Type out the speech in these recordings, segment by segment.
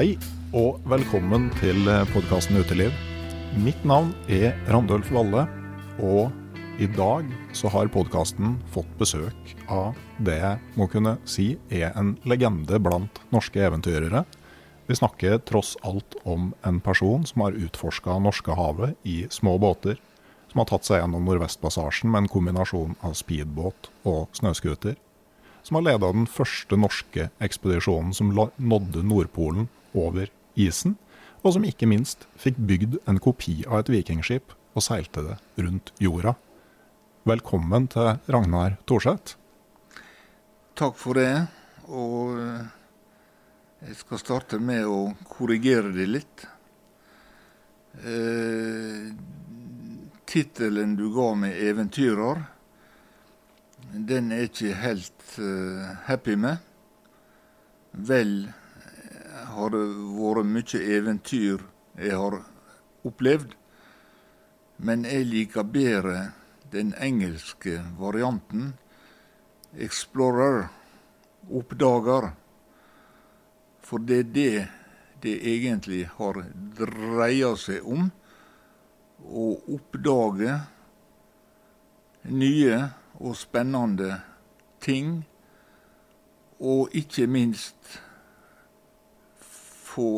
Hei og velkommen til podkasten Uteliv. Mitt navn er Randulf Valle, og i dag så har podkasten fått besøk av det jeg må kunne si er en legende blant norske eventyrere. Vi snakker tross alt om en person som har utforska Norskehavet i små båter, som har tatt seg gjennom Nordvestpassasjen med en kombinasjon av speedbåt og snøscooter som har leda den første norske ekspedisjonen som nådde Nordpolen over isen, og som ikke minst fikk bygd en kopi av et vikingskip og seilte det rundt jorda. Velkommen til Ragnar Thorseth. Takk for det. Og jeg skal starte med å korrigere det litt. Eh, Tittelen du ga meg, 'Eventyrer', den er jeg ikke helt eh, happy med. Vel har det vært mye eventyr jeg har opplevd, men jeg liker bedre den engelske varianten. Explorer, oppdager. For det er det det egentlig har dreia seg om. Å oppdage nye og spennende ting. Og ikke minst få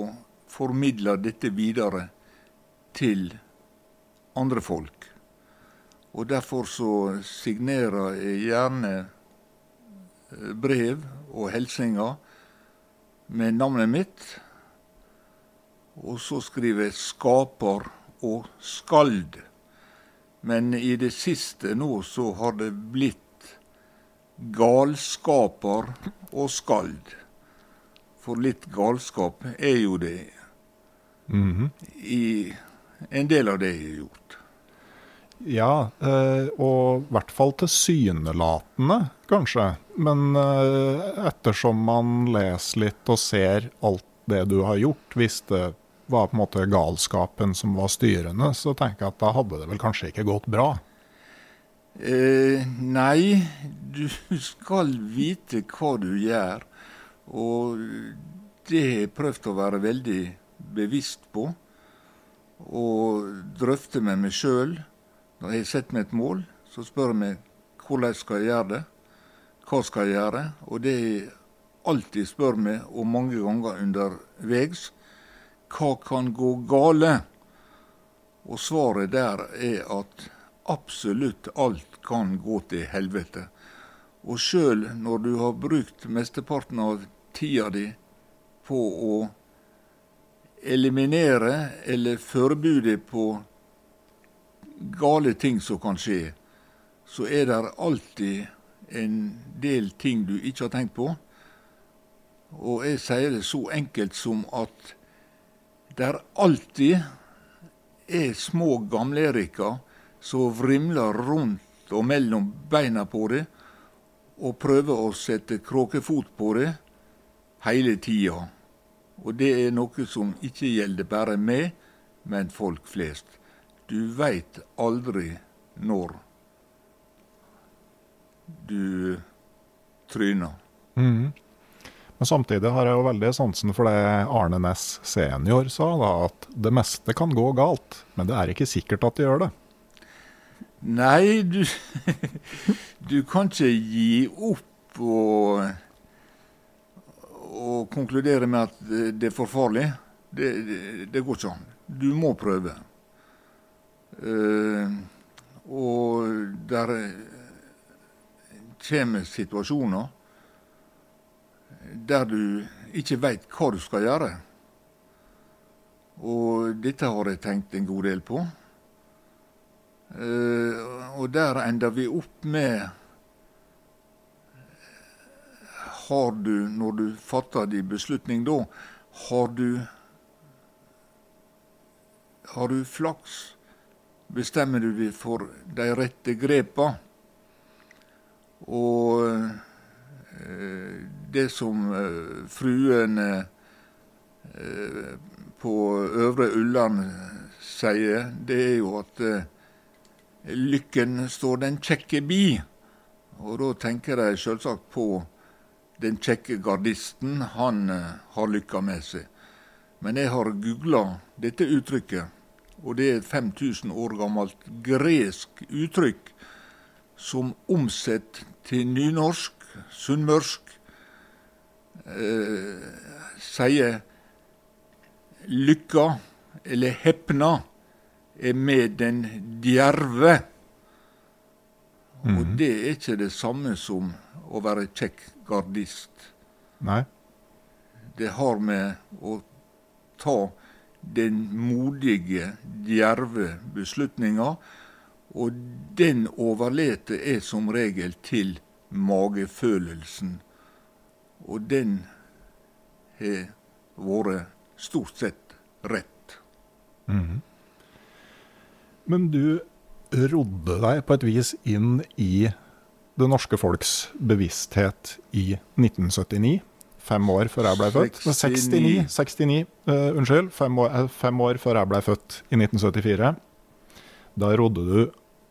formidla dette videre til andre folk. Og derfor så signerer jeg gjerne brev og hilsener med navnet mitt. Og så skriver jeg 'skaper' og 'skald'. Men i det siste nå så har det blitt galskaper og skald. For litt galskap er jo det mm -hmm. i en del av det jeg har gjort. Ja, og i hvert fall tilsynelatende, kanskje. Men ettersom man leser litt og ser alt det du har gjort, hvis det var på en måte galskapen som var styrende, så tenker jeg at da hadde det vel kanskje ikke gått bra? Eh, nei, du skal vite hva du gjør. Og det har jeg prøvd å være veldig bevisst på. Og drøfte med meg sjøl. Når jeg sett meg et mål, så spør jeg meg hvordan skal jeg gjøre det. Hva skal jeg gjøre? Og det jeg alltid spør meg, og mange ganger underveis, hva kan gå gale? Og svaret der er at absolutt alt kan gå til helvete. Og sjøl når du har brukt mesteparten av tida di på å eliminere eller forbude på gale ting som kan skje, så er det alltid en del ting du ikke har tenkt på. Og jeg sier det så enkelt som at det alltid er små gamleriker som vrimler rundt og mellom beina på det, og prøver å sette kråkefot på det hele tida. Og det er noe som ikke gjelder bare meg, men folk flest. Du veit aldri når du tryner. Mm. Men samtidig har jeg jo veldig sansen for det Arne Næss senior sa, da, at det meste kan gå galt, men det er ikke sikkert at det gjør det. Nei, du, du kan ikke gi opp og, og konkludere med at det er for farlig. Det, det, det går ikke an. Du må prøve. Uh, og der kommer situasjoner der du ikke veit hva du skal gjøre. Og dette har jeg tenkt en god del på. Uh, og der ender vi opp med Har du, når du fatter din beslutning da, har du Har du flaks? Bestemmer du deg for de rette grepa? Og uh, det som uh, fruen uh, på Øvre Ulland sier, det er jo at lykken står den kjekke bi. Og da tenker jeg selvsagt på den kjekke gardisten. Han har lykka med seg. Men jeg har googla dette uttrykket, og det er et 5000 år gammelt gresk uttrykk som omsett til nynorsk, sunnmørsk, eh, sier lykka, eller hepna, er med den djerve. Og Mhm. det er ikke det samme som å være kjekk gardist. Nei. Det har med å ta den modige, djerve beslutninga, og den overlater jeg som regel til magefølelsen. Og den har vært stort sett rett. Men du rodde deg på et vis inn i det norske folks bevissthet i 1979. Fem år før jeg ble født. 69. 69 uh, unnskyld. Fem år, eh, fem år før jeg ble født i 1974. Da rodde du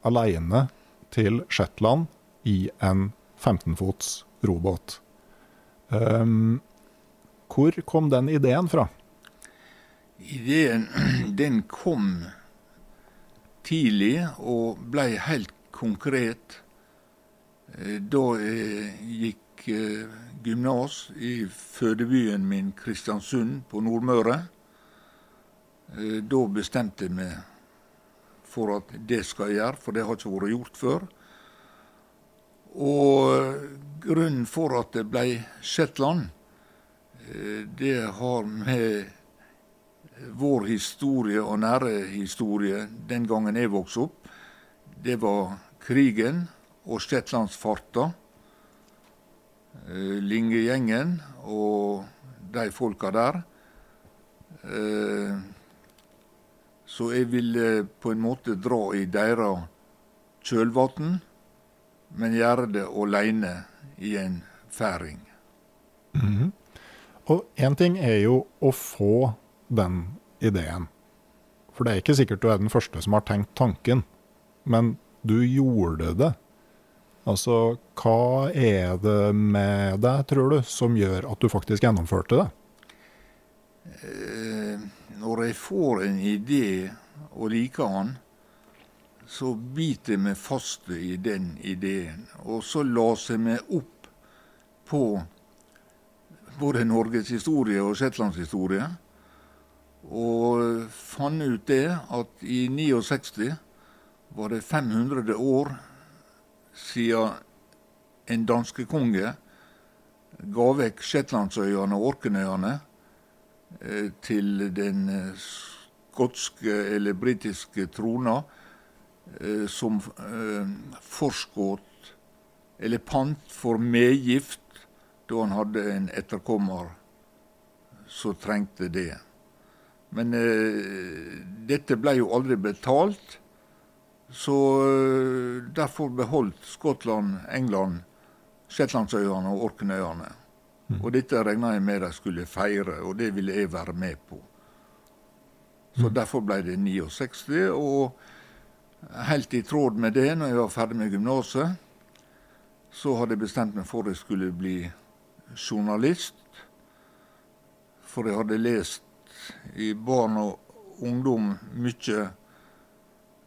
aleine til Shetland i en 15-fots robåt. Um, hvor kom den ideen fra? Ideen den kom tidlig og ble helt konkret da jeg gikk eh, gymnas i fødebyen min Kristiansund på Nordmøre. Eh, Da bestemte jeg meg for at det skal jeg gjøre, for det har ikke vært gjort før. Og grunnen for at det ble Shetland, eh, det har med vår historie og nære historie den gangen jeg vokste opp. Det var krigen og shetlandsfarta. Eh, Lingegjengen og de folka der. Eh, Så jeg ville på en måte dra i deres kjølvann, men gjøre det aleine i en færing. Og én ting er jo å få den ideen. For det er ikke sikkert du er den første som har tenkt tanken, men du gjorde det. Altså, hva er det med deg, tror du, som gjør at du faktisk gjennomførte det? Eh, Når jeg får en idé og liker den, så biter jeg meg fast i den ideen. Og så laser jeg meg opp på både Norges historie og Shetlands historie. Og fant ut det at i 69 var det 500 år siden en danske konge ga vekk Shetlandsøyene og Orknøyene eh, til den eh, skotske eller britiske trona eh, som forskudd eller pant for medgift da han hadde en etterkommer som trengte det. Men eh, dette ble jo aldri betalt, så eh, derfor beholdt Skottland, England, Shetlandsøyene og Orknøyene. Mm. Og dette regna jeg med de skulle feire, og det ville jeg være med på. Så mm. derfor ble det 69. Og helt i tråd med det, når jeg var ferdig med gymnaset, så hadde jeg bestemt meg for at jeg skulle bli journalist. For jeg hadde lest i barn og ungdom mye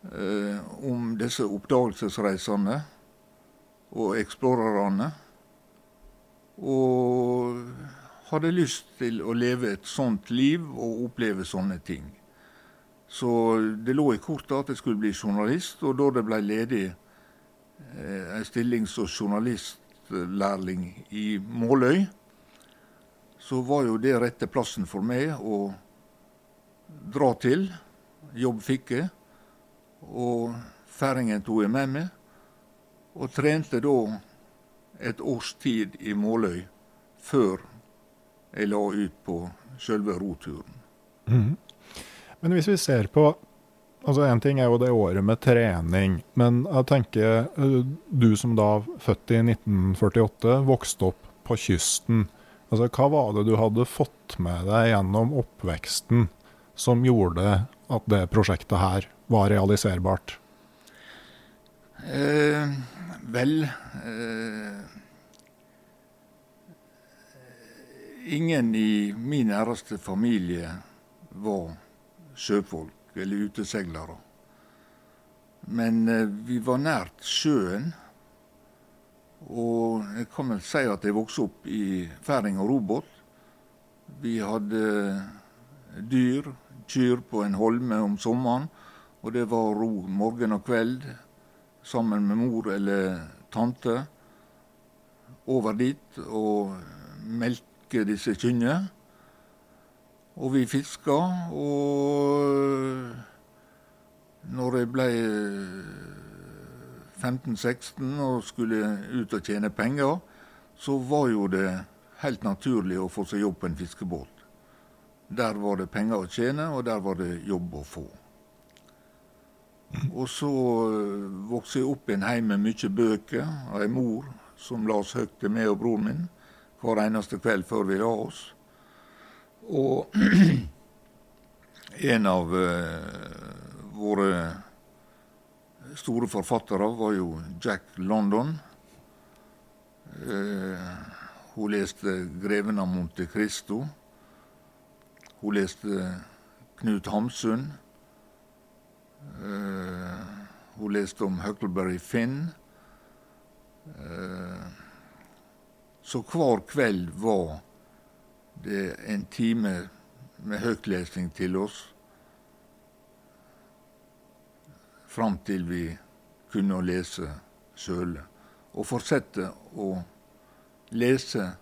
om disse oppdagelsesreisene og eksplorerne. Og hadde lyst til å leve et sånt liv og oppleve sånne ting. Så det lå i kortet at jeg skulle bli journalist, og da det ble ledig eh, en stilling som journalistlærling i Måløy, så var jo det rette plassen for meg å dra til. Jobb fikk jeg, og færingen tok jeg med meg. Og trente da et års tid i Måløy før jeg la ut på sjølve roturen. Mm. Men hvis vi ser på altså En ting er jo det året med trening, men jeg tenker eh, du som da født i 1948, vokste opp på kysten. Altså, hva var det du hadde fått med deg gjennom oppveksten som gjorde at det prosjektet her var realiserbart? Eh, vel eh, Ingen i min næreste familie var sjøfolk eller uteseilere. Men eh, vi var nært sjøen. Og jeg kan vel si at jeg vokste opp i færing og robåt. Vi hadde dyr, kyr, på en holme om sommeren. Og det var ro morgen og kveld sammen med mor eller tante over dit og melke disse kyrne. Og vi fiska, og når jeg ble 15-16 og skulle ut og tjene penger, så var jo det helt naturlig å få seg jobb på en fiskebåt. Der var det penger å tjene, og der var det jobb å få. Og så vokste jeg opp i en heim med mye bøker av ei mor som las høyt til meg og broren min hver eneste kveld før vi la oss. Og en av uh, våre store forfattere var jo Jack London. Uh, hun leste 'Greven av Monte Cristo'. Hun leste Knut Hamsun. Uh, hun leste om Huckleberry Finn. så hver kveld var det en time med høytlesning til oss fram til vi kunne lese sjøle. Og fortsette å lese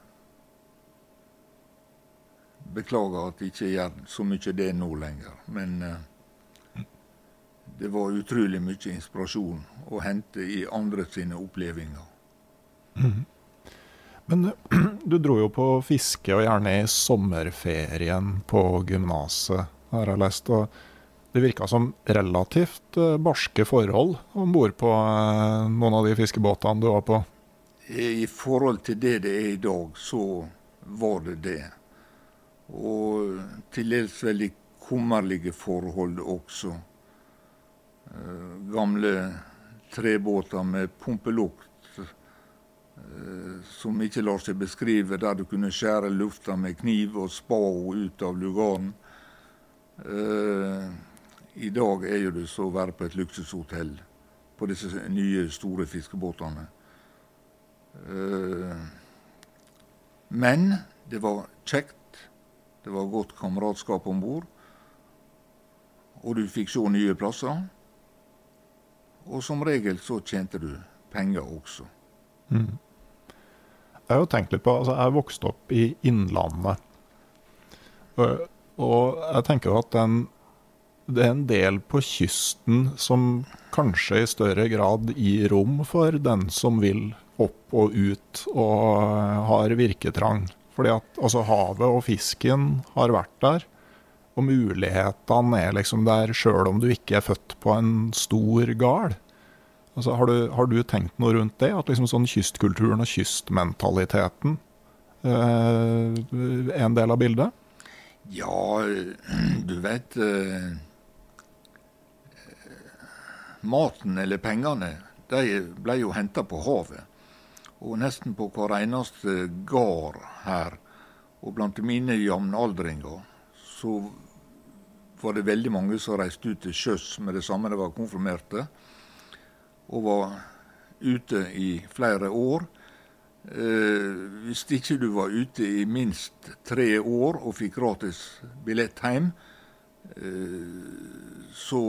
Beklager at jeg ikke gjør så mye det nå lenger. Men uh, det var utrolig mye inspirasjon å hente i andre sine opplevelser. Mm -hmm. Men du dro jo på fiske, og gjerne i sommerferien på gymnaset, har jeg lest. og det virka som relativt eh, barske forhold om bord på eh, noen av de fiskebåtene du var på? I forhold til det det er i dag, så var det det. Og til dels veldig kummerlige forhold også. Eh, gamle trebåter med pumpelukt Eh, som ikke lar seg beskrive, der du kunne skjære lufta med kniv og spa ut av lugaren. Uh, I dag er jo det så å være på et luksushotell på disse nye, store fiskebåtene. Men det var kjekt. Det var godt kameratskap om bord. Og du fikk se nye plasser. Og som regel så tjente du penger også. Mm. Jeg har jo tenkt litt på altså Jeg vokste opp i Innlandet. Og, og jeg tenker jo at den, det er en del på kysten som kanskje i større grad gir rom for den som vil opp og ut og har virketrang. Fordi at altså, havet og fisken har vært der. Og mulighetene er liksom der sjøl om du ikke er født på en stor gard. Altså, har, du, har, du, tenkt noe rundt det? At liksom sånn kystkulturen og kystmentaliteten eh, er en del av bildet? Ja, du vet eh, Maten eller pengene de ble jo henta på havet. Og nesten på hver eneste gard her, og blant mine jevnaldringer, så var det veldig mange som reiste ut til sjøs med det samme de var konfirmerte, og var ute i flere år. Eh, hvis ikke du var ute i minst tre år og fikk gratis billett hjem, eh, så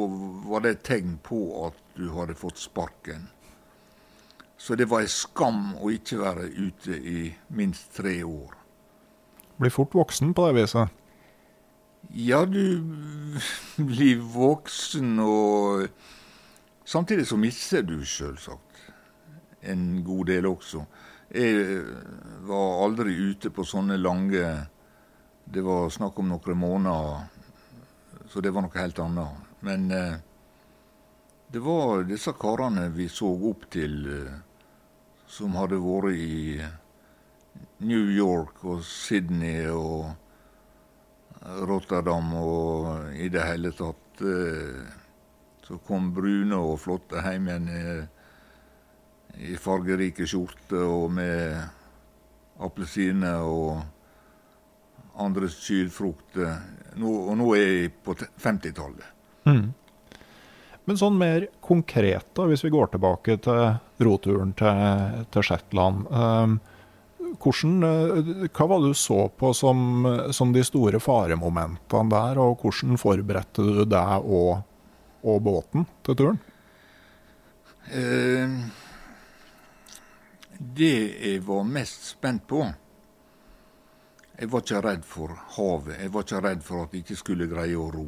var det et tegn på at du hadde fått sparken. Så det var en skam å ikke være ute i minst tre år. Blir fort voksen på det viset? Ja, du blir voksen, og samtidig så mister du selvsagt en god del også. Jeg var aldri ute på sånne lange Det var snakk om noen måneder, så det var noe helt annet. Men eh, det var disse karene vi så opp til. Eh, som hadde vært i New York og Sydney og Rotterdam og i det hele tatt. Eh, så kom brune og flotte hjem igjen i fargerike skjorter og med appelsiner og andre sylfrukter. Og nå er jeg på 50-tallet. Mm. Men sånn mer konkret, da, hvis vi går tilbake til roturen til, til Shetland. Um, hvordan, eh, hva var det du så på som, som, de store faremomentene der, og hvordan forberedte du deg og, og båten til turen? Uh, det jeg var mest spent på Jeg var ikke redd for havet. Jeg var ikke redd for at jeg ikke skulle greie å ro.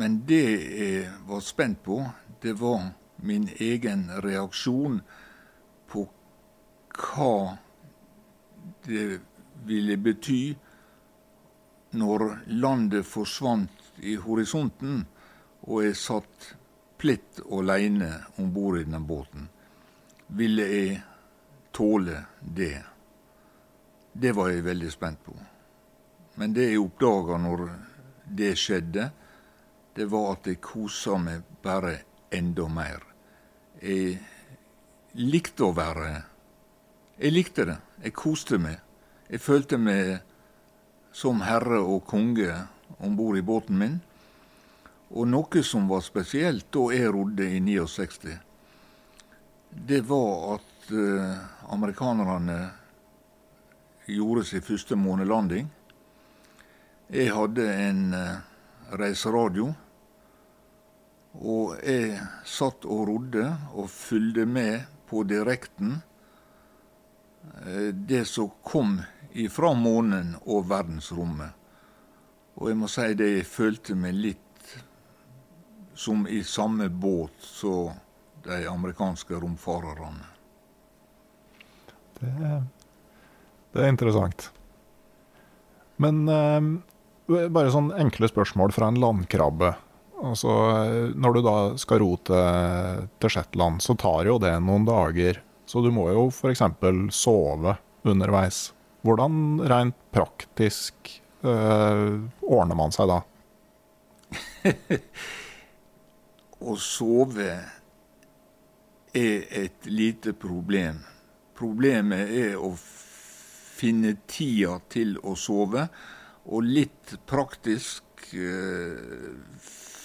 Men det jeg var spent på, det var min egen reaksjon hva det ville bety når landet forsvant i horisonten og jeg satt plitt aleine om bord i den båten. Ville jeg tåle det? Det var jeg veldig spent på. Men det jeg oppdaga når det skjedde, det var at jeg kosa meg bare enda mer. Jeg likte å være Jeg likte det. Jeg koste meg. Jeg følte meg som herre og konge om bord i båten min. Og noe som var spesielt da jeg rodde i 69, det var at eh, amerikanerne gjorde sin første månelanding. Jeg hadde en eh, reiseradio og jeg satt og rodde og fulgte med på direkten det som kom ifra månen og verdensrommet. Og jeg må si det, jeg følte meg litt som i samme båt som de amerikanske romfarerne. Det, det er interessant. Men eh, bare sånn enkle spørsmål fra en landkrabbe. Altså, når du da skal ro til, til Shetland, så tar jo det noen dager. Så du må jo f.eks. sove underveis. Hvordan rent praktisk øh, ordner man seg da? Å sove er et lite problem. Problemet er å finne tida til å sove, og litt praktisk øh,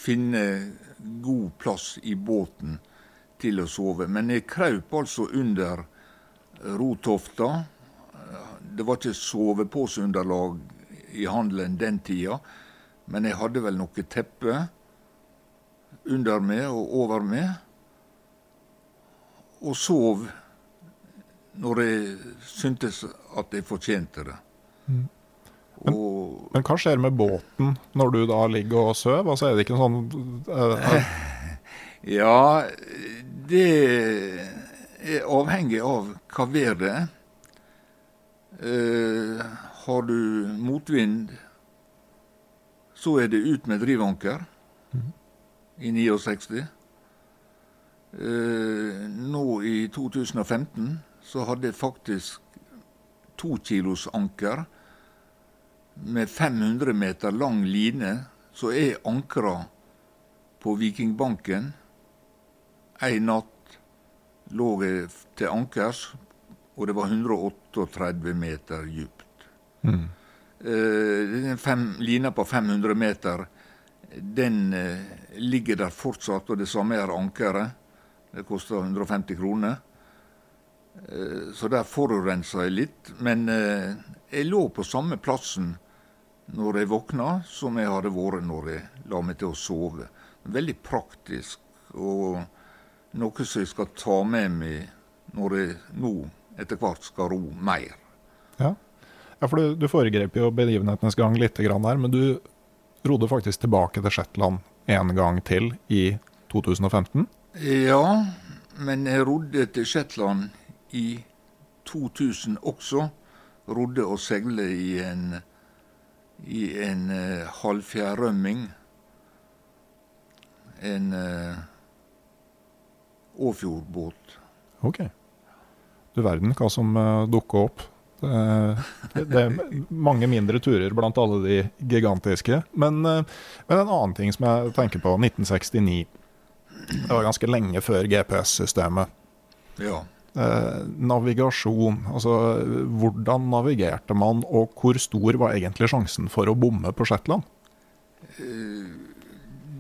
finne god plass i båten til å sove. Men jeg kraup altså under rotofta. Det var ikke soveposeunderlag i handelen den tida, men jeg hadde vel noe teppe under meg og over meg. Og sov når jeg syntes at jeg fortjente det. Mm. Men, og, men, hva skjer med båten når du da ligger og sover? Altså, er det ikke sånn uh, Ja, det er avhengig av hva været er. Eh, har du motvind, så er det ut med drivanker i 69. Eh, nå i 2015 så hadde jeg faktisk to kilos anker med 500 meter lang line. Så er ankra på Vikingbanken. Ei natt lå jeg til ankers, og det var 138 meter dypt. Mm. Eh, fem, lina på 500 meter, den eh, ligger der fortsatt, og det samme er ankeret. Det koster 150 kroner. Eh, så der forurensa jeg litt. Men eh, jeg lå på samme plassen når jeg våkna, som jeg hadde vært når jeg la meg til å sove. Veldig praktisk, og noe som jeg skal ta med meg når jeg nå etter hvert skal ro mer. Ja. ja, for du, du foregrep jo begivenhetenes gang litt der, men du rodde faktisk tilbake til Shetland en gang til i 2015? Ja, men jeg rodde til Shetland i 2000 også. Rodde og seile i en, i en uh, halvfjærrømming. En uh, Åfjordbåt. Ok. Du verden hva som uh, dukker opp. Det, det, er mange mindre turer blant alle de gigantiske. Men, uh, men en annen ting som jeg tenker på. 1969. Det var ganske lenge før GPS-systemet. Ja. Uh, navigasjon, altså hvordan navigerte man, og hvor stor var egentlig sjansen for å bomme på Shetland?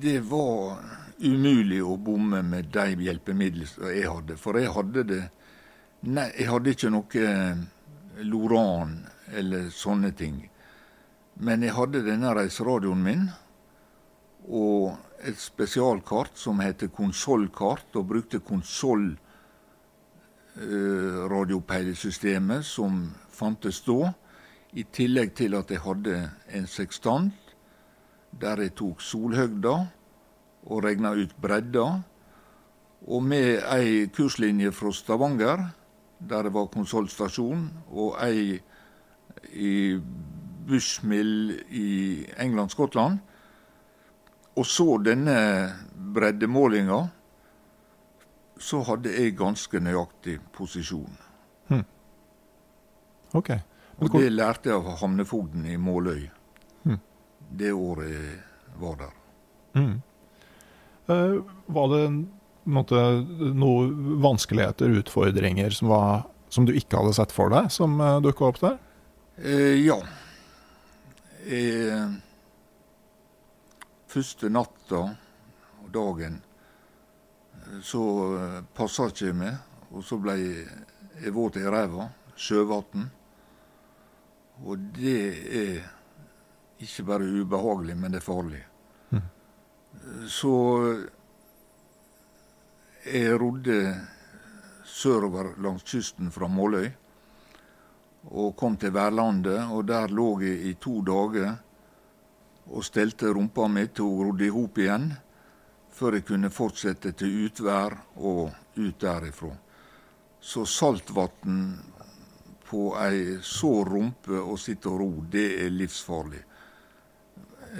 Det var umulig å bomme med de hjelpemidlene jeg hadde. For jeg hadde det Nei, jeg hadde ikke noe Loran eller sånne ting. Men jeg hadde denne reiseradioen min og et spesialkart som heter konsollkart, og brukte konsollradiopeilesystemet eh, som fantes da, i tillegg til at jeg hadde en sekstant der jeg tok solhøgda og regna ut bredda, og med ei kurslinje fra Stavanger, der det var konsollstasjon, og ei i Bushmill i England-Skottland, og så denne breddemålinga, så hadde jeg ganske nøyaktig posisjon. Hmm. Ok. Men Og det lærte jeg av havnefogden i Måløy Hmm. det året jeg var der. Mm. Eh, var det måte, noen vanskeligheter, utfordringer, som, var, som du ikke hadde sett for deg, som uh, dukka opp der? Eh, ja. Eh, første natta og dagen eh, så eh, passa ikke jeg meg, og så ble jeg våt i ræva. Sjøvann. Og det er ikke bare ubehagelig, men det er farlig. Så jeg rodde sørover langs kysten fra Måløy og kom til værlandet, og der lå jeg i to dager og stelte rumpa mi til hun rodde i hop igjen, før jeg kunne fortsette til utvær og ut derifra. Så saltvann på ei sår rumpe og sitte og ro, det er livsfarlig.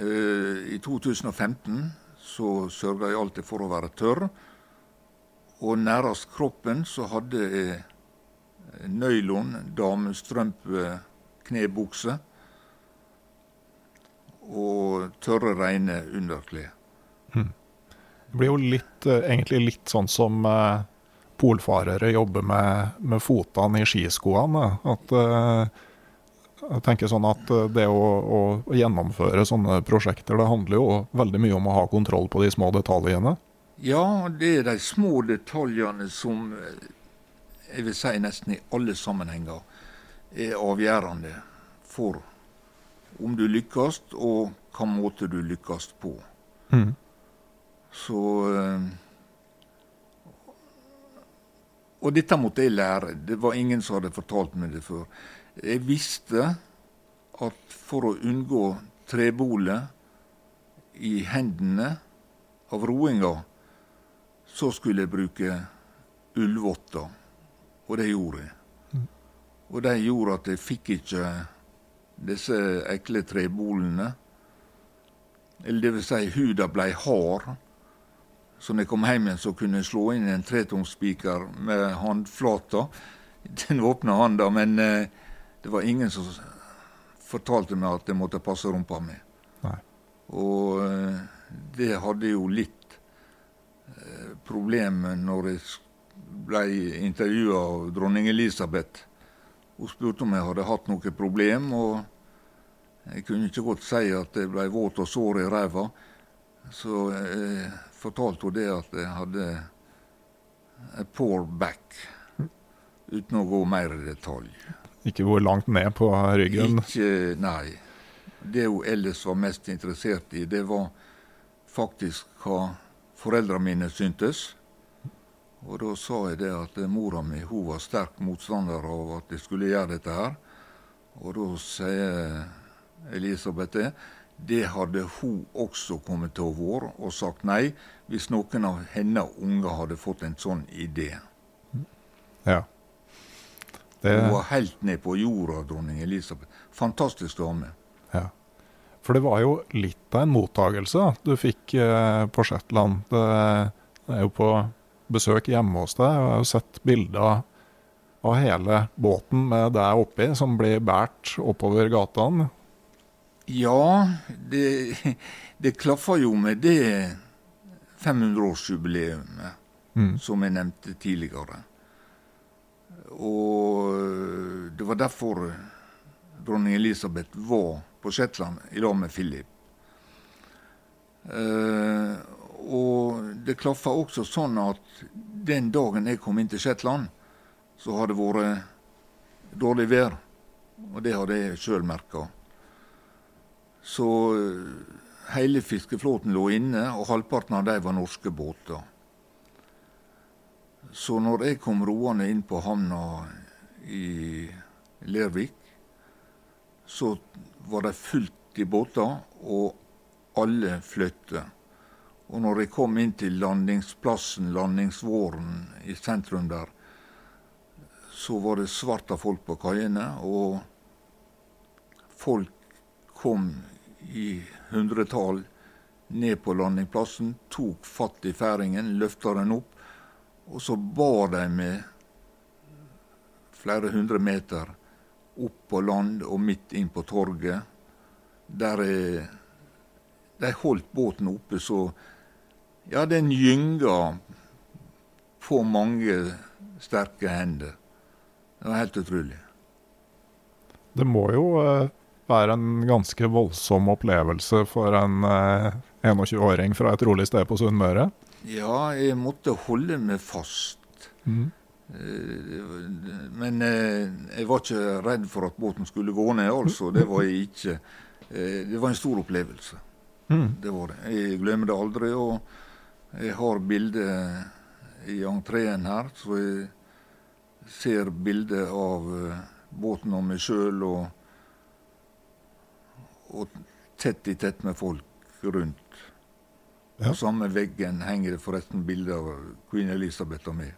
Eh, I 2015 så sørga jeg alltid for å være tørr, og nærmest kroppen så hadde jeg nylon, damestrømpe, knebukse og tørre, reine underklær. Det blir jo litt, eh, egentlig litt sånn som eh, polfarere jobber med, med fotene i skiskoene. At eh, jeg tenker sånn at eh, det å, å gjennomføre sånne prosjekter, det handler jo veldig mye om å ha kontroll på de små detaljene. Ja, det er de små detaljene som eh, jeg vil si nesten i alle sammenhenger er avgjørende for om du lykkes, og hva måte du lykkes på. Mm. Så eh, Og dette måtte jeg lære. Det var ingen som hadde fortalt meg det før. Jeg visste at for å unngå trebolet i hendene av roinga, så skulle jeg bruke ullvotter. Og det gjorde jeg. Og det gjorde at jeg fikk ikke disse ekle trebolene. Eller det vil si, huda blei hard. Så når jeg kom hjem igjen, så kunne jeg slå inn en tretungspiker med håndflata. Den åpna handa, men eh, det var ingen som fortalte meg at jeg måtte passe rumpa mi. Nei. Og eh, det hadde jo litt eh, problem når jeg ble intervjua av dronning Elisabeth. Hun spurte om jeg hadde hatt noe problem, og jeg kunne ikke godt si at jeg ble våt og sår i ræva. Så jeg fortalte hun det at jeg hadde a poor back, uten å gå mer i detalj. Ikke hvor langt ned på ryggen. Ikke, nei. Det hun ellers var mest interessert i, det var faktisk hva foreldrene mine syntes. Og da sa jeg det at mora mi hun var sterk motstander av at jeg skulle gjøre dette her. Og da sier Elisabeth det. Det hadde hun også kommet til å være og sagt nei, hvis noen av hennes unger hadde fått en sånn idé. Ja. Det, Hun var helt ned på jorda, dronning Elisabeth. Fantastisk dame. ja. For det var jo litt av en mottagelse du fikk eh, på Shetland. Det, det er jo på besøk hjemme hos deg, og jeg har jo sett bilder av hele båten med deg oppi, som blir båret oppover gatene. Ja, det, det klaffer jo med det 500-årsjubileet Mm. som jeg nevnte tidligere. Og det var derfor dronning Elisabeth var på Shetland i lag med Philip. Eh, og det klaffa også sånn at den dagen jeg kom inn til Shetland, så hadde det vært dårlig vær. Og det hadde jeg sjøl merka. Så eh, hele fiskeflåten lå inne, og halvparten av dem var norske båter. Så når jeg kom roende inn på havna i Lervik, så var det fullt i båter, og alle fløtte. Og når jeg kom inn til landingsplassen, landingsvåren i sentrum der, så var det svart av folk på kaiene, og folk kom i hundretall ned på landingsplassen, tok fatt i færingen, løfta den opp, og så bar de med flere hundre meter opp på land og midt inn på torget. Der eh, de holdt båten oppe så Ja, den gynga på mange sterke hender. Det var helt utrolig. Det må jo eh, være en ganske voldsom opplevelse for en eh, 21-åring fra et rolig sted på Sunnmøre. Ja, jeg måtte holde meg fast. Mm. Eh, Men eh, jeg var ikke redd for at båten skulle gå ned, altså. Det var jeg ikke. Eh, Det var en stor opplevelse. Mm. Det var det. Jeg glemmer det aldri. Og jeg har bilde i entreen her, så jeg ser bilde av båten og meg sjøl, og, og tett i tett med folk rundt. Ja. På samme veggen henger det forresten bilde av queen Elizabeth og meg,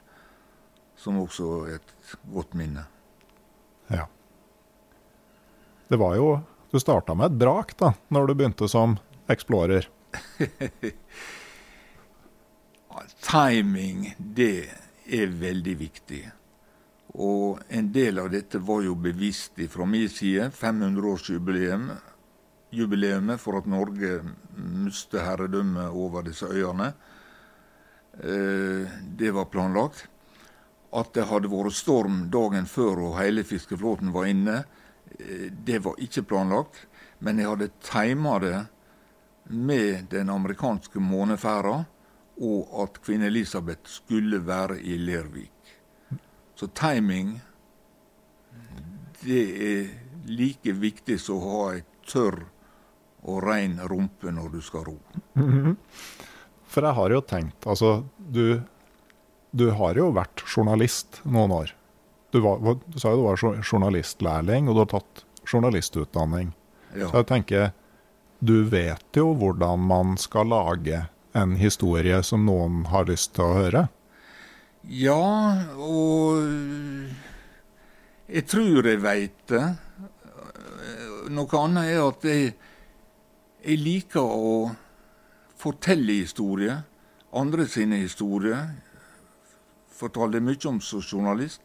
som også er et godt minne. Ja. Det var jo Du starta med et brak da når du begynte som explorer. Timing, det er veldig viktig. Og en del av dette var jo bevisst fra min side. 500-årsjubileum jubileumet for at Norge mistet herredømmet over disse øyene. Eh, Det var planlagt. At det hadde vært storm dagen før og hele fiskeflåten var inne, eh, det var ikke planlagt. Men jeg hadde tima det med den amerikanske måneferda, og at kvinne Elisabeth skulle være i Lervik. Så timing, det er like viktig som å ha ei tørr og rein rumpe når du skal ro. For jeg har jo tenkt Altså, du, du har jo vært journalist noen år. Du, var, du sa jo du var journalistlærling, og du har tatt journalistutdanning. Ja. Så jeg tenker, du vet jo hvordan man skal lage en historie som noen har lyst til å høre. Ja, og Jeg tror jeg veit det. Noe annet er at jeg, jeg liker å fortelle historier. Andre sine historier. Fortalte mye om som journalist.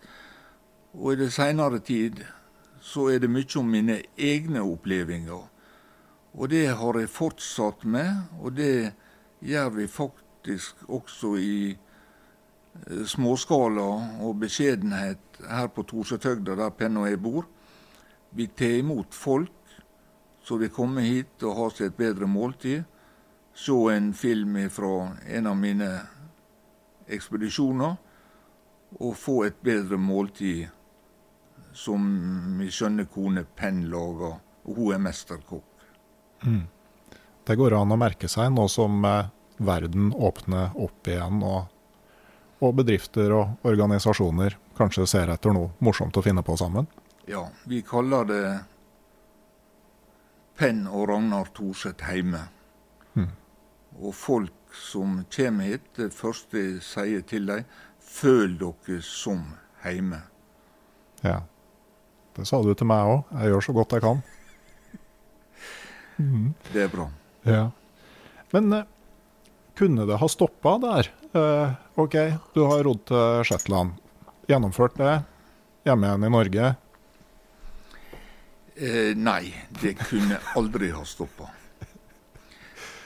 Og i det seinere tid så er det mye om mine egne opplevelser. Og det har jeg fortsatt med, og det gjør vi faktisk også i eh, småskala og beskjedenhet her på Torsetøgda, der Penn og jeg bor. Vi tar imot folk som vi kommer hit og har seg et bedre måltid. Se en film fra en av mine ekspedisjoner, og få et bedre måltid som min skjønne kone Penn lager, og hun er mesterkokk. Mm. Det går an å merke seg nå som eh, verden åpner opp igjen, og, og, bedrifter og organisasjoner kanskje ser etter noe morsomt å finne på sammen? Ja, vi kaller det Penn og Ragnar Thorseth hjemme. Mm. Og folk som kommer hit, det første jeg sier til dem, føl dere som hjemme. Ja. Det sa du til meg òg. Jeg gjør så godt jeg kan. Mm. Det er bra. Ja. Men eh, kunne det ha stoppa der? Eh, OK, du har rodd til Shetland. Gjennomført det. Hjemme igjen i Norge. Eh, nei, det kunne aldri ha stoppa.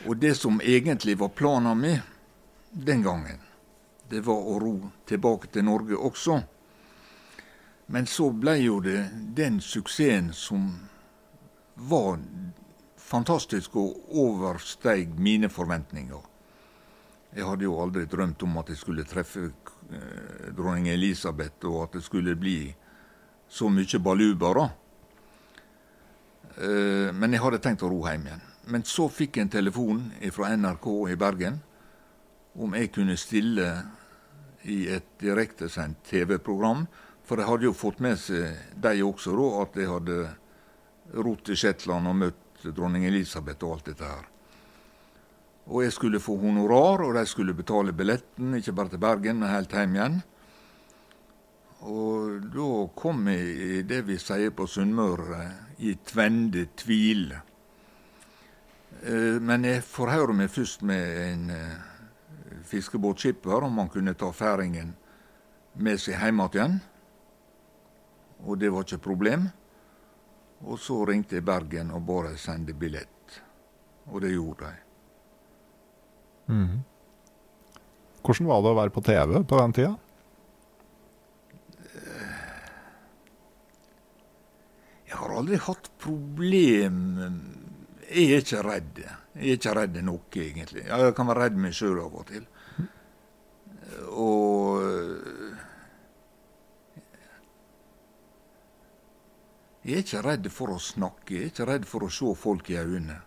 Og det som egentlig var planen min den gangen, det var å ro tilbake til Norge også. Men så ble jo det den suksessen som var fantastisk og oversteig mine forventninger. Jeg hadde jo aldri drømt om at jeg skulle treffe eh, dronning Elisabeth, og at det skulle bli så mye baluba, da. Eh, men jeg hadde tenkt å ro hjem igjen. Men så fikk jeg en telefon fra NRK i Bergen om jeg kunne stille i et direktesendt TV-program. For jeg hadde jo fått med seg de også, da, at jeg hadde rot til Shetland og møtt dronning Elisabeth og alt dette her. Og jeg skulle få honorar, og de skulle betale billetten, ikke bare til Bergen, men helt hjem igjen. Og da kom jeg i det vi sier på Sunnmøre, i tvende tvil. Eh, men jeg forhører meg først med en eh, fiskebåtskipper om han kunne ta færingen med seg hjem igjen. Og det var ikke problem. Og så ringte jeg Bergen og ba dem sende billett. Og det gjorde de. Mm. Hvordan var det å være på TV på den tida? Jeg har aldri hatt problem Jeg er ikke redd. Jeg er ikke redd noe, egentlig. Jeg kan være redd meg sjøl av og til. Og Jeg er ikke redd for å snakke, jeg er ikke redd for å se folk i øynene.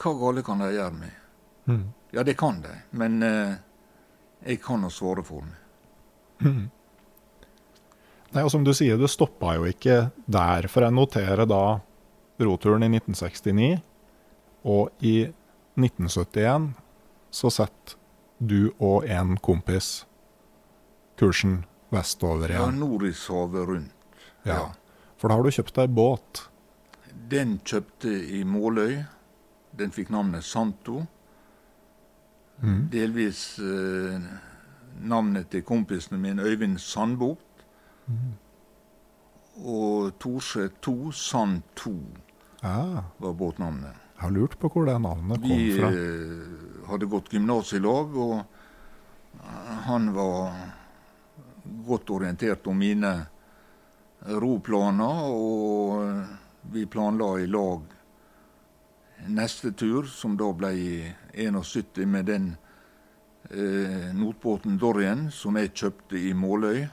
Hva gale kan de gjøre meg? Mm. Ja, det kan de, men eh, jeg kan å svare for meg. Mm. Nei, og Som du sier, du stoppa jo ikke der. For jeg noterer da roturen i 1969, og i 1971 så setter du og en kompis kursen vestover igjen. Ja, Nordishavet rundt. Ja. ja. For da har du kjøpt deg båt? Den kjøpte i Måløy. Den fikk navnet Santo. Mm. Delvis eh, navnet til kompisene mine, Øyvind Sandbukt. Mm. Og Torse 2, Sand 2 ah. var båtnavnet. Jeg har lurt på hvor det navnet kom Vi, fra. Vi eh, hadde gått gymnas i lag, og han var godt orientert om mine roplaner, og vi planla i lag neste tur, som da ble i 71 med den eh, notbåten Dorien som jeg kjøpte i Måløy.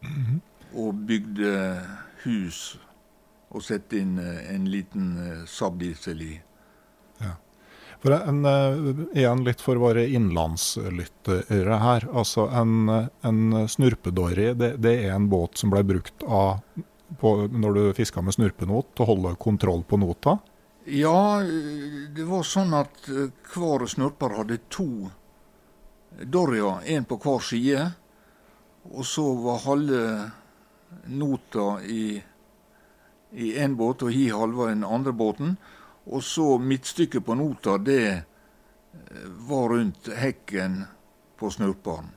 Mm -hmm. Og bygde hus og sette inn eh, en liten sabdiesel i. Ja. For en, uh, igjen litt for våre innlandslyttere her. Altså en, en snurpedorry, det, det, er en båt som ble brukt av, på, når du fiska med snurpenot, til å holde kontroll på nota? Ja, det var sånn at eh, hver snurper hadde to dorrier, én på hver side. Og så var halve nota i i én båt og hi halva i den andre båten. Og så midtstykket på nota, det eh, var rundt hekken på snurparen.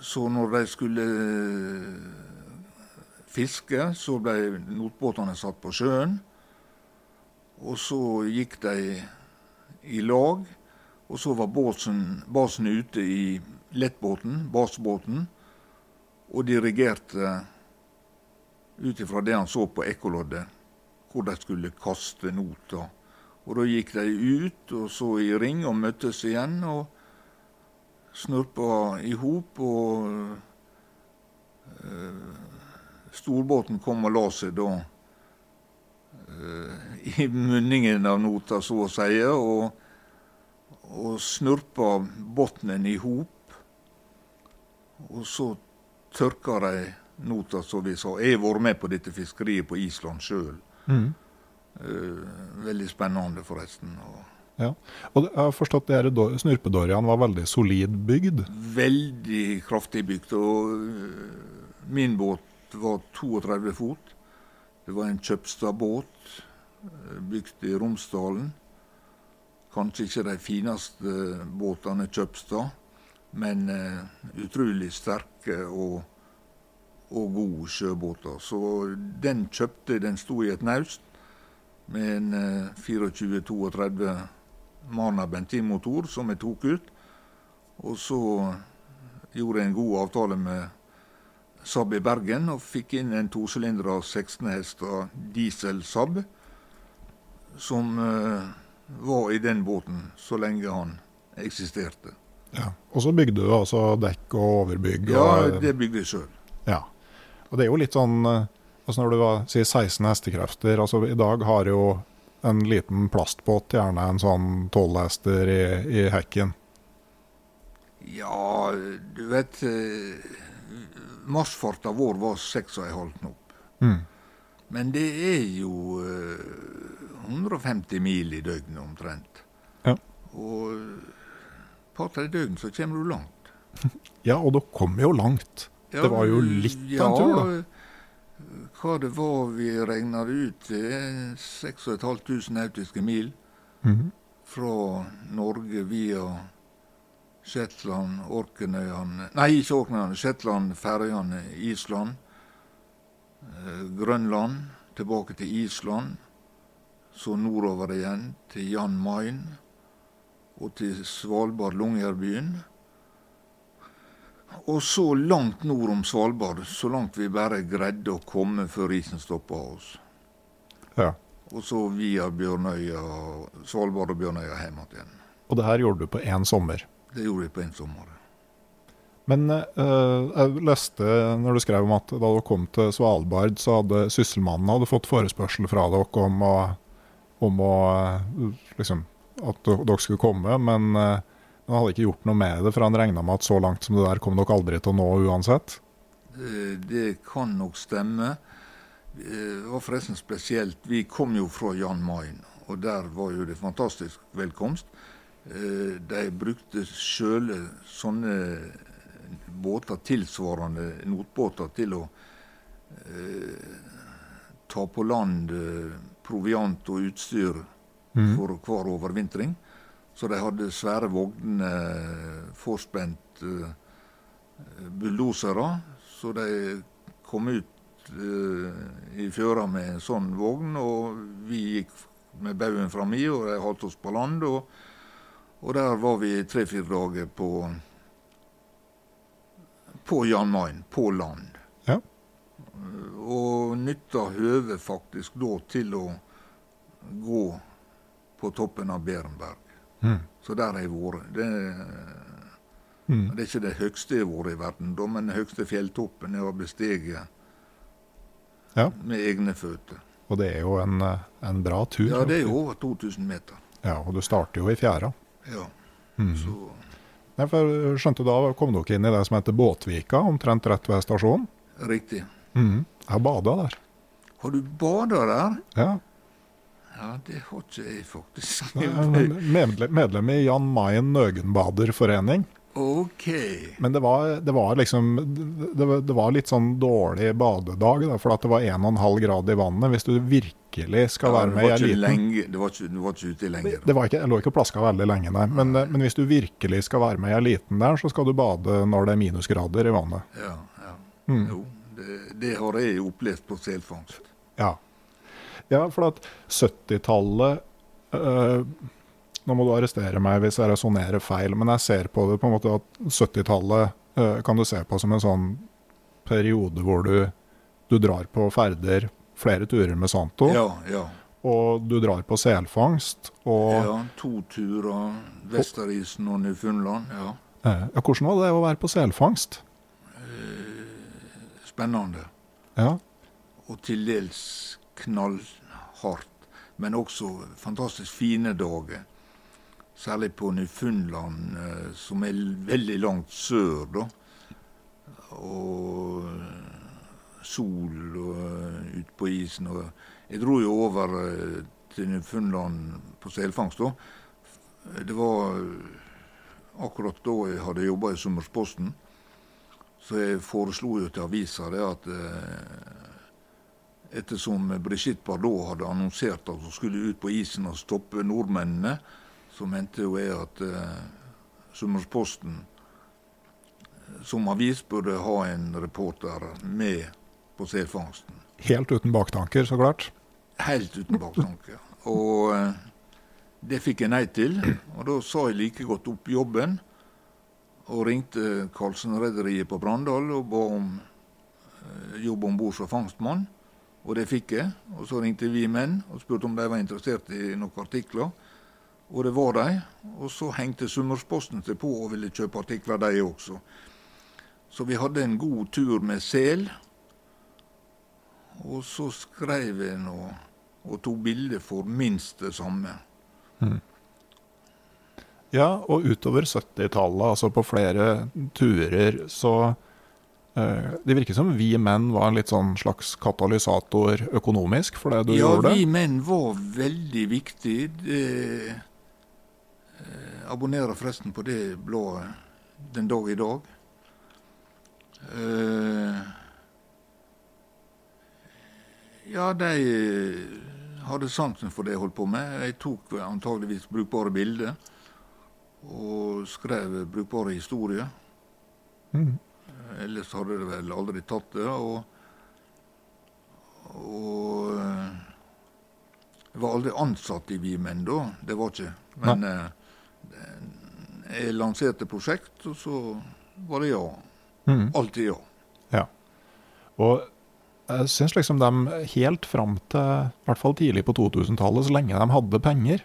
Så når de skulle eh, fiske, så ble notbåtene satt på sjøen. Og så gikk de i lag. Og så var basen ute i lettbåten, basebåten, og dirigerte ut ifra det han så på ekkoloddet, hvor de skulle kaste nota. Og Da gikk de ut og så i ring og møttes igjen og snurpa i hop. Og øh, storbåten kom og la seg da uh, i munningen av nota, så å si, og, og snurpa bunnen i hop. Og så tørka de nota, som vi sa. Jeg har vært med på dette fiskeriet på Island sjøl. Mm. Uh, veldig spennende, forresten. Ja, og Jeg har forstått at snurpedorian var veldig solid bygd? Veldig kraftig bygd. og uh, Min båt var 32 fot. Det var en Kjøpstad-båt uh, bygd i Romsdalen. Kanskje ikke de fineste båtene Kjøpstad, men utrolig sterke og og gode sjøbåter. Så den kjøpte Den sto i et naust med en 24-32 Mana Marna bensinmotor som jeg tok ut. Og så gjorde jeg en god avtale med Saab i Bergen og fikk inn en tosylindra 16 hester diesel Saab, som uh, var i den båten så lenge han eksisterte. Ja, Og så bygde du altså dekk og overbygg? Og, ja, det bygde jeg sjøl. Ja. Og det er jo litt sånn eh, altså Når du var, sier 16 hestekrefter altså I dag har jo en liten plastbåt gjerne en sånn 12 hester i, i hekken. Ja, du vet eh, Marsfarta vår var 6,5 knop. Mm. Men det er jo 150 eh, mil i døgnet omtrent. Ja. Og par-tre døgn så kommer du langt. ja, og dere kom jo langt. Ja, det var jo litt av en tur, da. Hva det var vi regna ut til, 6500 nautiske mil mm -hmm. fra Norge via Shetland, Orkenøyene Nei, ikke Orkenøyene, Shetland, Færøyene, Island. Eh, Grønland, tilbake til Island. Så nordover igjen, til Jan Mayen. Og til Svalbard, Longyearbyen. Og så langt nord om Svalbard, så langt vi bare greide å komme før isen stoppa oss. Ja. Og så via Bjørnøya, Svalbard og Bjørnøya hjem igjen. Og det her gjorde du på én sommer? Det gjorde jeg på én sommer. Men øh, jeg leste når du skrev om at da du kom til Svalbard, så hadde Sysselmannen hadde fått forespørsel fra dere om, å, om å, liksom, at dere skulle komme, men han hadde ikke gjort noe med det, for han regna med at så langt som det der kom dere aldri til å nå uansett? Det, det kan nok stemme. Det var forresten spesielt. Vi kom jo fra Jan Mayen, og der var jo det fantastisk velkomst. Eh, de brukte sjøle sånne båter, tilsvarende notbåter, til å eh, ta på land eh, proviant og utstyr mm. for hver overvintring. Så de hadde svære vogner, forspent uh, bulldosere. Så de kom ut uh, i fjøra med en sånn vogn, og vi gikk med baugen framme og de holdt oss på land. Og, og der var vi tre-fire dager på, på Jan Mayen, på land. Ja. Og nytta høvet faktisk da til å gå på toppen av Berenberg. Mm. Så der har jeg vært. Det, mm. det, er ikke det høyeste jeg har vært i verden, da, men den høyeste fjelltoppen jeg har besteget ja. med egne føtter. Og det er jo en, en, bra tur? Ja, det er jo over 2000 meter. Ja, Og du starter jo i fjæra? Ja. Mm. Så Nei, for skjønte Da kom dere inn i det som heter Båtvika, omtrent rett ved stasjonen? Riktig. Mm. Jeg har bada der. Har du bada der? Ja. Ja, det har ikke jeg faktisk. medlem, medlem i Jan Mayen Nøgenbaderforening. OK. Men det var, det var liksom det, var- det var litt sånn dårlig badedag, da, for at det var 1,5 grad i vannet. Hvis du virkelig skal Ja, være med i ikke lenge, det var ikke, det var ikke ute lenger. det var ikke, Jeg lå ikke og plaska veldig lenge, nei. Men, nei. men hvis du virkelig skal være med i eliten liten der, så skal du bade når det er minusgrader i vannet. Ja, ja. Mm. Jo, det, det har jeg opplevd på selfangst. Ja. Ja, for at 70-tallet øh, Nå må du arrestere meg hvis jeg resonnerer feil, men jeg ser på det på en måte at 70-tallet øh, kan du se på som en sånn periode hvor du, du drar på ferder, flere turer med Santo, Ja, ja. og du drar på selfangst. Ja. To turer. Vesterisen og Newfoundland. Ja. eh, ja, hvordan var det å være på selfangst? Spennende. Ja, Og til dels knallhardt. Men også fantastisk fine dager. Særlig på Newfoundland, eh, som er veldig langt sør, da. Og eh, sol og ute ut på isen. Og jeg dro jo over eh, til Newfoundland på selfangst da. Det var eh, akkurat da jeg hadde jobba i Summersposten. Så jeg foreslo jo til avisa det at eh, ettersom Brigitte Bardot hadde annonsert at hun skulle ut på isen og stoppe nordmennene, så mente jo jeg at eh, Summersposten eh, som avis burde ha en reporter med på selfangsten. Helt uten baktanker, så klart. Helt uten baktanker. Og eh, det fikk jeg nei til. Og da sa jeg like godt opp jobben. Og ringte Karlsen-rederiet på Brandal og ba om eh, jobb om bord som fangstmann. Og det fikk jeg. Og så ringte vi menn og spurte om de var interessert i noen artikler. Og det var de. Og så hengte Summersposten seg på og ville kjøpe artikler, de også. Så vi hadde en god tur med sel. Og så skrev jeg nå og tok bilde for minst det samme. Ja, og utover 70-tallet, altså på flere turer, så Det virker som vi menn var en litt sånn slags katalysator økonomisk for det du ja, gjorde. vi menn var veldig viktig. Det, eh, abonnerer forresten på det bladet den dag i dag. Eh, ja, de eh, hadde sansen for det jeg holdt på med. Jeg tok antageligvis brukbare bilder. Og skrev brukbare historier. Mhm. Ellers hadde det vel aldri tatt det. Og, og eh, jeg var aldri ansatt i Vimen da, det var ikke. Men eh, jeg lanserte prosjekt, og så var det ja. Mm. Alltid ja. Ja. Og jeg syns liksom de helt fram til i hvert fall tidlig på 2000-tallet, så lenge de hadde penger,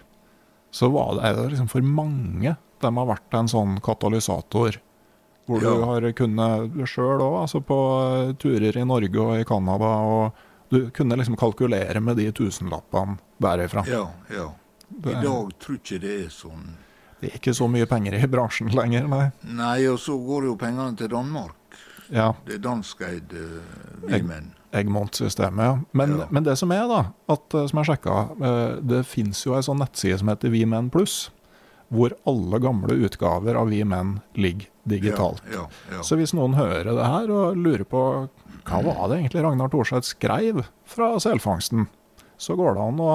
så var det, er det liksom for mange de har vært en sånn katalysator. Hvor Ja. du har kunnet sjøl òg, altså på eh, turer i Norge og i Canada, og du kunne liksom kalkulere med de tusenlappene derifra. Ja, ja. I dag tror jeg ikke det er sånn. Det er ikke så mye penger i bransjen lenger, nei. Nei, og så går jo pengene til Danmark. Ja, Det er Vimen. uh, Egmont-systemet, ja. Men, Ja. men det som er, da, at, eh, som jeg sjekka, eh, det fins jo ei sånn nettside som heter Vimen Pluss, hvor alle gamle utgaver av Vi Menn ligger digitalt. Ja, ja, ja. Så hvis noen hører det her og lurer på hva var det egentlig Ragnar Thorseth skrev fra selfangsten, så går det an å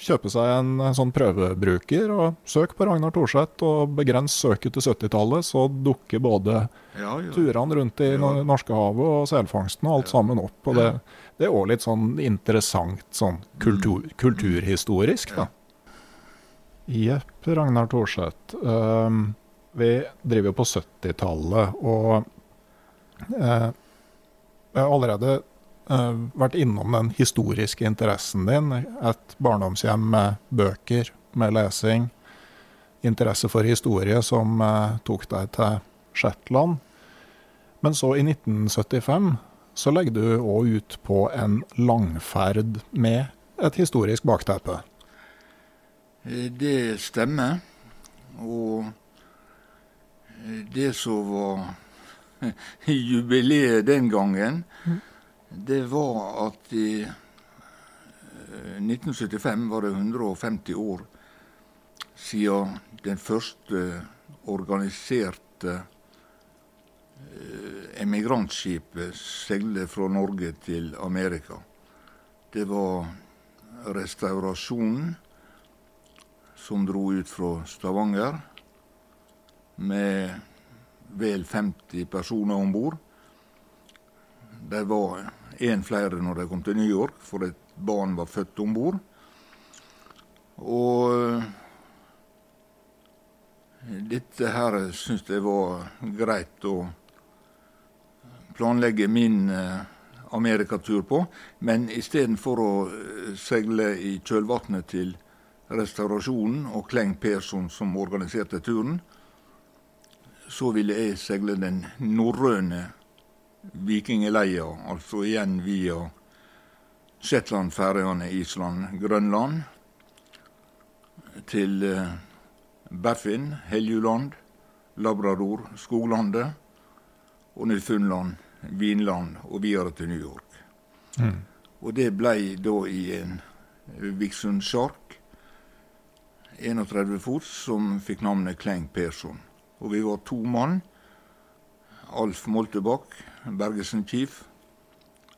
kjøpe seg en sånn prøvebruker og søk på Ragnar Thorseth og begrens søket til 70-tallet, så dukker både ja, turene rundt i Ja. Nor- Norskehavet og selfangsten og alt sammen opp. Og det, det er òg litt sånn interessant sånn kultur, kulturhistorisk, da. Jepp, Ragnar Thorseth. Um, vi driver jo på 70-tallet, og uh, jeg har allerede uh, vært innom den historiske interessen din. Et barndomshjem med bøker, med lesing. Interesse for historie som uh, tok deg til Shetland. Men så, i 1975, så legger du òg ut på en langferd med et historisk bakteppe. Eh, Det stemmer. Og eh, det som var jubileet den gangen, det var at i eh, 1975 var det 150 år siden den første organiserte eh, emigrantskipet seilte fra Norge til Amerika. Det var Restaurasjonen som dro ut fra Stavanger med vel 50 personer om bord. Det var én flere når de kom til New York, for et barn var født om bord. Og eh, dette her syns jeg var greit å planlegge min eh, amerikatur på. Men istedenfor å eh, seile i kjølvannet til restaurasjonen og Kleng Persson som organiserte turen, så ville jeg seile den norrøne vikingeleia, altså igjen via Shetland, Færøyene, Island, Grønland, til eh, Baffin, Heljuland, Labrador, Skoglandet og Newfoundland, Vinland og videre til New York. Mm. Og det blei da i en Vixund Shark, 31 fot, som fikk navnet Kleng Persson. Og vi var to mann. Alf Moltebakk, Bergesen Chief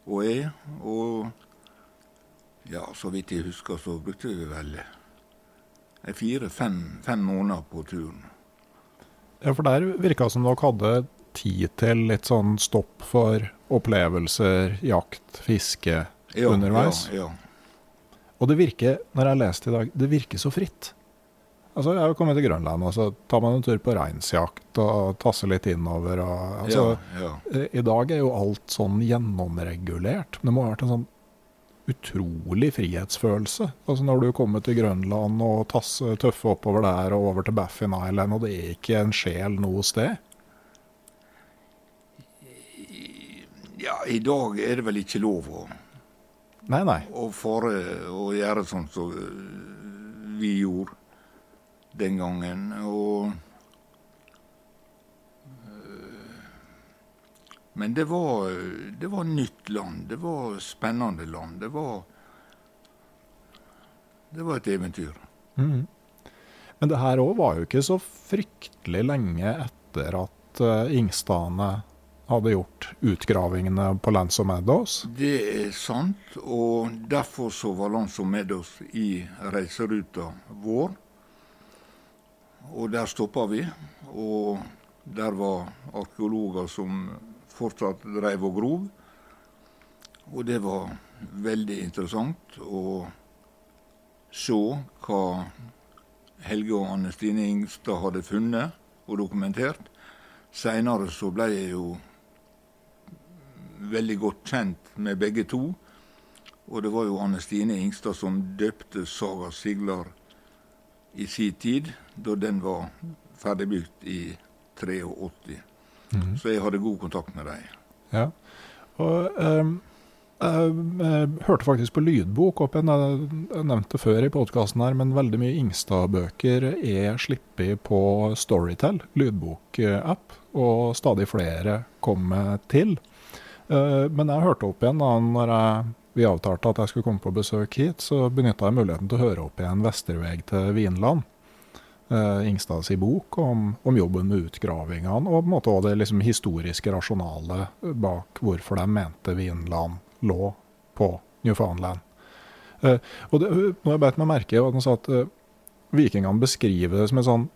og jeg. Og ja, så vidt jeg husker, så brukte vi vel fire-fem fem måneder på turen. Ja, for der virka som dere hadde tid til litt sånn stopp for opplevelser, jakt, fiske ja, underveis. Ja, ja. Og det virker, når jeg leste i dag, det virker så fritt. Altså, Jeg har kommet til Grønland, og så tar man en tur på reinsjakt og tasser litt innover. Og, altså, ja, ja. I dag er jo alt sånn gjennomregulert. Det må ha vært en sånn utrolig frihetsfølelse. Altså Når du kommer til Grønland og tasser tøffe oppover der og over til Baffin Island, og det er ikke en sjel noe sted. Ja, i dag er det vel ikke lov å, nei, nei. å fare og gjøre sånn som vi gjorde den gangen. Og eh, Men det var, det var nytt land. Det var spennende land. Det var, det var et eventyr. Mm. Men det her òg var jo ikke så fryktelig lenge etter at uh, Ingstane hadde gjort utgravingene på Lands of Meadows? Det er sant, og derfor så var Lands of Meadows i reiseruta vår. Og der stoppa vi. Og der var arkeologer som fortsatt dreiv og grov. Og det var veldig interessant å se hva Helge og Anne Stine Ingstad hadde funnet og dokumentert. Seinere så ble jeg jo veldig godt kjent med begge to. Og det var jo Anne Stine Ingstad som døpte Saga Siglar i sin tid, da den var ferdigbygd i 83. Mm. Så jeg hadde god kontakt med dem. Ja. Og um, jeg, hørte faktisk på lydbok opp igjen, jeg nevnte før i podkasten her, men veldig mye Ingstad-bøker er sluppet på Storytel, lydbokapp, og stadig flere kommer til. Uh, men jeg hørte opp igjen da når jeg vi avtalte at jeg skulle komme på besøk hit, så benytta jeg muligheten til å høre opp igjen 'Vesterveg til Vinland'. Uh, sin bok om, om, jobben med utgravingene, og på en måte også det liksom historiske rasjonale bak hvorfor de mente Vinland lå på Newfoundland. Uh, og det, Noe jeg beit meg merke at han sa at uh, vikingene beskriver det som en sånn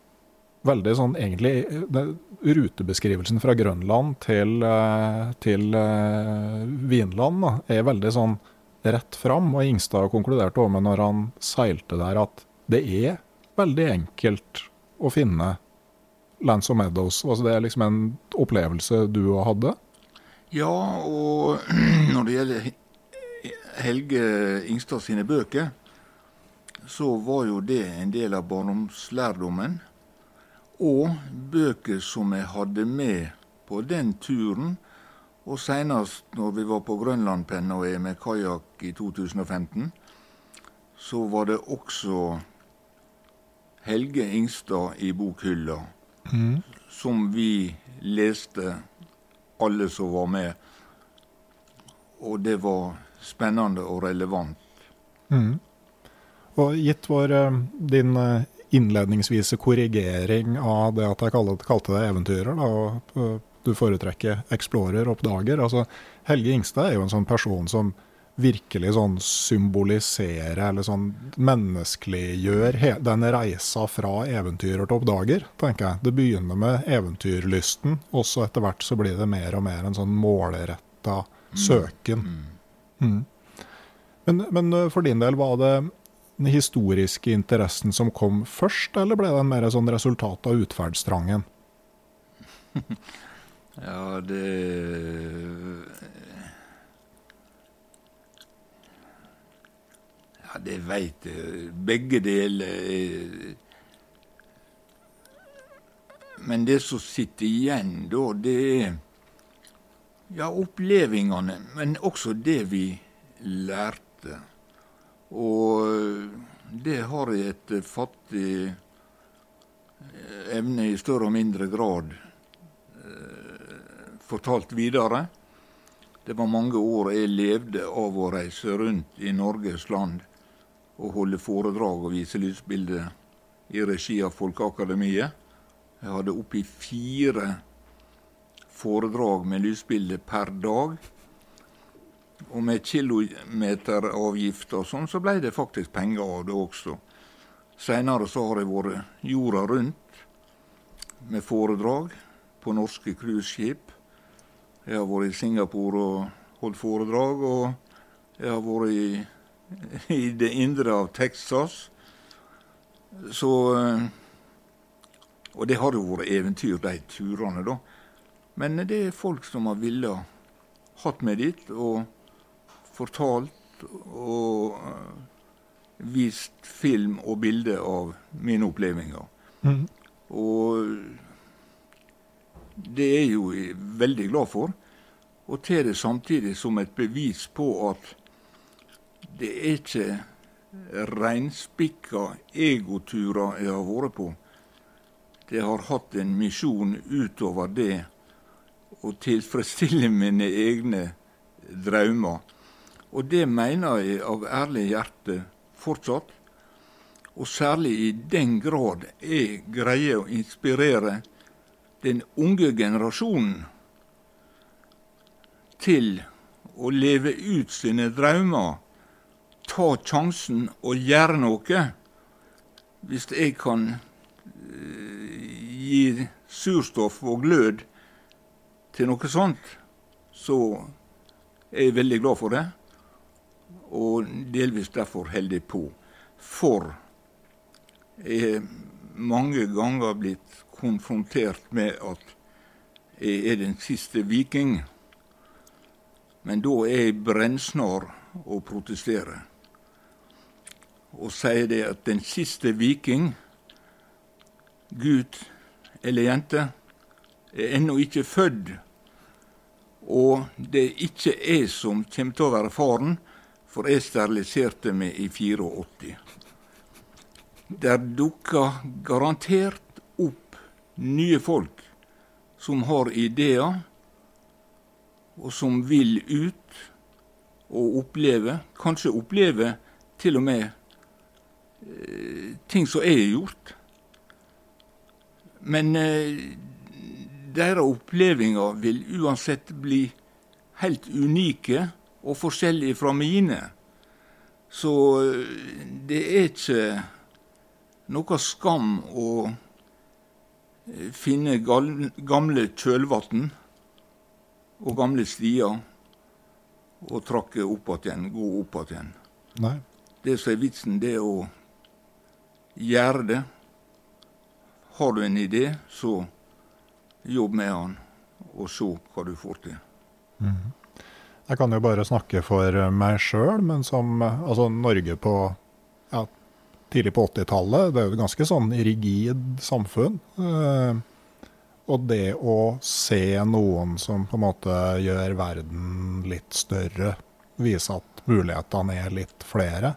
veldig sånn egentlig det, Rutebeskrivelsen fra Grønland til, til Vinland da, er veldig sånn rett fram. Og Ingstad konkluderte også med når han seilte der, at det er veldig enkelt å finne Lance of Meadows. Altså det er liksom en opplevelse du hadde? Ja, og når det gjelder Helge Ingstad sine bøker, så var jo det en del av barndomslærdommen. Og bøker som jeg hadde med på den turen, og seinest når vi var på Grønlandpenna og jeg med kajakk i 2015, så var det også Helge Ingstad i bokhylla, mm. som vi leste, alle som var med. Og det var spennende og relevant. Mm. Og gitt vår, eh, din eh, innledningsvise korrigering av det at jeg kalte, kalte det eventyrer, da, og du foretrekker Explorer, oppdager. Altså, Helge Ingstad er jo en sånn person som virkelig sånn symbolisere eller sånn menneskeliggjør den reisa fra eventyrer til oppdager, tenker jeg. Det begynner med eventyrlysten, og så etter hvert så blir det mer og mer en sånn målretta søken. Mm. Men, men, uh, for din del, var det den historiske interessen som kom først, eller ble det en mer sånn resultat av utferdstrangen? ja, det Ja, det veit jeg. Begge deler. Men det som sitter igjen da, det er ja, opplevelsene, men også det vi lærte. Og det har jeg et fattig evne i større og mindre grad eh, fortalt videre. Det var mange år jeg levde av å reise rundt i Norges land og holde foredrag og vise lysbilder i regi av Folkeakademiet. Jeg hadde oppi fire foredrag med lysbilder per dag. Og med kilometeravgift og sånn, så ble det faktisk penger av det også. Seinere så har jeg vært jorda rundt med foredrag på norske cruiseskip. Jeg har vært i Singapore og holdt foredrag, og jeg har vært i, i det indre av Texas. Så Og det har jo vært eventyr, de turene, da. Men det er folk som har villet hatt meg dit. og fortalt og eh, vist film og bilder av mine opplevelser. Mm. Og det er jeg jo veldig glad for. Og til det samtidig som et bevis på at det er ikke reinspikka egoturer jeg har vært på. Det har hatt en misjon utover det å tilfredsstille mine egne drømmer. Og det mener jeg av ærlig hjerte fortsatt. Og særlig i den grad jeg greier å inspirere den unge generasjonen til å leve ut sine drømmer, ta sjansen og gjøre noe. Hvis jeg kan uh, gi surstoff og glød til noe sånt, så er jeg veldig glad for det og delvis derfor holder jeg på. For jeg er mange ganger blitt konfrontert med at jeg er den siste viking. Men da er jeg brennsnar å protestere. Og sier det at den siste viking, gutt eller jente, er ennå ikke født. Og det er ikke jeg som kommer til å være faren, for jeg steriliserte meg i 84. Der dukker garantert opp nye folk som har ideer, og som vil ut og oppleve, kanskje oppleve til og med ting som er gjort. Men eh, deres opplevelser vil uansett bli helt unike og forskjellige fra mine. Så eh, det er ikke noe skam å eh, finne gamle kjølvann og gamle stier og trakke opp igjen, gå opp igjen. Det som er vitsen, det er å gjøre det. Har du en idé, så jobb med den, og se hva du får til. Mm. Jeg kan jo bare snakke for meg sjøl, men som altså Norge på ja, tidlig på 80-tallet, det er jo et ganske sånn rigid samfunn. Eh, og det å se noen som på en måte gjør verden litt større, vise at mulighetene er litt flere,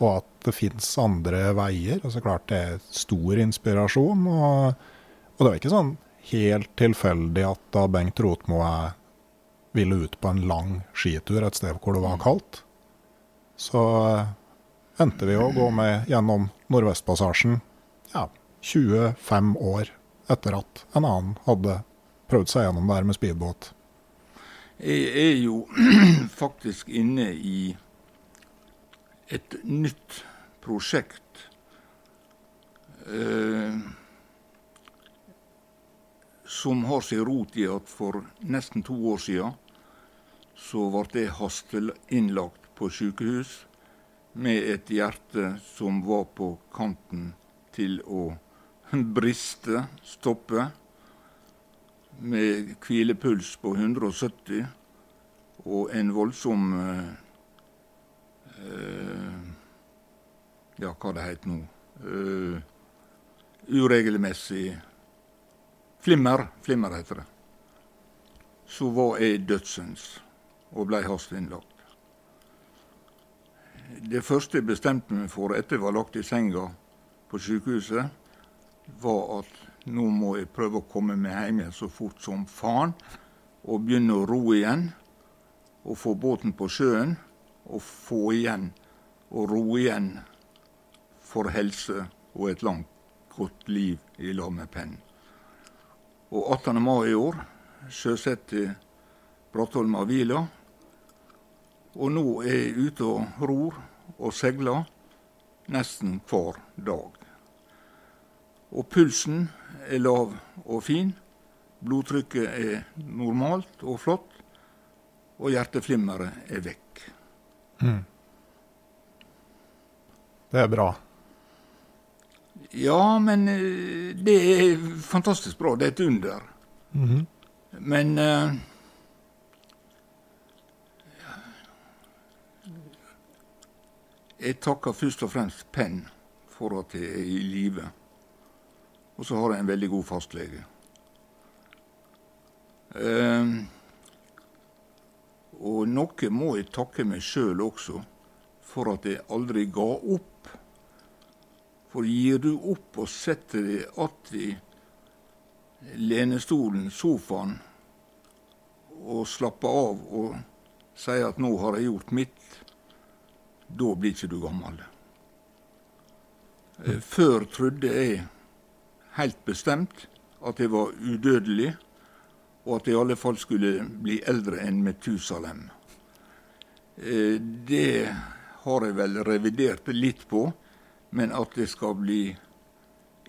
og at det fins andre veier. Og så Klart det er stor inspirasjon. Og, og det var ikke sånn helt tilfeldig at da Bengt Rotmo er ville ut på en lang skitur et sted hvor det var kaldt. Så eh, endte vi å gå med gjennom Nordvestpassasjen 25 år etter at en annen hadde prøvd seg gjennom det her med speedbåt? Jeg er jo faktisk inne i et nytt prosjekt. Eh, som har sin rot i at for nesten to år siden så ble jeg hasteinnlagt på sykehus med et hjerte som var på kanten til å briste, stoppe, med hvilepuls på 170 og en voldsom uh, Ja, hva det heter nå uh, Uregelmessig flimmer. Flimmer heter det. Så var jeg dødsens og ble hasteinnlagt. Det første jeg bestemte meg for etter jeg var lagt i senga på sykehuset, var at nå må jeg prøve å komme meg hjem igjen så fort som faen. Og begynne å ro igjen. Og få båten på sjøen. Og få igjen og ro igjen for helse og et langt, godt liv i lag med pennen. Og 18. mai i år sjøsatte Brattholma Vila. Og nå er jeg ute og ror og seiler nesten hver dag. Og pulsen er lav og fin. Blodtrykket er normalt og flott. Og hjerteflimmeret er vekk. Mm. Det er bra. Ja, men eh, det er fantastisk bra. Det er et under. Mm -hmm. Men uh, Jeg takker først og fremst Penn for at jeg er i live. Og så har jeg en veldig god fastlege. Eh, og noe må jeg takke meg sjøl også for at jeg aldri ga opp. For gir du opp og setter deg att lenestolen, sofaen, og slapper av og sier at 'nå har jeg gjort mitt', da blir ikke du gammel. Eh, før trodde jeg helt bestemt at jeg var udødelig, og at jeg i alle fall skulle bli eldre enn Metusalem. Eh, det har jeg vel revidert litt på, men at jeg skal bli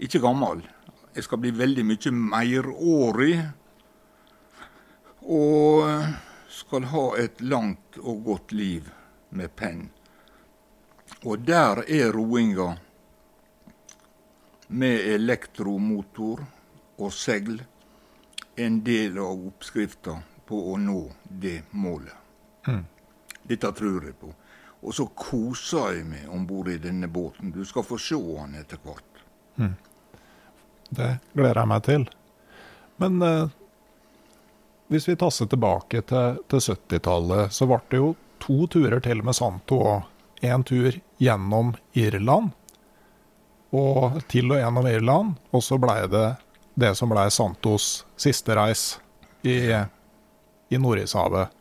ikke gammel. Jeg skal bli veldig mye meirårig. Og skal ha et langt og godt liv med penn. Og der er roinga med elektromotor og segl en del av oppskrifta på å nå det målet. Mm. Dette tror jeg på. Og så koser jeg meg om bord i denne båten. Du skal få se han etter hvert. Mm. Det gleder jeg meg til. Men eh, hvis vi tasser tilbake til, til 70-tallet, så ble det jo to turer til med Santo og en tur gjennom Irland og til og gjennom Irland. Og så blei det det som ble Santos siste reis i, i Nordishavet.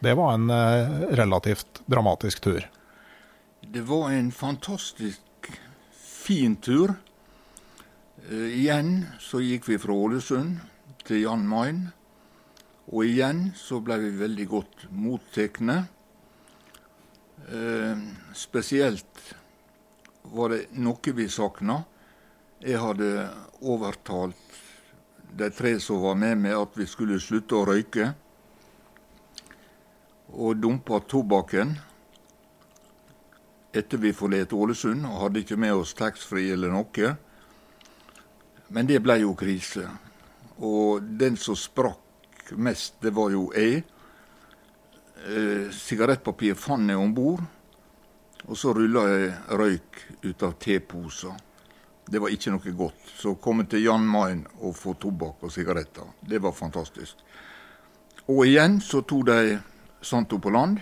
Det var en eh, relativt dramatisk tur. Det var en fantastisk fin tur. Uh, igjen så gikk vi fra Ålesund til Jan Mayen. Og igjen så ble vi veldig godt mottatt. Eh, spesielt var det noe vi savna. Jeg hadde overtalt de tre som var med meg, at vi skulle slutte å røyke. Og dumpa tobakken etter vi forlot Ålesund, og hadde ikke med oss taxfree eller noe. Men det ble jo krise. Og den som sprakk mest, det var jo jeg. Eh, sigarettpapir fant jeg om bord. Og så rulla jeg røyk ut av teposer. Det var ikke noe godt. Så å komme til Jan Mayen og få tobakk og sigaretter. Det var fantastisk. Og igjen så tok de Santo på land.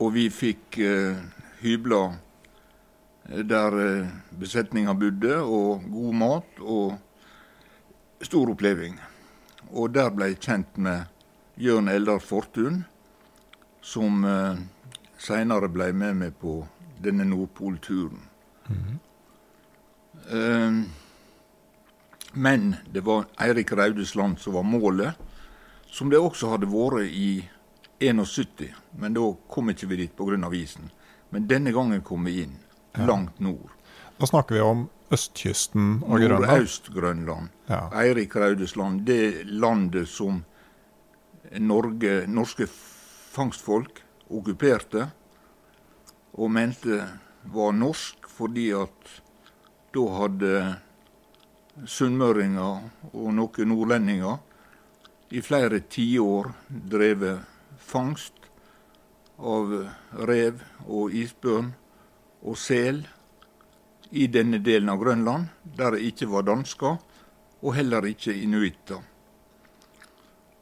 Og vi fikk eh, hybler eh, der eh, besetninga bodde, og god mat og stor oppleving. Og der ble jeg kjent med Jørn Eldar Fortun, som eh, seinere ble med meg på denne Nordpolturen. Mm. Eh, men det var Eirik Raudesland som var målet, som det også hadde vært i 71. Men da kom ikke vi dit pga. isen. Men denne gangen kom vi inn, langt nord. Da snakker vi om østkysten og Grønland. Nordøst-Grønland. Ja. Eirik Raudesland, det landet som Norge, norske fangstfolk okkuperte og mente var norsk fordi at da hadde sunnmøringer og noen nordlendinger i flere tiår drevet fangst av rev og isbjørn og sel i denne delen av Grønland, der det ikke var dansker, og heller ikke inuitter.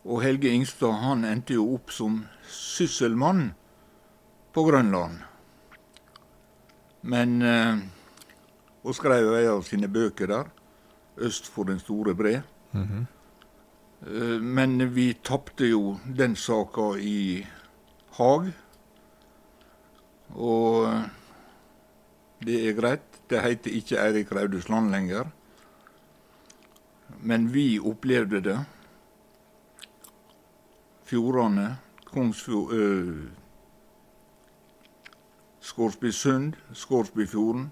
Og Helge Ingstad han endte jo opp som sysselmann på Grønland. Men eh, Og skrev ei av sine bøker der, 'Øst for den store bre'. Eh, Men vi tapte jo den saka i Haag. Og eh, det er greit. Det heter ikke Eirik Raudesland lenger. Men vi opplevde det. Fjordane, Kongsfjord øh, Skårsbysund, Skårsbyfjorden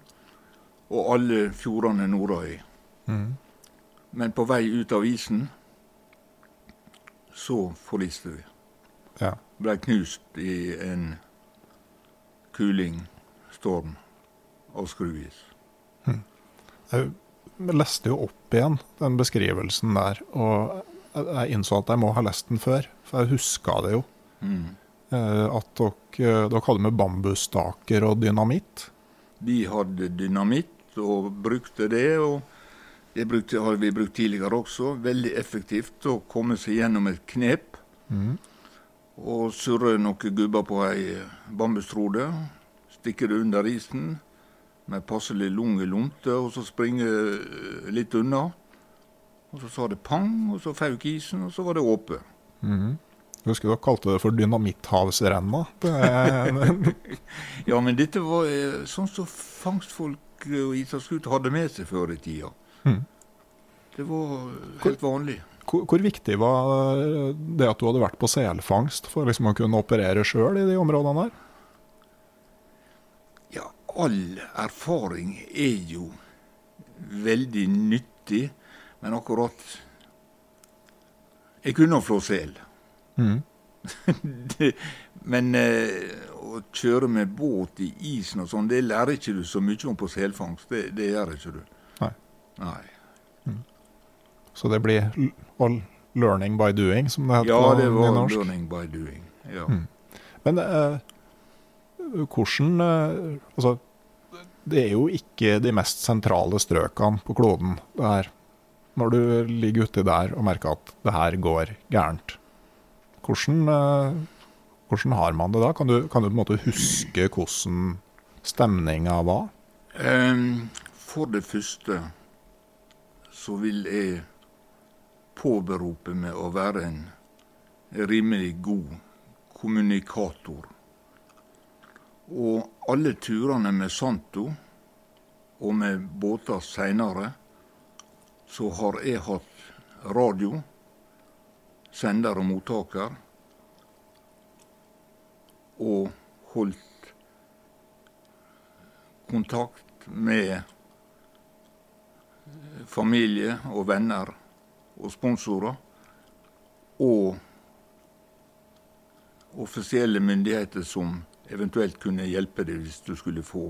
og alle fjordene nordøy. Men på vei ut av isen så forliste vi. Ja. Ble knust i en kuling, storm av skruis. Jeg leste jo opp igjen den beskrivelsen der, og jeg- innså at jeg må ha lest den før, for jeg huska det jo. Eh, At dere, dere hadde med bambusstaker og dynamitt. Vi hadde dynamitt og brukte det. og Det brukte, har vi brukt tidligere også. Veldig effektivt å komme seg gjennom et knep. Og surre noen gubber på ei bambustrode. Stikke det under isen med passelig lang lunte, og så springe eh, litt unna. Og så sa det pang, og så fauk isen, og så var det åpe. Jeg husker dere kalte det for dynamitthavsrenna. Ja, men dette var eh, sånn som fangstfolk og ishavsgutter hadde med seg før i tida. Det var helt vanlig. Hvor, hvor viktig var det at du hadde vært på selfangst for liksom å kunne operere sjøl i de områdene der? Ja, all erfaring er jo veldig nyttig, men akkurat Jeg kunne flå sel. det, men eh, å kjøre med båt i isen og sånn, det lærer ikke du så mye om på selfangst. Det, det gjør ikke du. Nei. Nei. Så det blir all learning by doing, som det heter Ja, på det var norsk. learning by doing. Ja. Men eh, hvordan eh, Altså, det er jo ikke de mest sentrale strøkene på kloden, det her. Når du ligger uti der og merker at det her går gærent. Hvordan, eh, hvordan har man det da? Kan du, kan du på en måte huske hvordan stemninga var? For det første så vil jeg påberope meg å være en rimelig god kommunikator. Og alle turene med Santo og med båter seinere, så har jeg hatt radio, sender og mottaker, og holdt kontakt med familie og venner og sponsorer. Og offisielle myndigheter som eventuelt kunne hjelpe deg hvis du skulle få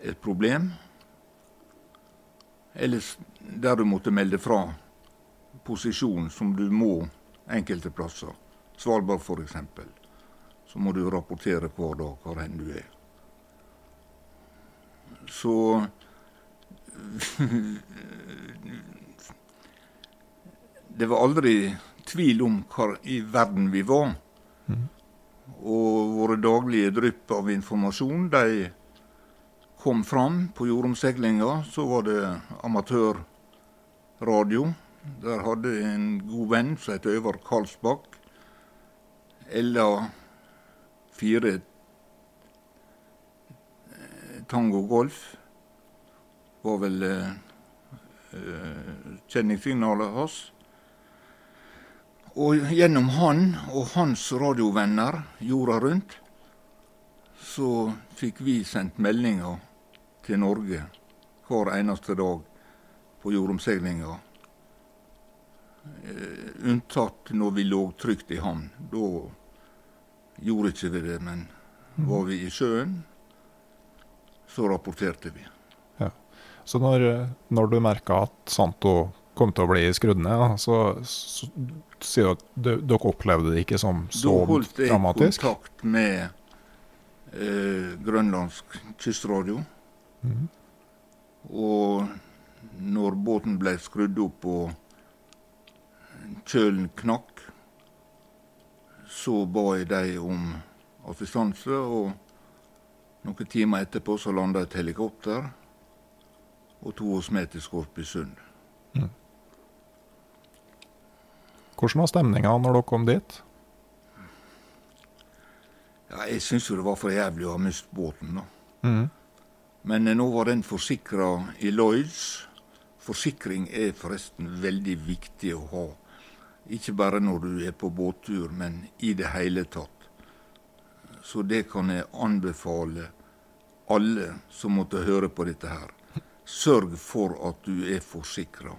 et problem. Eller der du måtte melde fra posisjon som du må enkelte plasser. Svalbard f.eks. Så må du rapportere hver dag hvor enn du er. Så Det var aldri tvil om hvor i verden vi var. Og våre daglige drypp av informasjon, de kom fram. På jordomseilinga så var det amatørradio. Der hadde jeg en god venn som het Øyvard Karlsbakk. Ella fire eh, tango golf. var vel eh, kjenningssignalet hans. Og gjennom han og hans radiovenner jorda rundt, så fikk vi sendt meldinger til Norge hver eneste dag på jordomseilinga. Eh, unntatt når vi lå trygt i havn. Da gjorde ikke vi det, men var vi i sjøen, så rapporterte vi. Ja. Så når, når du merka at Santo kom til å bli skrudd ned, så, så sier du at dere opplevde det ikke som så dramatisk? da holdt jeg kontakt med eh, grønlandsk kystradio. Mm. Og når båten ble skrudd opp og kjølen knakk, så ba jeg dem om assistanse. Og noen timer etterpå så landa et helikopter og tok oss med til Skorpisund. Hvordan var stemninga når dere kom dit? Ja, jeg syns jo det var for jævlig å ha mistet båten, da. Mm. Men nå var den forsikra i Lloyds. Forsikring er forresten veldig viktig å ha. Ikke bare når du er på båttur, men i det hele tatt. Så det kan jeg anbefale alle som måtte høre på dette her. Sørg for at du er forsikra.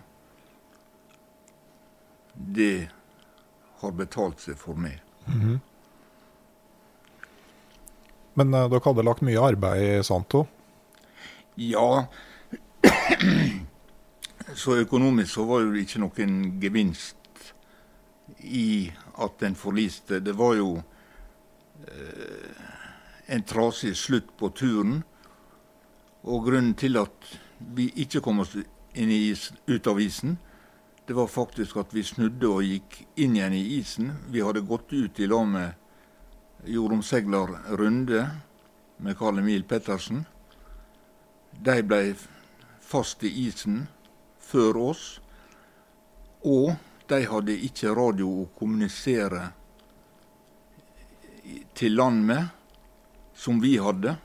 Det har betalt seg for meg. Men uh, dere hadde lagt mye arbeid i Santo. Ja, så økonomisk så var det ikke noen gevinst i at den forliste. Det var jo eh, en trasig slutt på turen. Og grunnen til at vi ikke kom oss is, ut av isen, det var faktisk at vi snudde og gikk inn igjen i isen. Vi hadde gått ut i lag med jordomsegler Runde med Karl Emil Pettersen. De ble fast i isen før oss, og de hadde ikke radio å kommunisere til land med, som vi hadde.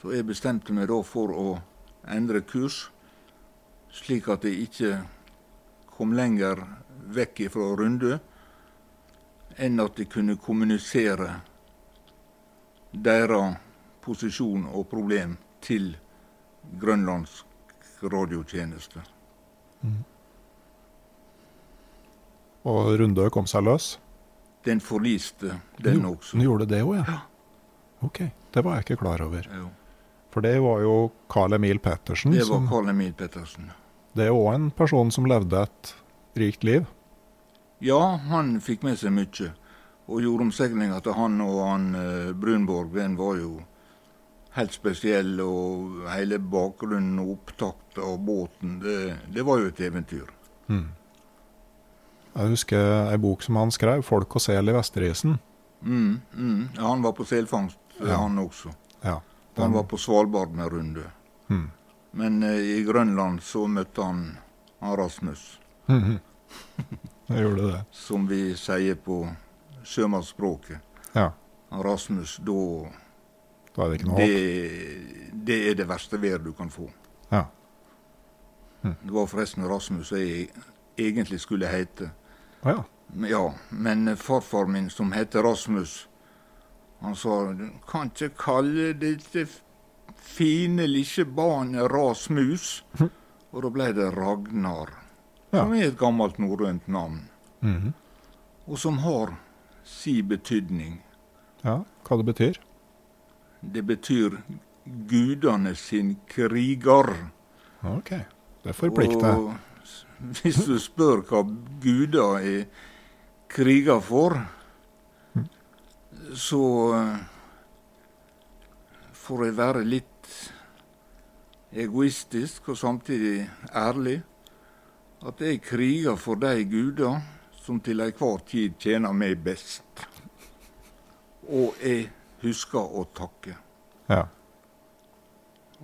Så jeg bestemte meg da for å endre kurs, slik at jeg ikke kom lenger vekk fra Runde enn at jeg kunne kommunisere deres posisjon og problem til Grønlands radiotjeneste. Og Rundø kom seg løs. Den forliste, den Jo, også. Den gjorde det òg, ja. Ok, det var jeg ikke klar over. Jo. For det var jo Carl Emil Pettersen. Det var Som, Karl Emil Pettersen. det er òg en person som levde et rikt liv. Ja, han fikk med seg mye. Og jordomseilinga til han og han eh, Brunborg, den var jo helt spesiell. Og hele bakgrunnen og opptakten av båten, det, det var jo et eventyr. Jeg husker ei bok som han skrev, 'Folk og sel i Vesterisen'. Mm, mm. Ja, han var på selfangst, eh, Ja. han også. Ja, Han var på Svalbard med Runde. Mm. Men eh, i Grønland så møtte han, han Rasmus. Jeg gjorde det. som vi sier på sjømannsspråket. Ja, Han Rasmus, da da er det ikke noe det, det er det verste været du kan få. Ja. Det var forresten Rasmus jeg egentlig skulle hete. Ja. Ja, men farfar min, som heter Rasmus, han sa du kan ikke kalle dette fine lille barnet Rasmus. Og da ble det Ragnar, Ja. som er et gammelt norrønt navn. Mhm. Og som har si betydning. ja. Hva det betyr? Det betyr gudene sin kriger. Ok, det forplikter. Og hvis du spør hva guder er kriger for, så eh, får jeg være litt egoistisk og samtidig ærlig. At jeg kriger for de guder som til enhver tid tjener meg best. Og jeg husker å takke. Ja.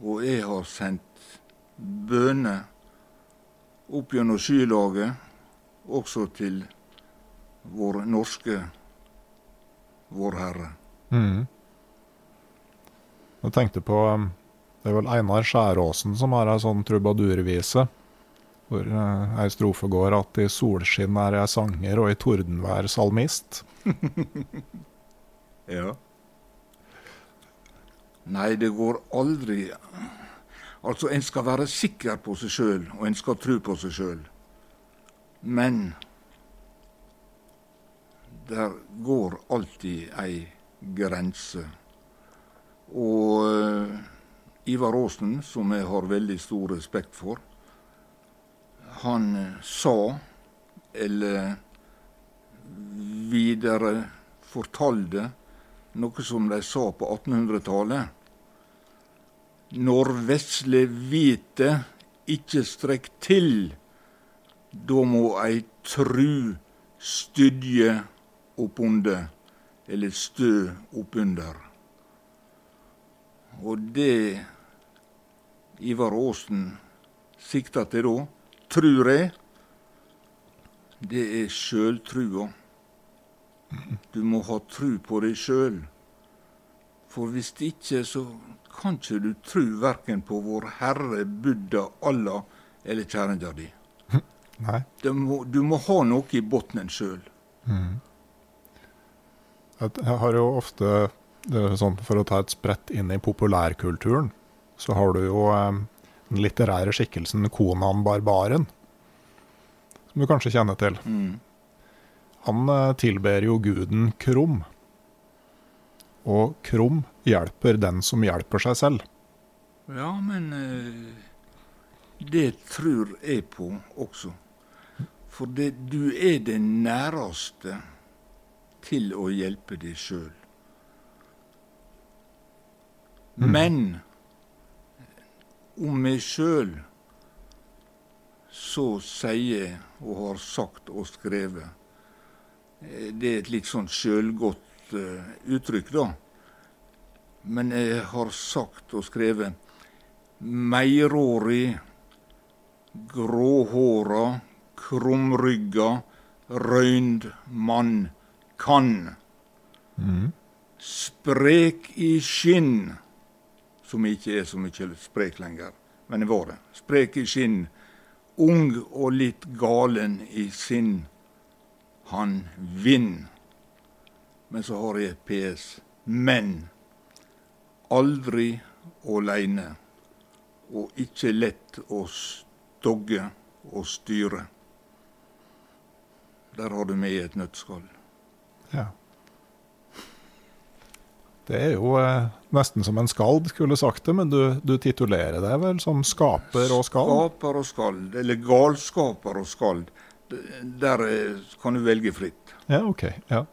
Og jeg har sendt bønner opp gjennom skylaget, også til vår norske Vår Herre. Mhm. Jeg tenkte på um, Det er vel Einar Skjæråsen som har ei sånn trubadurvise. Hvor eh, ei strofe går at i solskinn er jeg sanger, og i tordenvær salmist. Ja. Nei, det går aldri Altså, en skal være sikker på seg sjøl, og en skal tro på seg sjøl. Men der går alltid ei grense. Og uh, Ivar Aasen, som jeg har veldig stor respekt for, han uh, sa, eller videre fortalte, noe som de sa på 1800-tallet. Når vesle vite ikkje strekk til, da må ei tru stydje oppunder, eller stø oppunder. Og det Ivar Aasen sikta til da, trur eg, det er sjøltrua. Du må ha tru på deg sjøl. For hvis ikke, så kan ikke du tru verken på Vår Herre, Buddha, Allah eller kjerringa di. Nei. Må, du må ha noe i bunnen sjøl. Mm. Jeg har jo ofte, sånn for å ta et sprett inn i populærkulturen, så har du jo eh, den litterære skikkelsen Konan Barbaren, som du kanskje kjenner til. Mm. Han eh, tilber jo guden Krum. Og Krum hjelper den som hjelper seg selv. Ja, men eh, det tror jeg på også. For det, du er det næreste til å hjelpe deg sjøl. Mm. Men om meg sjøl så sier og har sagt og skrevet Eh, det er et litt sånn sjølgodt uh, uttrykk, da. Men jeg har sagt og skrevet meirårig, gråhåra, krumrygga, røynd mann kan. Mm. Sprek i skinn, som ikke er så mye sprek lenger, men det var det. Sprek i skinn, ung og litt galen i sinn han vinner. Men så har jeg et PS. Men aldri åleine. Og ikke lett å stogge og styre. Der har du med i et nøttskall. Ja. Det er jo eh, nesten som en skald, skulle sagt det, men du, du titulerer deg vel som skaper og skald? Skaper og skald, eller galskaper og skald. Der eh, kan du velge fritt. Ja, ok. Ja.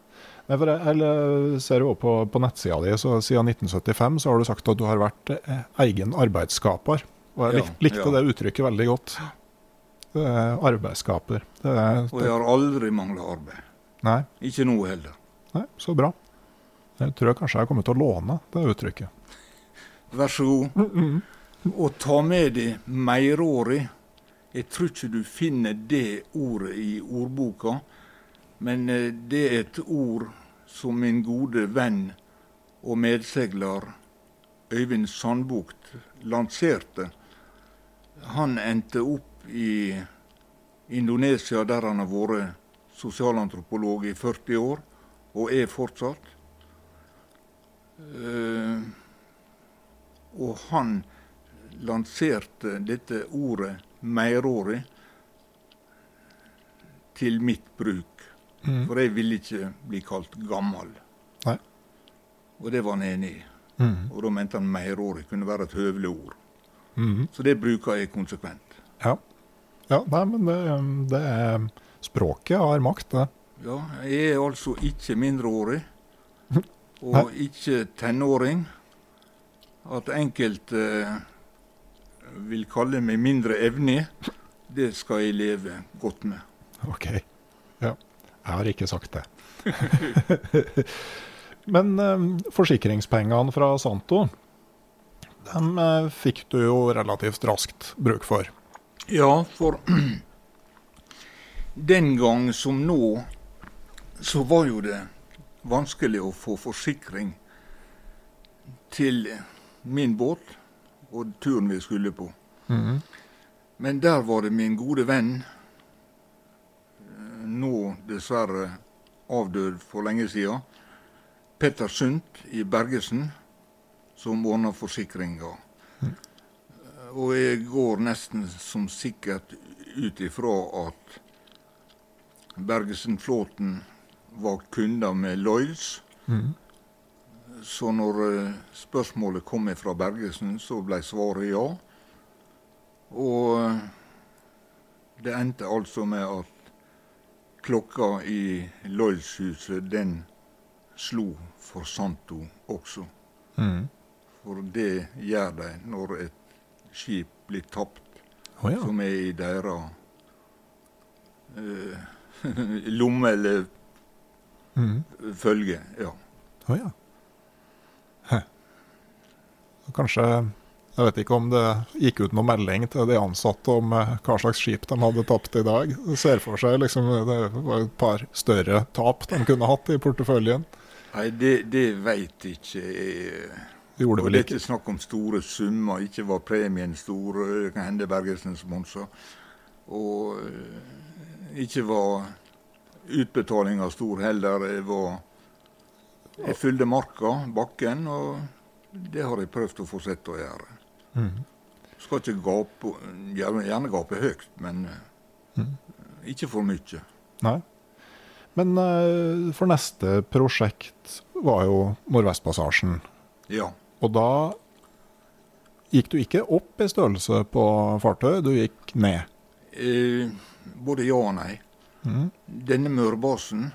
Nei, for jeg, jeg ser jo på, på nettsida di, så siden 1975 så har du sagt at du har vært eh, egen arbeidsskaper. Og jeg Ja, lik, likte ja. det uttrykket veldig godt. Det er arbeidsskaper. Det er, Og jeg har aldri mangla arbeid. nei, Ikke nå heller. nei, så bra. Jeg tror jeg kanskje jeg kommer til å låne det uttrykket. Vær så god. Og ta med deg meirårig. Jeg tror ikke du finner det ordet i ordboka, men eh, det er et ord som min gode venn og medsegler Øyvind Sandbukt lanserte. Han endte opp i Indonesia, der han har vært sosialantropolog i 40 år, og er fortsatt. Eh, og han lanserte dette ordet meirårig til mitt bruk. For jeg ville ikke bli kalt gammel. Nei. Og det var han enig i. Mm. Og da mente han meirårig kunne være et høvelig ord. Mm. Så det bruker jeg konsekvent. Ja. ja, nei, men det, det er Språket har makt, det. Ja, jeg er altså ikke mindreårig, og ikke tenåring. At enkelte eh, vil kalle meg mindre evnig, det skal jeg leve godt med. Ok. Ja. Jeg har ikke sagt det. Men eh, forsikringspengene fra Santo, dem eh, fikk du jo relativt raskt bruk for. Ja, for den gang som nå, så var jo det vanskelig å få forsikring til min båt. og turen vi skulle på. Men der var det min gode venn, nå dessverre avdød for lenge siden, Petter Sundt i Bergesen, som ordna forsikringa. Og jeg går nesten som sikkert ut ifra at Bergesen-flåten var kunder med Lloyds. Så når eh, spørsmålet kom fra Bergesen, så ble svaret ja. Og eh, det endte altså med at klokka i Lloyds-huset, den slo for Santo også. For det gjør de når et skip blir tapt, oh, ja. som er i deres eh, lomme eller følge. Ja. Å ja. Kanskje Jeg vet ikke om det gikk ut noen melding til de ansatte om eh, hva slags skip de hadde tapt i dag. Det ser for seg liksom det var et par større tap de kunne hatt i porteføljen. Nei, det, det veit ikke jeg. Gjorde vel ikke. det er ikke. snakk om store summer. Ikke var premien stor. Det kan hende Bergesen sponsa. Og eh, ikke var utbetalinga stor heller. Jeg, var Jeg fylte marka, bakken, og det har jeg prøvd å fortsette å gjøre. Skal ikke gape, gjerne, gape høyt, men mm. ikke for mye. Nei. Men uh, for neste prosjekt var jo Nordvestpassasjen. Ja. Og da gikk du ikke opp i størrelse på fartøy, du gikk ned. Eh, både ja og nei. Denne mørbasen,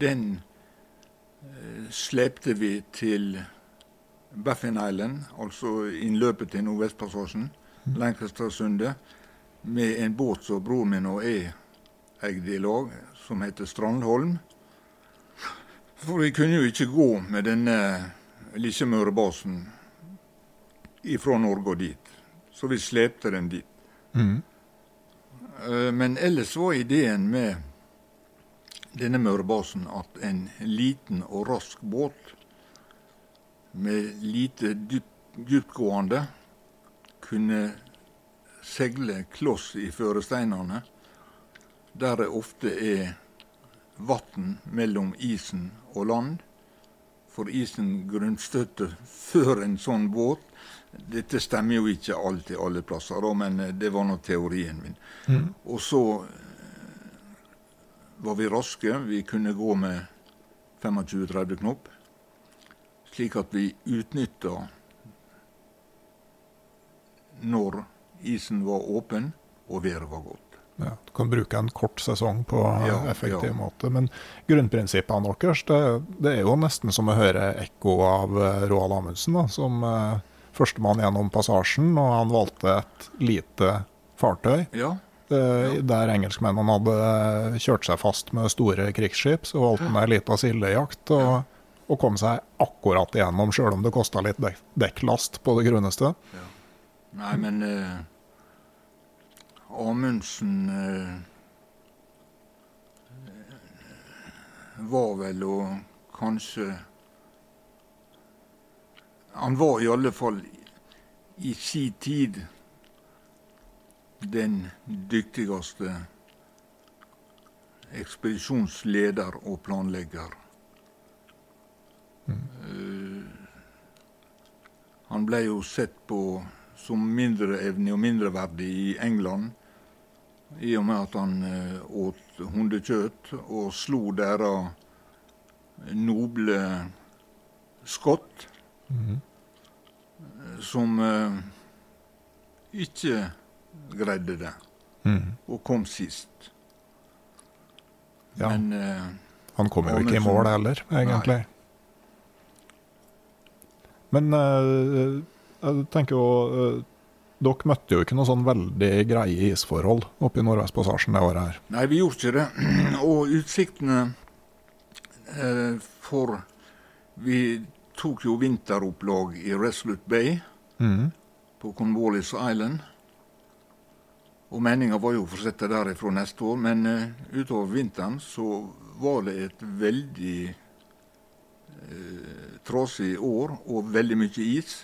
den eh, slepte vi til Baffin Island, altså innløpet til Nordvestpassasjen, Lancastersundet, med en båt som bror min og jeg eide i lag, som heter Strandholm. For vi kunne jo ikke gå med denne lille mørebasen ifra Norge og dit. Så vi slepte den dit. Mm. Men ellers var ideen med denne mørebasen at en liten og rask båt med lite dyp- dyptgående kunne seile kloss i føresteinene, der det ofte er vann mellom isen og land. For isen grunnstøtte før en sånn båt Dette stemmer jo ikke alltid alle plasser, men eh, det var nå teorien min. Og så eh, var vi raske. Vi kunne gå med 25-30 knop. Slik at vi utnytta når isen var åpen og været var godt. Ja, du kan bruke en kort sesong på Ja, effektiv ja. måte. Men grunnprinsippene deres, det, det er jo nesten som å høre ekko av eh, Roald Amundsen, da, som eh, førstemann gjennom passasjen, og han valgte et lite fartøy. Ja, Eh, Der engelskmennene hadde kjørt seg fast med store krigsskip, så valgte han ei lita sildejakt og, og kom seg akkurat igjennom, sjøl om det kosta litt dek dekklast på det grunneste. Nei, men eh, Amundsen eh, var vel og kanskje Han var i alle fall i si tid den dyktigste ekspedisjonsleder og planlegger. Eh, han ble jo sett på som mindreevnig og mindreverdig i England, i og med at han eh, åt hundekjøtt og slo deres noble skott, eh, som eh, ikke greide det, og kom sist. Ja, Men eh, han kom jo ikke i mål heller, egentlig. Men eh, jeg tenker jo eh, Dere møtte jo ikke noe sånn veldig greie isforhold oppe i Nordvestpassasjen det året her. Nei, vi gjorde ikke det. Og utsiktene eh, for Vi tok jo vinteropplag i Resolute Bay på Cornwallis Island. Og meninga var jo å fortsette derifra neste år, men eh, utover vinteren så var det et veldig eh, trasig år og veldig mye is.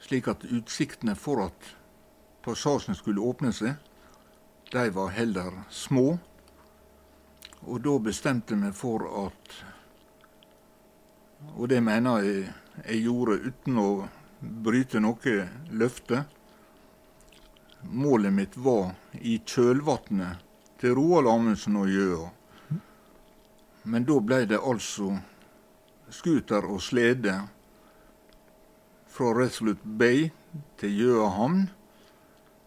Slik at utsiktene for at passasjen skulle åpne seg, de var heller små. Og da bestemte vi for at Og det mener jeg jeg gjorde uten å bryte noe løfte. Målet mitt var i kjølvannet til Roald Amundsen og Gjøa. Men da ble det altså scooter og slede fra Resolute Bay til Gjøahamn,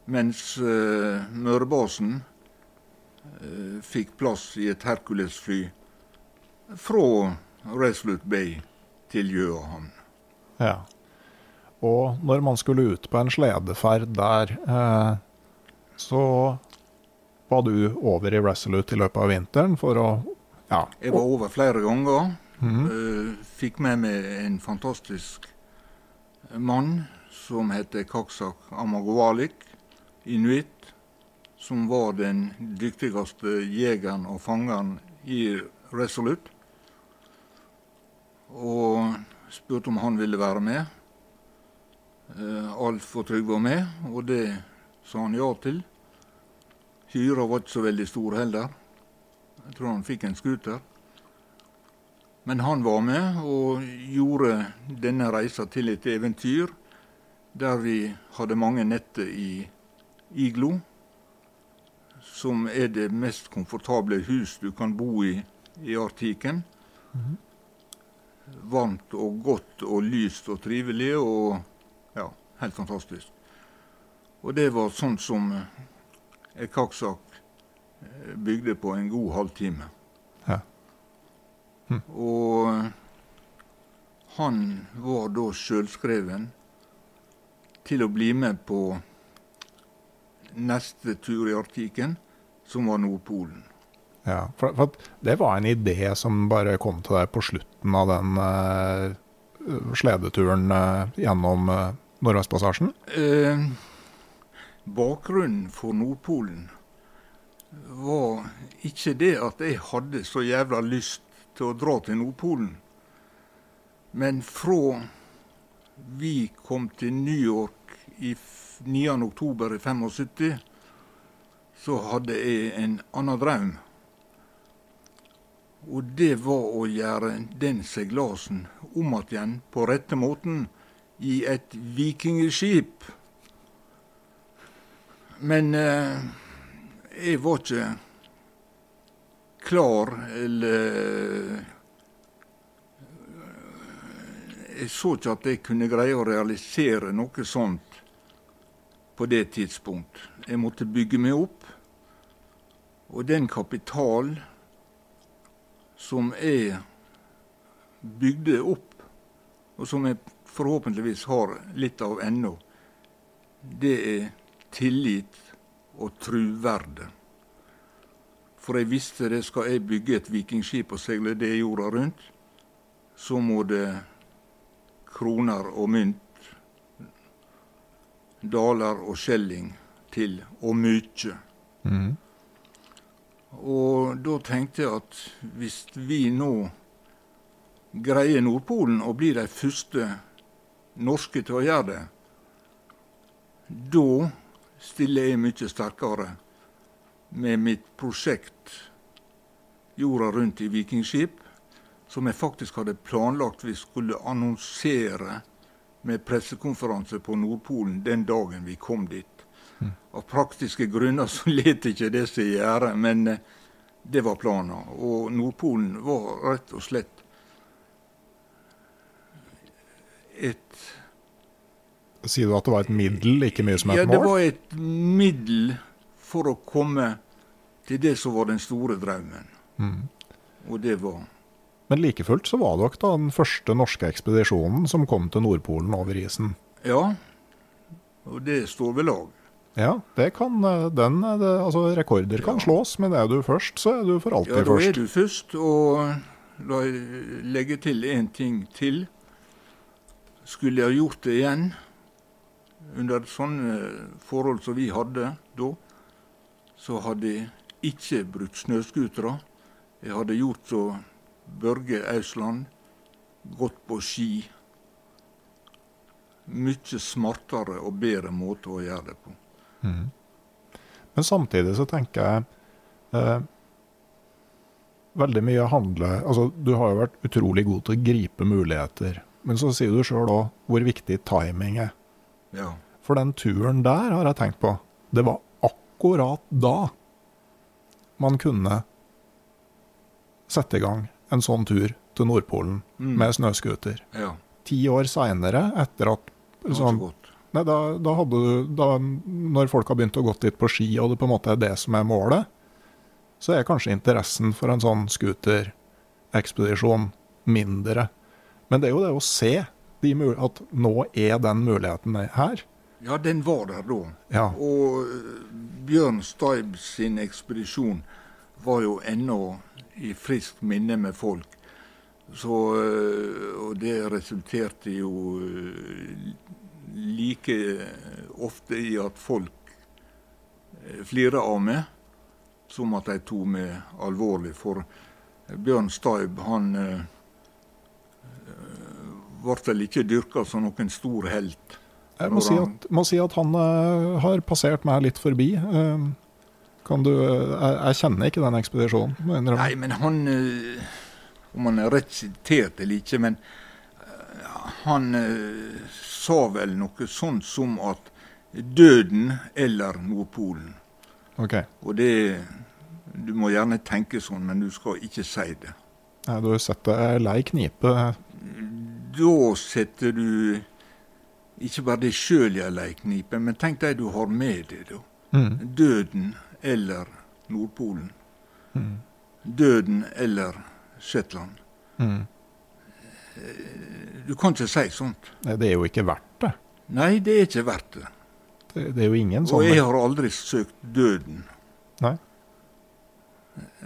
mens uh, Mørebasen uh, fikk plass i et Hercules-fly fra Resolute Bay til Gjøahamn. Ja. Og når man skulle ut på en sledeferd der, eh, så var du over i Resolute i løpet av vinteren for å ja. Jeg var over flere ganger. Mm. Fikk med meg en fantastisk mann som heter Kaksak Amagowalik, inuitt, som var den dyktigste jegeren og fangeren i Resolute. Og spurte om han ville være med. Uh, Alf og Trygve var med, og det sa han ja til. Hyra var ikke så veldig stor heller. Jeg tror han fikk en scooter. Men han var med og gjorde denne reisa til et eventyr der vi hadde mange netter i iglo, som er det mest komfortable hus du kan bo i i Artiken. Mm -hmm. Varmt og godt og lyst og trivelig og ja, helt fantastisk. Og det var sånn som Ekaksak bygde på en god halvtime. Og han var da sjølskreven til å bli med på neste tur i Arktiken, som var Nordpolen. Ja, for, for Det var en idé som bare kom til deg på slutten av den uh, sledeturen uh, gjennom uh, Nordvestpassasjen? Eh, bakgrunnen for Nordpolen var ikke det at jeg hadde så jævla lyst til å dra til Nordpolen. Men fra vi kom til New York i 9. oktober i 75, så hadde jeg en annen drøm. Og det var å gjøre den seilasen om igjen på rette måten i et vikingskip. Men eh, jeg var ikke klar eller Jeg så ikke at jeg kunne greie å realisere noe sånt på det tidspunkt. Jeg måtte bygge meg opp. Og den kapital som jeg bygde opp, og som jeg forhåpentligvis har litt av ennå, det er tillit og truverde. For jeg visste det skal jeg bygge et vikingskip og seile det jorda rundt, så må det kroner og mynt, daler og skjelling til, og mykje. Mm. Og da tenkte jeg at hvis vi nå greier Nordpolen og blir de første norske til å gjøre det, da stiller jeg mye sterkere med mitt prosjekt Jorda rundt i Vikingskip, som jeg faktisk hadde planlagt vi skulle annonsere med pressekonferanse på Nordpolen den dagen vi kom dit. Mm. Av praktiske grunner så let ikke det seg gjøre, men eh, det var planen. Og Nordpolen var rett og slett et Sier du at det var et middel, ikke mye som et mål? Ja, det var et middel for å komme til det som var den store drømmen. Mm. Og det var Men like fullt så var dere da den første norske ekspedisjonen som kom til Nordpolen over isen? Ja, og det står ved lag. Ja, det kan den, det, altså rekorder kan ja. slås, men er du først, så er du for alltid først. Ja, da er du først. Og la jeg legge til én ting til. Skulle jeg gjort det igjen, under sånne forhold som vi hadde da, så hadde jeg ikke brukt snøscootere. Jeg hadde gjort som Børge Ausland, gått på ski. mye smartere og bedre måte å gjøre det på. Mm. Men samtidig så tenker jeg eh, veldig mye handler Altså, du har jo vært utrolig god til å gripe muligheter. Men så sier du sjøl òg hvor viktig timing er. Ja. For den turen der har jeg tenkt på. Det var akkurat da man kunne sette i gang en sånn tur til Nordpolen Mm. med snøscooter. ja. Ti år seinere, etter at sånn. Nei, da, da hadde du da, Når folk har begynt å gå dit på ski, og det på en måte er det som er målet, så er kanskje interessen for en sånn scooterekspedisjon mindre. Men det er jo det å se de, at nå er den muligheten her. Ja, den var der da. Ja. Og eh, Bjørn Staib sin ekspedisjon var jo ennå i friskt minne med folk. Så, eh, og det resulterte jo eh, like ofte i at folk flirte av meg, som at de tok meg alvorlig. For Bjørn Staib, han ble vel ikke dyrka som noen stor helt. Jeg må si at, må si at han eh, har passert meg litt forbi. Eh, kan du eh, jeg, jeg kjenner ikke den ekspedisjonen. Nei, men han eh, Om han er rett sitert eller ikke, men han sa vel noe sånt som at døden eller Nordpolen. Ok, Og det Du må gjerne tenke sånn, men du skal ikke si det. Nei, Du setter lei knipe. Da setter du ikke bare deg sjøl i ei leiknipe, men tenk deg du har med deg, da. Mm. Døden eller Nordpolen. Døden eller Shetland. Mm. Du kan ikke si sånt. Nei, Det er jo ikke verdt det. Nei, det er ikke verdt det. Det, det er jo ingen Og sånn jeg har aldri søkt døden. Nei.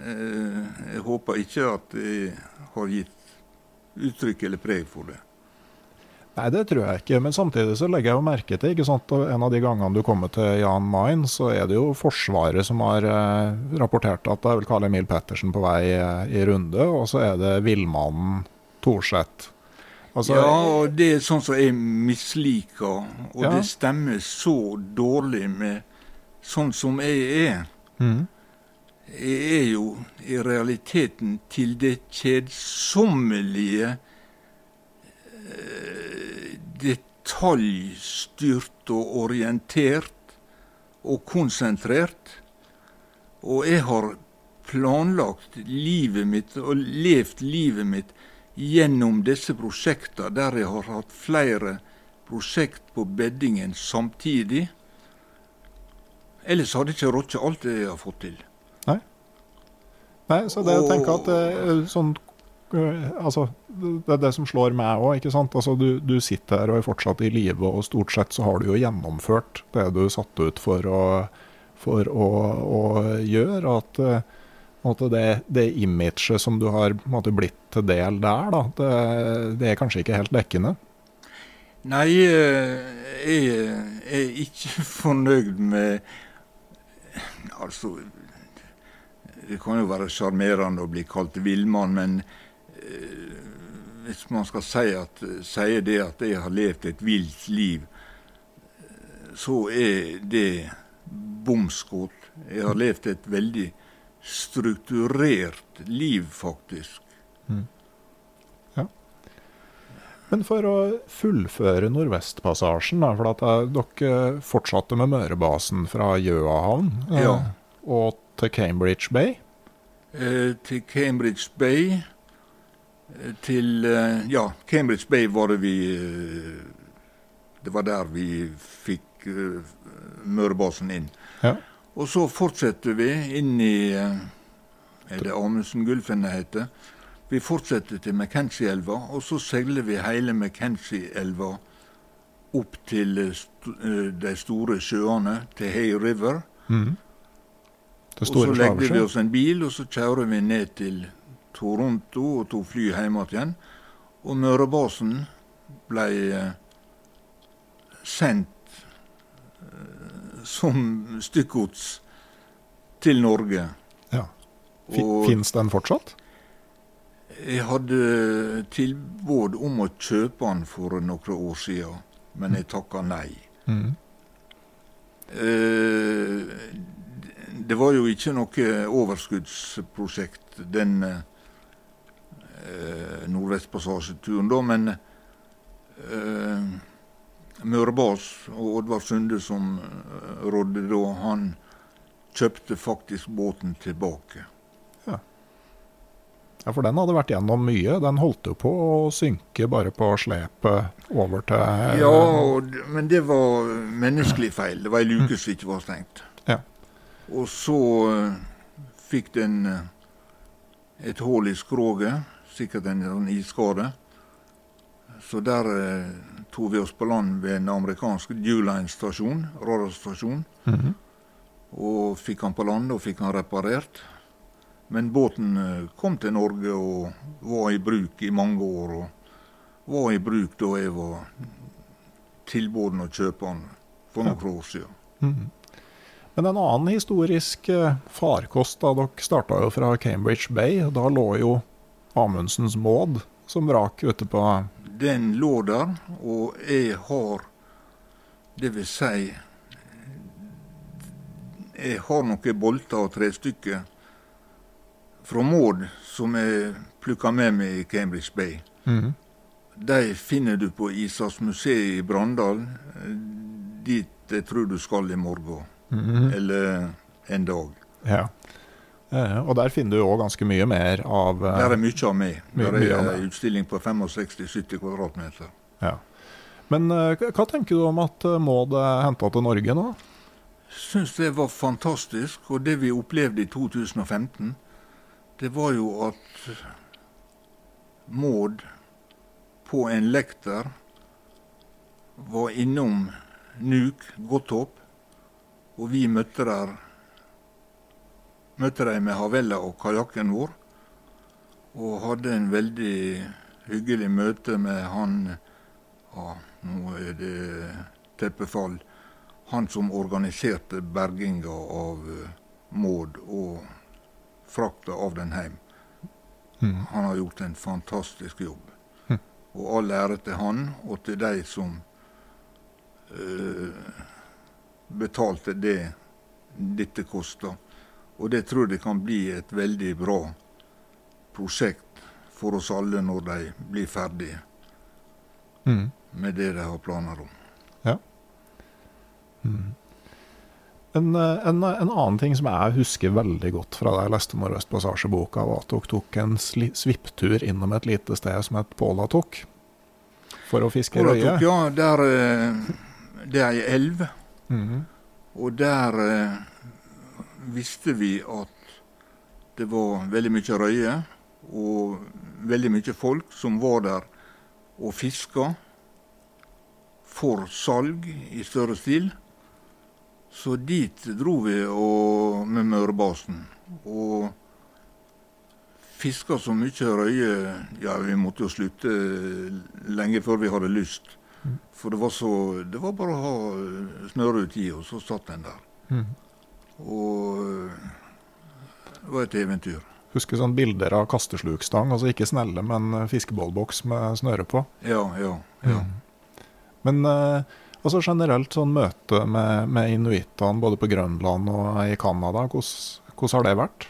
Eh, Jeg håper ikke at jeg har gitt uttrykk eller preg for det. Nei, det tror jeg ikke. Men samtidig så legger jeg jo merke til ikke sant? En av de gangene du kommer til Jan Mayen, så er det jo Forsvaret som har eh, rapportert at det er vel Karl Emil Pettersen på vei eh, i runde, og så er det Villmannen Thorseth. Altså, ja, og det er sånn som jeg misliker, og Ja. det stemmer så dårlig med sånn som jeg er. Mm. Jeg er jo i realiteten til det kjedsommelige detaljstyrt og orientert og konsentrert. Og jeg har planlagt livet mitt og levd livet mitt gjennom disse prosjektene, der jeg har hatt flere prosjekt på beddingen samtidig. Ellers hadde jeg ikke rukket alt det jeg har fått til. Nei, så det jeg tenker at er sånn Altså, det er det som slår meg òg. Altså, du, du sitter her og er fortsatt i live, og stort sett så har du jo gjennomført det du satte ut for å, for å, å gjøre. At, at det, det imaget som du har måte, blitt til del der, da, det, det er kanskje ikke helt dekkende. Nei, eh, jeg er ikke fornøyd med Altså, det kan jo være sjarmerende å bli kalt villmann, men eh, hvis man skal si, at, si det at jeg har levd et vilt liv, eh, så er det bomskudd. Jeg har levd et veldig strukturert liv, faktisk. Men for å fullføre Nordvestpassasjen, da, for at eh, dere fortsatte med Mørebasen fra Gjøahavn eh, Ja. og til Cambridge Bay. Eh, til Cambridge Bay eh, Til eh, Ja, Cambridge Bay var det vi eh, Det var der vi fikk uh, Mørebasen inn. Ja. Og så fortsetter vi inn i eh, Er det Amundsen-Gulfen det heter? Vi fortsetter til McKenzie-elva, og så seiler vi hele McKenzie-elva opp til eh, st eh, de store sjøene, til Hay River. Mm. Og så legger vi oss en bil, og så kjører vi ned til Toronto og tok fly hjem igjen. Og Mørebasen ble eh, sendt eh, som stykkgods til Norge. Ja. Fi- Fins den fortsatt? Jeg hadde tilbud om å kjøpe den for noen år siden. men jeg takka nei. Mm. Eh, det var jo ikke noe overskuddsprosjekt, den eh, Nordvestpassasjeturen, da, men eh, Mørebas og Oddvar Sunde, som eh, rådde da, han kjøpte faktisk båten tilbake. Ja, ja, for den hadde vært gjennom mye. Den holdt jo på å synke bare på slepet over til Ja, og, men det var menneskelig feil. Det var ei luke som ikke var stengt. Ja. Og så eh, fikk den eh, et hull i skroget, sikkert en sånn isskade. Så der eh, tok vi oss på land ved en amerikansk Dewline-stasjon, radarstasjon. Mhm. Og fikk han på land og fikk han reparert. Men båten eh, kom til Norge og var i bruk i mange år. Og var i bruk da jeg var tilbuden å kjøpe den for noen år siden. Mhm. Men en annen historisk eh, farkost da dere starta jo fra Cambridge Bay. Da lå jo Amundsens Maud som vrak ute på Den lå der, og jeg har Det vil si Jeg har noen bolter og trestykker fra Maud som jeg plukka med meg i Cambridge Bay. Mhm. De finner du på Isas Ishavsmuseet i Brandal. Dit jeg tror du skal i morgen. Mhm. Eller en dag. Ja. Eh, Og der finner du òg ganske mye mer av eh, Der er mye av meg. Mye- Der er en utstilling på 65-70 kvadratmeter. ja. Men eh, hva tenker du om at Maud er henta til Norge nå? syns det var fantastisk. Og det vi opplevde i 2015, det var jo at Maud på en lekter var innom Nuk Godthopp, og vi møtte der møtte de med havella og kajakken vår. Og hadde en veldig hyggelig møte med han ja, Nå er det teppefall han som organiserte berginga av eh, Maud og frakta av den hjem. Mm. Han har gjort en fantastisk jobb. Mm. Og all ære til han og til de som eh, betalte det dette kosta. Og det tror jeg kan bli et veldig bra prosjekt for oss alle når de blir ferdige mm. med det de har planer om. Ja. Mm. en, en annen ting som jeg husker veldig godt fra da jeg leste Nordvestpassasjeboka, var at dere tok en svipptur innom et lite sted som het Pålatok for å fiske røye. Ja, der, eh, det er ei elv. Mhm. Og der eh, visste vi at det var veldig mye røye, og veldig mye folk som var der og fiska for salg i større stil. Så dit dro vi og, med Mørebasen. Og fiska så mye røye Ja, vi måtte jo slutte lenge før vi hadde lyst. For det var så Det var bare å ha snøret i, og så satt den der. Mhm. Og eh, det var et eventyr. Husker sånne bilder av kasteslukstang, altså ikke snelle, men eh, fiskebollboks med snøre på. Ja, ja, ja. Men eh, altså generelt sånn møte med, med inuittene både på Grønland og i Canada, hvordan, hvordan har det vært?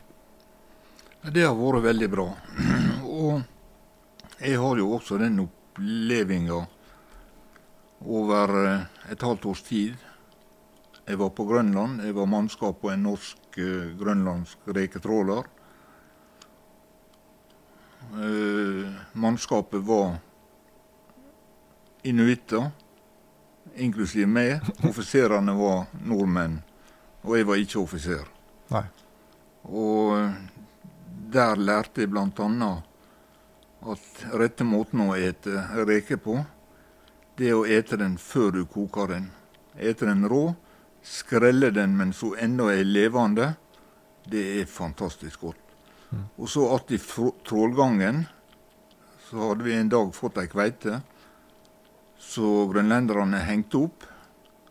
Det har vært veldig bra. Og jeg har jo også den opplevinga over eh, et halvt års tid. Jeg var på Grønland. Jeg var mannskap på en norsk-grønlandsk reketråler. Eh, Mannskapet var inuitter, inklusiv meg. Offiserene var nordmenn, og jeg var ikke offiser. Nei. Og der lærte jeg bl.a. at rette måten å ete reke på, det er å ete den før du koker den. Ete den rå, skrelle den mens hun ennå er levende. Det er fantastisk godt. Og så att i trålgangen så hadde vi en dag fått ei kveite. Så grønlenderne hengte opp.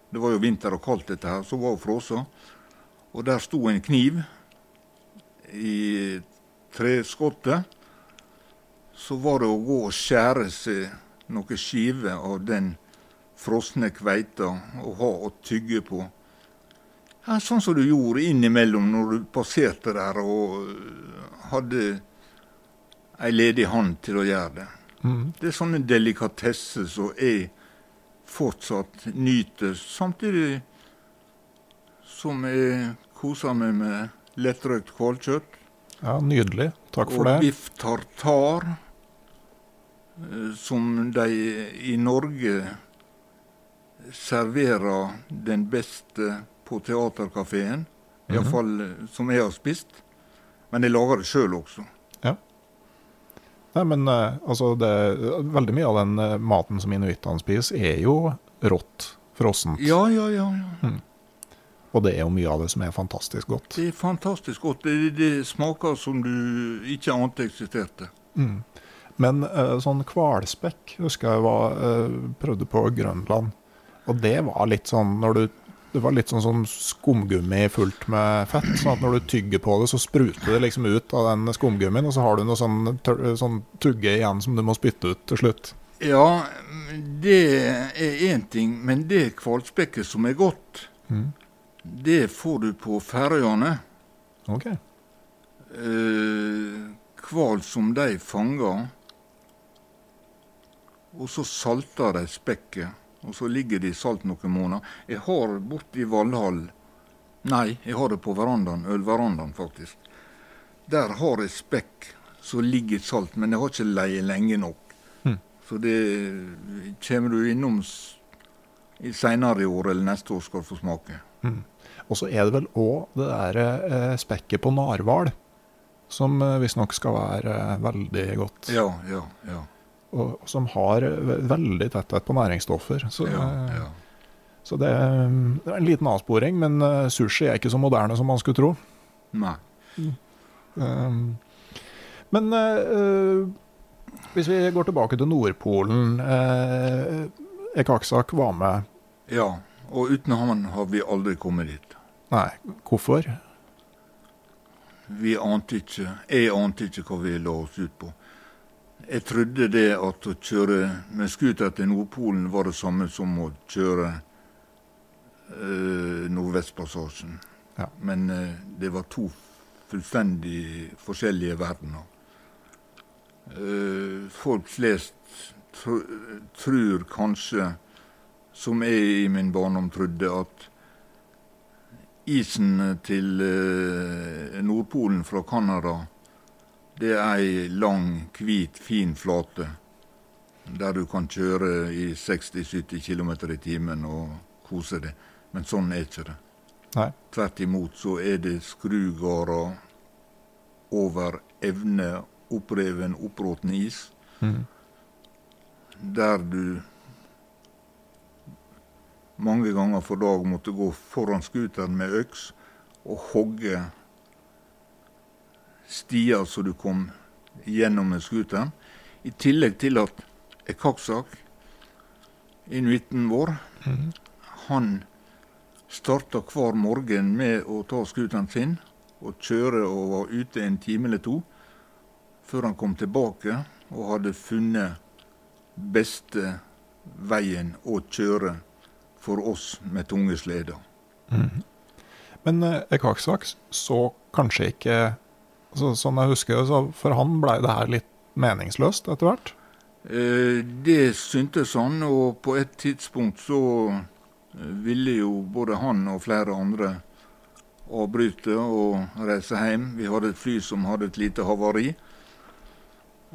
Det var jo vinter og kaldt, dette her, så var hun frosset. Og der sto en kniv i treskottet. Så var det å gå og skjære seg noen skiver av den frosne kveita og ha å tygge på. Ja, sånn som du gjorde innimellom når du passerte der og øh, hadde ei ledig hånd til å gjøre det. Mm. Det er sånne delikatesser som jeg fortsatt nyter, samtidig som jeg koser meg med lettrøkt hvalkjøtt. Ja, nydelig. Takk for og det. biff tartar, eh, som de i Norge serverer den beste på teaterkafeen. -hmm. Iallfall eh, som jeg har spist. Men jeg lager det sjøl også. Ja. Nei, men eh, altså, det, veldig mye av den eh, maten som inuittene spiser, er jo rått, frossent. Ja, ja, ja. ja. Og det er jo mye av det som er fantastisk godt. Det er fantastisk godt. Det, det smaker som du ikke ante eksisterte. Mm. Men sånn hvalspekk husker jeg var, prøvde på Grønland. Og det var litt sånn når du det var litt sånn, som skumgummi fullt med fett. sånn at Når du tygger på det, så spruter det liksom ut av den skumgummien, og så har du noe sånn, sånn tugge igjen som du må spytte ut til slutt. Ja, det er én ting, men det kvalspekket som er godt, Mm. det får du på Færøyene. Ok. Eh, Hval som de fanger, og så salter de spekket. Og så ligger det i salt noen måneder. Jeg har borte i Valhall Nei, jeg har det på verandaen, ølverandaen faktisk. Der har jeg spekk som ligger i salt, men jeg har ikke leie lenge nok. Mm. Så det kommer du innom seinere i år eller neste år skal du få smake. Og så er det vel òg det der eh, spekket på narhval, som eh, visstnok skal være eh, veldig godt. Ja, ja, ja. Og, og som har ve- veldig tetthet på næringsstoffer. Så, ja, eh, ja. så det, er- det er en liten avsporing, men eh, sushi er ikke så moderne som man skulle tro. Nei. Um, men eh, hvis vi går tilbake til Nordpolen uh, Ekaksak var med. Ja, og uten han har vi aldri kommet dit. Nei, hvorfor? Vi ante ikke, jeg ante ikke hva vi la oss ut på. Jeg trodde det at å kjøre med scooter til Nordpolen var det samme som å kjøre øh, Nordvestpassasjen. Ja. Men øh, det var to fullstendig forskjellige verdener. Uh, folk flest tr tror kanskje, som jeg i min barndom trodde, at isen til eh, Nordpolen fra Canada det er ei lang, hvit, fin flate der du kan kjøre i 60-70 km i timen og kose deg. Men sånn er ikke det. Nei. Tvert imot så er det skrugårder over evne, oppreven, oppråten is, mm. der du mange ganger for dag måtte gå foran scooteren med øks og hogge stier som du kom gjennom med scooteren. I tillegg til at Ekaksak, inuitten vår, han starta hver morgen med å ta scooteren sin og kjøre og var ute en time eller to, før han kom tilbake og hadde funnet beste veien å kjøre for oss med tunge sleder. Men eh, så kanskje ikke så, Sånn jeg husker det, så for han blei det her litt meningsløst etter hvert. Eh, det syntes han, og på et tidspunkt så eh, ville jo både han og flere andre avbryte og reise hjem. Vi hadde et fly som hadde et lite havari.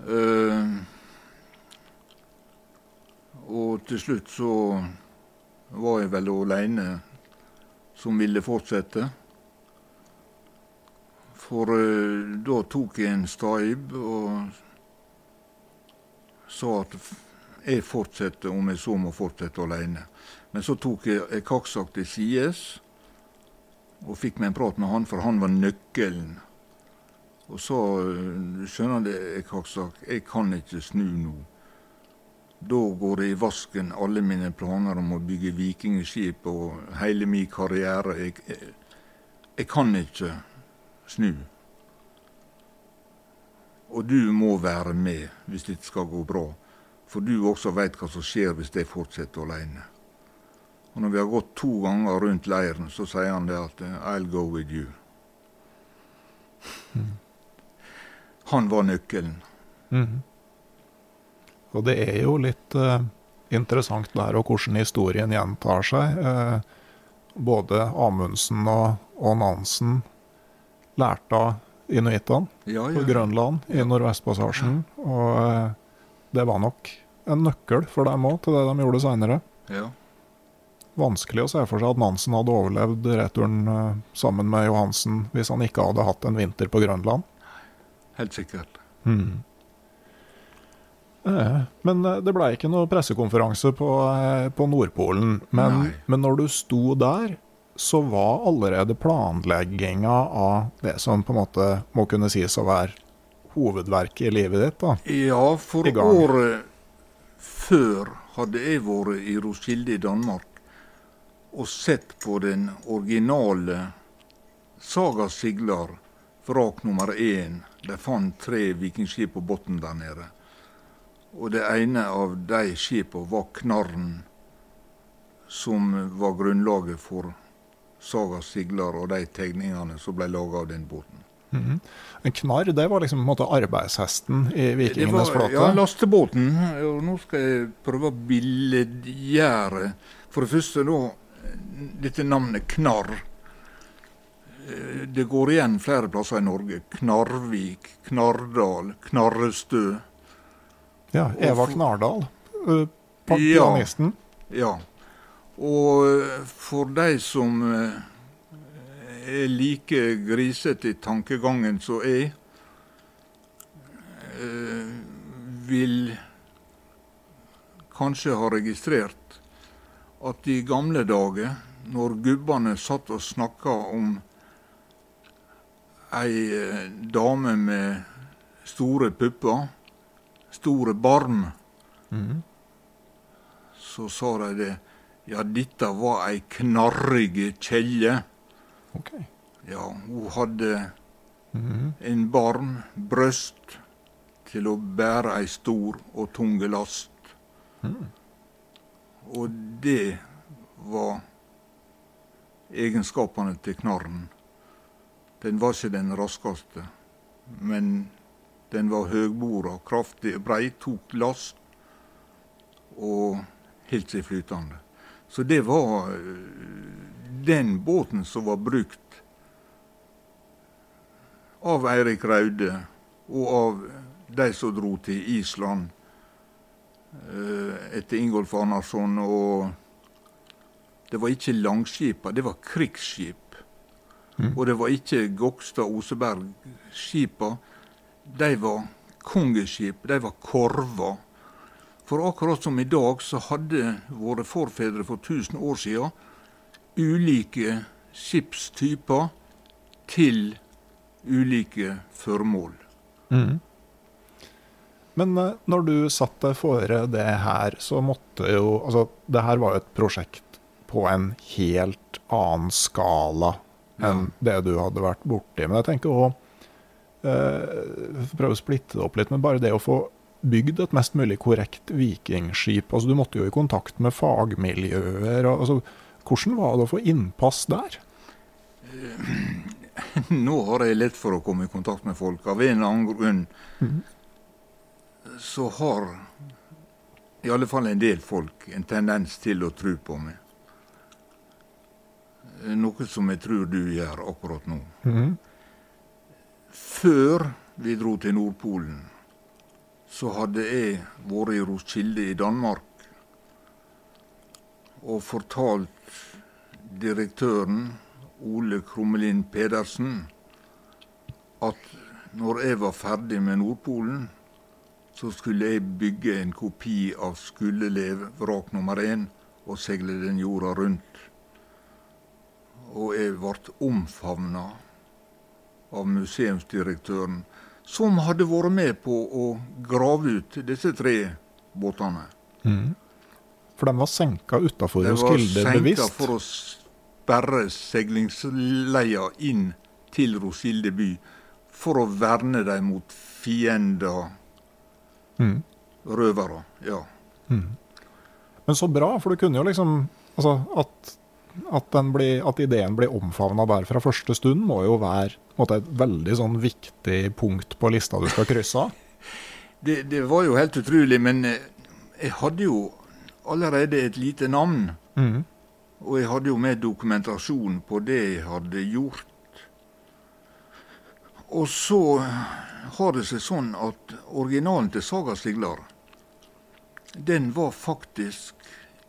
Eh, og til slutt så var jeg vel aleine som ville fortsette. For eh, da tok jeg en staib og sa at jeg fortsetter om jeg så må fortsette alene. Men så tok jeg, jeg Kaksak til sides og fikk meg en prat med han, for han var nøkkelen. Og sa skjønner du, Kaksak, jeg kan ikke snu nå. Da går det i vasken alle mine planer om å bygge vikingskip og hele min karriere. Jeg, jeg, jeg kan ikke snu. Og du må være med hvis dette skal gå bra. For du også veit hva som skjer hvis jeg fortsetter alene. Og når vi har gått to ganger rundt leiren, så sier han det at I'll go with you. Han var nøkkelen. Mm. Og det er jo litt uh, interessant der og hvordan historien gjentar seg. Uh, både Amundsen og, og Nansen lærte av inuittene Ja, på. Grønland i Nordvestpassasjen. Og eh, det var nok en nøkkel for dem òg til det de gjorde seinere. ja. Vanskelig å se for seg at Nansen hadde overlevd returen eh, sammen med Johansen hvis han ikke hadde hatt en vinter på Grønland. Helt sikkert. Eh, Men det ble ikke noe pressekonferanse på, på Nordpolen. Men, men når du sto der, så var allerede planlegginga av det som på en måte må kunne sies å være hovedverket i livet ditt. da. Ja, for året før hadde jeg vært i Roskilde i Danmark og sett på den originale Saga Siglar, vrak nummer én. De fant tre vikingskip på bunnen der nede. Og det ene av de skipene var Knarren, som var grunnlaget for Saga Siglar og de tegningene som ble laga av den båten. En knarr det var liksom på en måte arbeidshesten i vikingenes flåte. ja, lastebåten. Og nå skal jeg prøve å billedgjøre For det første da, dette navnet Knarr. Eh, Det går igjen flere plasser i Norge. Knarvik, Knardal, Knarrestø. Ja, Eva Knardal, pianisten. Ja. Ja. Og for de som eh, er like grisete i tankegangen som jeg, eh, vil kanskje ha registrert at i gamle dager, når gubbene satt og snakka om ei eh, dame med store pupper, store barm, så sa de det. Ja, dette var ei knarrige kjelle. Ok. Ja, hun hadde en barm, brøst, til å bære ei stor og tung last. Og det var egenskapene til knarren. Den var ikke den raskeste, men den var høgbora, kraftig, brei, tok last og helt seg flytende. Så det var øh, den båten som var brukt av Eirik Raude og av de som dro til Island øh, etter Ingolf Arnarsson. Og det var ikke langskipa, det var krigsskip. Og det var ikke Gokstad-Oseberg-skipa. De var kongeskip, de var korver. For akkurat som i dag, så hadde våre forfedre for 1000 år siden ulike skipstyper til ulike føremål. Men eh, når du satt deg fore det her, så måtte jo Altså, det her var jo et prosjekt på en helt annen skala enn det du hadde vært borti. Men jeg tenker òg eh, Prøve å splitte det opp litt, men bare det å få bygd et mest mulig korrekt vikingskip altså Du måtte jo i kontakt med fagmiljøer. Altså, hvordan var det å få innpass der? Nå har jeg lett for å komme i kontakt med folk. Av en eller annen grunn så har i alle fall en del folk en tendens til å tro på meg. Noe som jeg tror du gjør akkurat nå. Før vi dro til Nordpolen, så hadde jeg vært i Roskilde i Danmark og fortalt direktøren, Ole Krummelin Pedersen, at når jeg var ferdig med Nordpolen, så skulle jeg bygge en kopi av Skullelev vrak nummer én og seile den jorda rundt. Og jeg ble omfavna av museumsdirektøren, som hadde vært med på å grave ut disse tre båtene. For de var senka utafor De var Roskilde senka for å sperre seilingsleia inn til Roskilde by, for å verne dem mot fiender, røvere. Ja. Men så bra, for du kunne jo liksom Altså at, at, den blir, at ideen blir omfavna der fra første stund, må jo være måte, et veldig sånn viktig punkt på lista du skal krysse av. Det, det var jo helt utrolig, men eh, jeg hadde jo allerede et lite navn. Mm. Og jeg hadde jo med dokumentasjon på det jeg hadde gjort. Og så har det seg sånn at originalen til Saga Stiglar, den var faktisk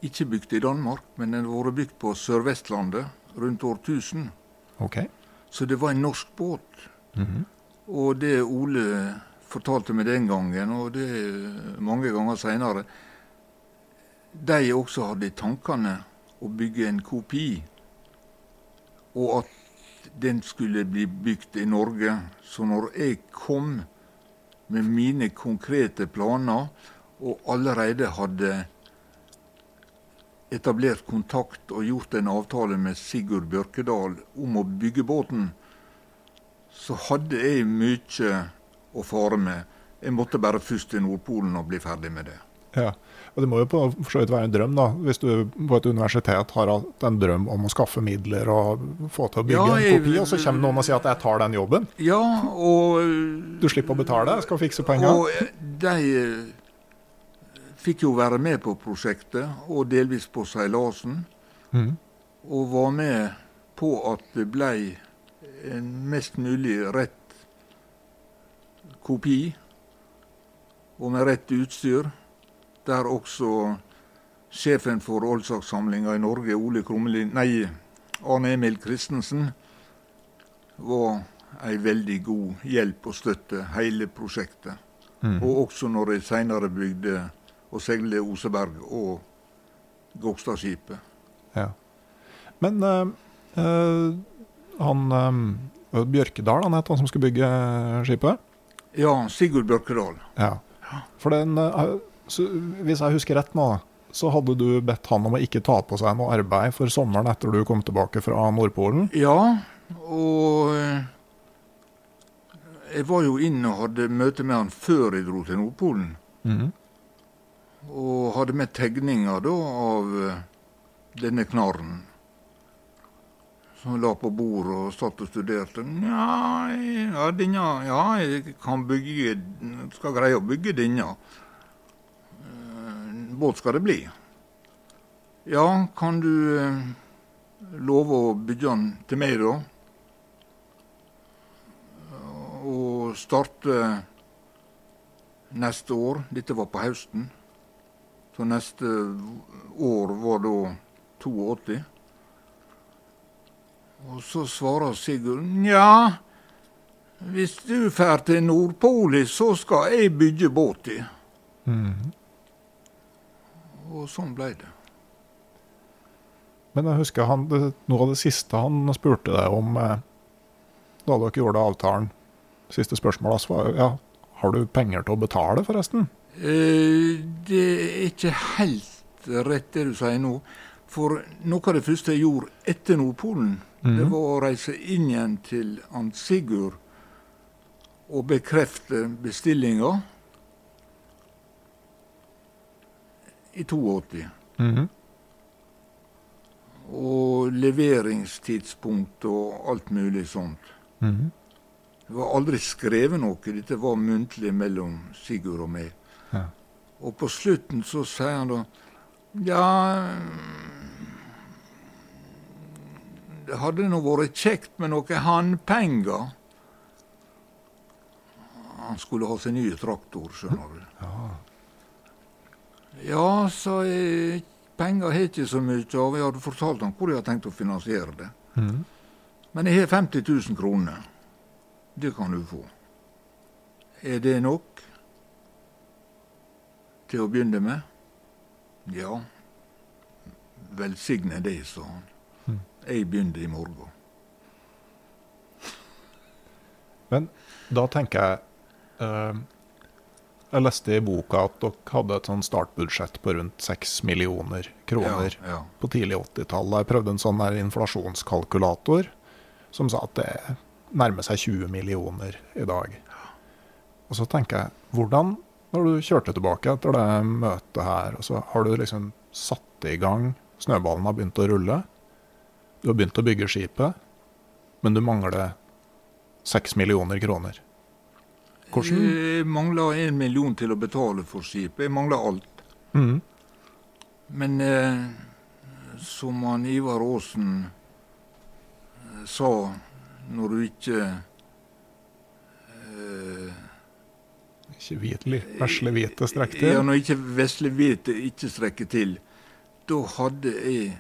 ikke bygd i Danmark, men den har vært bygd på Sør-Vestlandet rundt årtusen. Okay. Så det var en norsk båt. Mhm. Og det Ole fortalte meg den gangen, og det mange ganger seinere, de også hadde i tankene å bygge en kopi, og at den skulle bli bygd i Norge. Så når jeg kom med mine konkrete planer, og allerede hadde etablert kontakt og gjort en avtale med Sigurd Bjørkedal om å bygge båten, så hadde jeg mye å fare med. Jeg måtte bare først til Nordpolen og bli ferdig med det. Ja. Og det må jo på for så vidt være en drøm, da. Hvis du på et universitet har hatt en drøm om å skaffe midler og få til å bygge Ja, jeg- en kopi, og så kommer noen og sier at 'jeg tar den jobben'. Ja, og Du slipper å betale, jeg skal fikse penger. Og de eh, fikk jo være med på prosjektet, og delvis på seilasen. Mm. Og var med på at det ble en mest mulig rett kopi, og med rett utstyr. Der også sjefen for Oldsakssamlinga i Norge, Ole Krummelin, nei, Arne Emil Christensen, var ei veldig god hjelp og støtte hele prosjektet. Mm. Og også når jeg seinere bygde og seile Oseberg og Gokstadskipet. Ja. Men øh, øh, han øh, Bjørkedal, han het han som skulle bygge skipet? Ja, Sigurd Bjørkedal. Ja. For den, så, hvis jeg husker rett nå, så hadde du bedt han om å ikke ta på seg noe arbeid for sommeren etter du kom tilbake fra Nordpolen. Ja, og jeg var jo inne og hadde møte med han før jeg dro til Nordpolen. Mhm. Og hadde med tegninger da av eh, denne knarren. Som la på bordet og satt og studerte. Nja, ja, denne, ja, jeg kan bygge Skal greie å bygge denne. Eh, Båt skal det bli. Ja, kan du eh, love å bygge den til meg, da? Og starte neste år. Dette var på høsten. Så neste år var da 82. Og så svarer Sigurd nja, hvis du drar til Nordpolis, så skal jeg bygge båt i. Mm. Og sånn ble det. Men jeg husker han, det, noe av det siste han spurte deg om eh, da dere gjorde avtalen, siste spørsmål hans var ja, har du penger til å betale, forresten? Eh, det er ikke helt rett det du sier nå. For noe av det første jeg gjorde etter Nordpolen, det var å reise inn igjen til Ant Sigurd og bekrefte bestillinga i 82. Mhm. Og leveringstidspunkt og alt mulig sånt. Mhm. Det var aldri skrevet noe, dette var muntlig mellom Sigurd og meg. Ja. Og på slutten så sier han da Ja Det hadde nå vært kjekt med noen handpenger. Han skulle ha seg ny traktor, skjønner du. Ja, sa jeg. Penger har jeg ikke så mye av. Jeg hadde fortalt ham hvor jeg hadde tenkt å finansiere det. Mm. Men jeg har 50 000 kroner. Det kan du få. Er det nok til å begynne med? Ja. Velsigne det, sa han. Jeg begynner i morgen. Men da tenker jeg eh, Jeg leste i boka at dere hadde et sånn startbudsjett på rundt 6 millioner kroner Ja, ja. på tidlig 80-tallet. Jeg prøvde en sånn der inflasjonskalkulator som sa at det nærmer seg 20 millioner i dag. Og så tenker jeg, hvordan, når du kjørte tilbake etter det møtet her, og så har du liksom satt i gang Snøballen har begynt å rulle. Du har begynt å bygge skipet, men du mangler seks millioner kroner. Hvordan Jeg mangler en million til å betale for skipet. Jeg mangler alt. Mm. Men eh, som han Ivar Aasen eh, sa, når du ikke eh, Ikke hvitlig, vesle hvite strekk Ja, når ikke vesle hvete ikke strekker til, da hadde jeg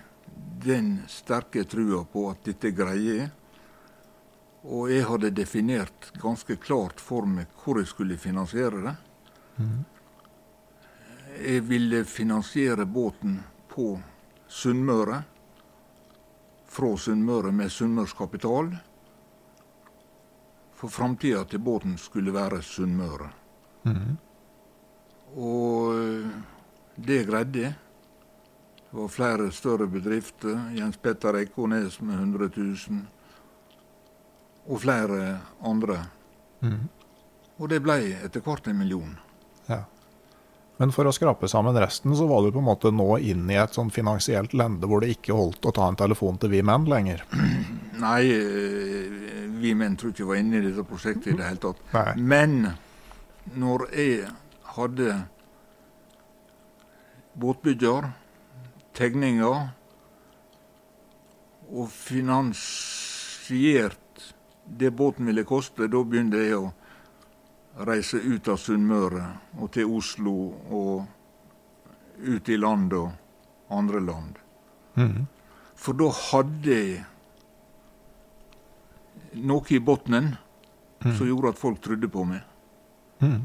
den sterke trua på at dette greier jeg. Og jeg hadde definert ganske klart for meg hvor jeg skulle finansiere det. Jeg ville finansiere båten på Sunnmøre. Fra Sunnmøre med sunnmørskapital. For framtida til båten skulle være Sunnmøre. Og eh, det greide jeg. Det var flere større bedrifter. Jens Petter Ekornes med 100 000. Og flere andre. Mm. Og det ble etter hvert en million. Ja. Men for å skrape sammen resten, så var du på en måte nå inn i et sånn finansielt lende hvor det ikke holdt å ta en telefon til vi menn lenger. Nei, eh, vi menn tror ikke var inne i dette prosjektet i det hele tatt. Nei. Men når jeg hadde båtbygger, tegninger og finansiert det båten ville koste, da begynte jeg å reise ut av Sunnmøre og til Oslo og ut i land og andre land. Mm. For da hadde jeg noe i bunnen som gjorde at folk trodde på meg. Mhm.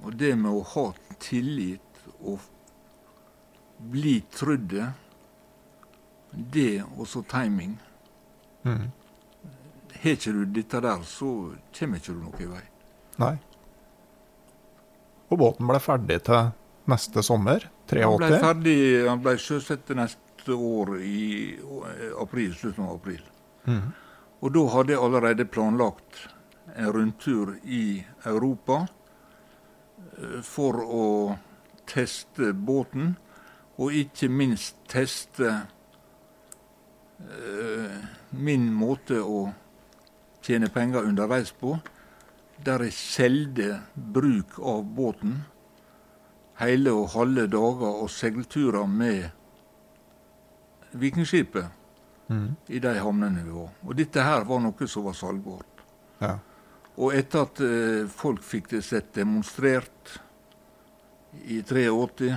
Og det med å ha tillit og bli trodde, det og så timing. Mm. Har ikke du dette der, så kommer ikke du noen vei. Nei. Og båten ble ferdig til neste sommer, Han ble ferdig, han ble sjøsatt neste år i april, slutten av april. Mm. Og da hadde jeg allerede planlagt en rundtur i Europa eh, for å teste båten, og ikke minst teste eh, min måte å tjene penger underveis på, der jeg solgte bruk av båten hele og halve dager og seilturer med Vikingskipet mm. i de havnene vi var. Og dette her var noe som var salgbart. Ja. Og etter at eh, folk fikk det sett demonstrert i 83,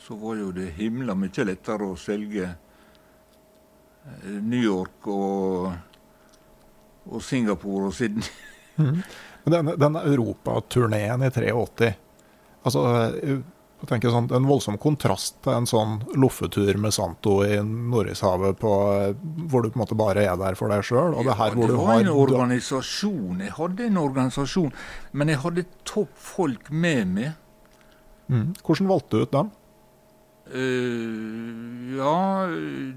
så var jo det himla mye lettere å selge eh, New York og, og Singapore og Sydney. Men denne, den europaturneen i 83 altså, jeg tenker sånn, En voldsom kontrast til en sånn loffetur med Santo i Nordishavet på, hvor du på en måte bare er der for deg sjøl. Og det her Ja, hvor det du var en organisasjon. Jeg hadde en organisasjon, men jeg hadde topp folk med meg. Mm. Hvordan valgte du ut dem? Uh, ja,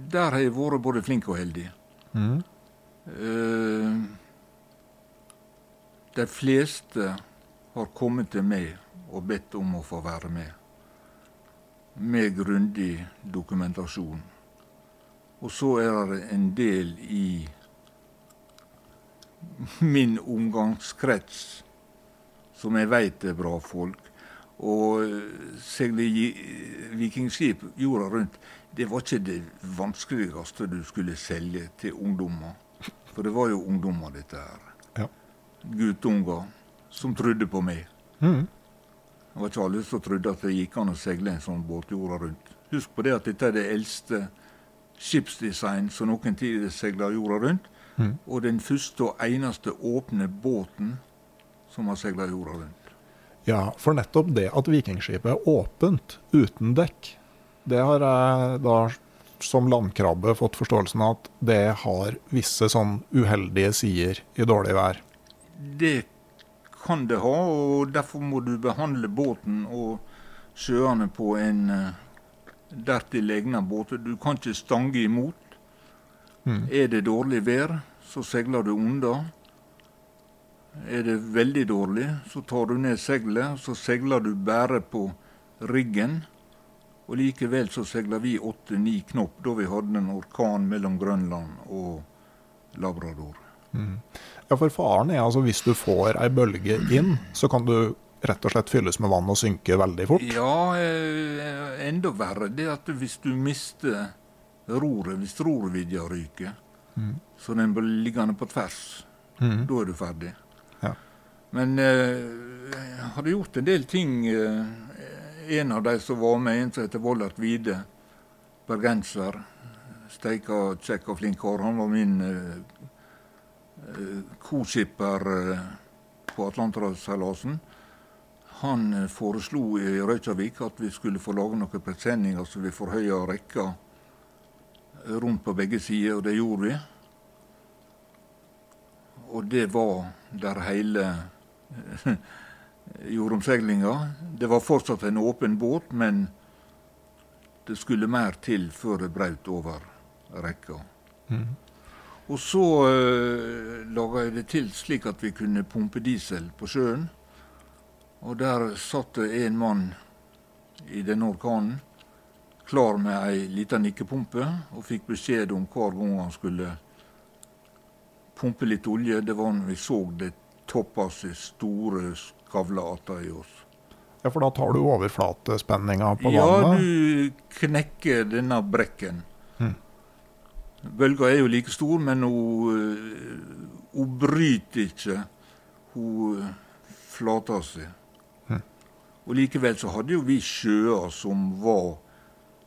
der har jeg vært både flink og heldig. Mm. Uh, de fleste har kommet til meg og bedt om å få være med. Med grundig dokumentasjon. Og så er det en del i min omgangskrets som jeg veit er bra folk. Og eh, seile vikingskip jorda rundt, det var ikke det vanskeligste du skulle selge til ungdommer. For det var jo ungdommer, dette her. Ja. Guttunger som trodde på meg. Mhm. Det var ikke alle som trodde at det gikk an å seile en sånn båt jorda rundt. Husk på det at dette er det eldste skipsdesign som noen tid seiler jorda rundt. Mm. Og den første og eneste åpne båten som har seila jorda rundt. Ja, for nettopp det at vikingskipet er åpent, uten dekk, det har jeg da som landkrabbe fått forståelsen av at det har visse sånn uheldige sider i dårlig vær. Det kan det ha, og derfor må du behandle båten og sjøene på en eh, dertil egnet båt. Du kan ikke stange imot. Mm. Er det dårlig vær, så seiler du unna. Er det veldig dårlig, så tar du ned seilet, så seiler du bare på riggen. Og likevel så seiler vi åtte-ni knop da vi hadde en orkan mellom Grønland og Labrador. Ja, for faren er altså hvis du får ei bølge inn, så kan du rett og slett fylles med vann og synke veldig fort. Ja, eh, enda verre det at hvis du mister roret, hvis rorvidja ryker, så den blir liggende på tvers, da er du ferdig. Ja. Men eh, jeg hadde gjort en del ting. Eh, en av de som var med, en som heter Vollert Vide, bergenser. Steika kjekk og flink kar. Han var min eh, co-skipper eh, på Atlanterhavsseilasen. Han eh, foreslo i Reykjavik at vi skulle få lage noen presenninger så vi forhøya rekka rundt på begge sider, og det gjorde vi. Og det var der hele jordomseilinga. Det var fortsatt en åpen båt, men det skulle mer til før det brøt over rekka. Og så uh, laga jeg det til slik at vi kunne pumpe diesel på sjøen. Og der satt det en mann i denne orkanen klar med ei lita nikkepumpe og fikk beskjed om hver gang han skulle pumpe litt olje. Det var når vi så det toppa seg store skavlata i oss. Ja, For da tar du overflatespenninga på Ja, vannet. du knekker denne brekken. Bølga er jo like stor, men hun, eh, hun bryter ikke. Hun eh, flater seg. Og likevel så hadde jo vi sjøer som var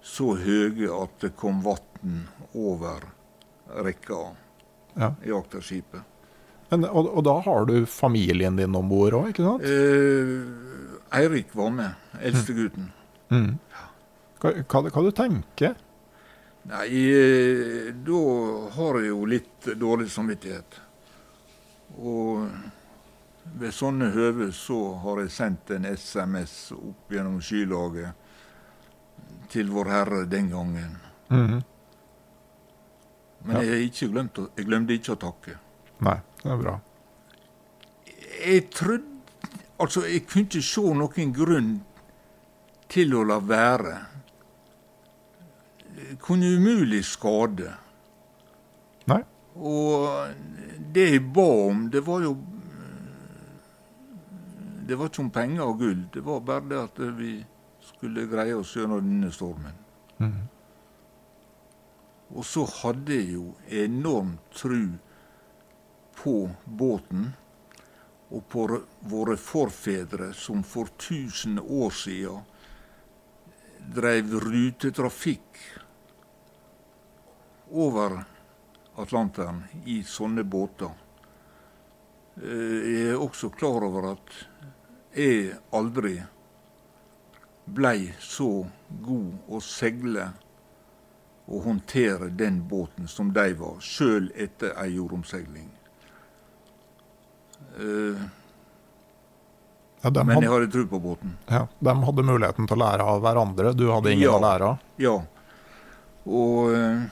så høye at det kom vann over rekka Ja. i akterskipet. Men, og, og da har du familien din om bord òg, ikke sant? Eh, Eirik var med, eldstegutten. Hva, hva, hva du tenker Nei, da har jeg jo litt dårlig samvittighet. Og ved sånne høve så har jeg sendt en SMS opp gjennom skylaget til Vår Herre den gangen. Men jeg, har ikke glemt jeg glemte ikke å takke. Nei, det er bra. Jeg trodde Altså, jeg kunne ikke se noen grunn til å la være. Kunne umulig skade. Nei. Og det jeg ba om, det var jo Det var ikke om penger og gull. Det var bare det at vi skulle greie oss gjennom denne stormen. Og så hadde jeg jo enormt tru på båten og på våre forfedre som for tusen år siden dreiv rutetrafikk over Atlanteren i sånne båter. Eh, Jeg er også klar over at jeg aldri blei så god å seile og håndtere den båten som de var, sjøl etter ei jordomseiling. Eh, Ja, Men jeg hadde, hadde tro på båten. ja, de hadde muligheten til å lære av hverandre, du hadde ingen Ja. å lære av. Ja. Og eh,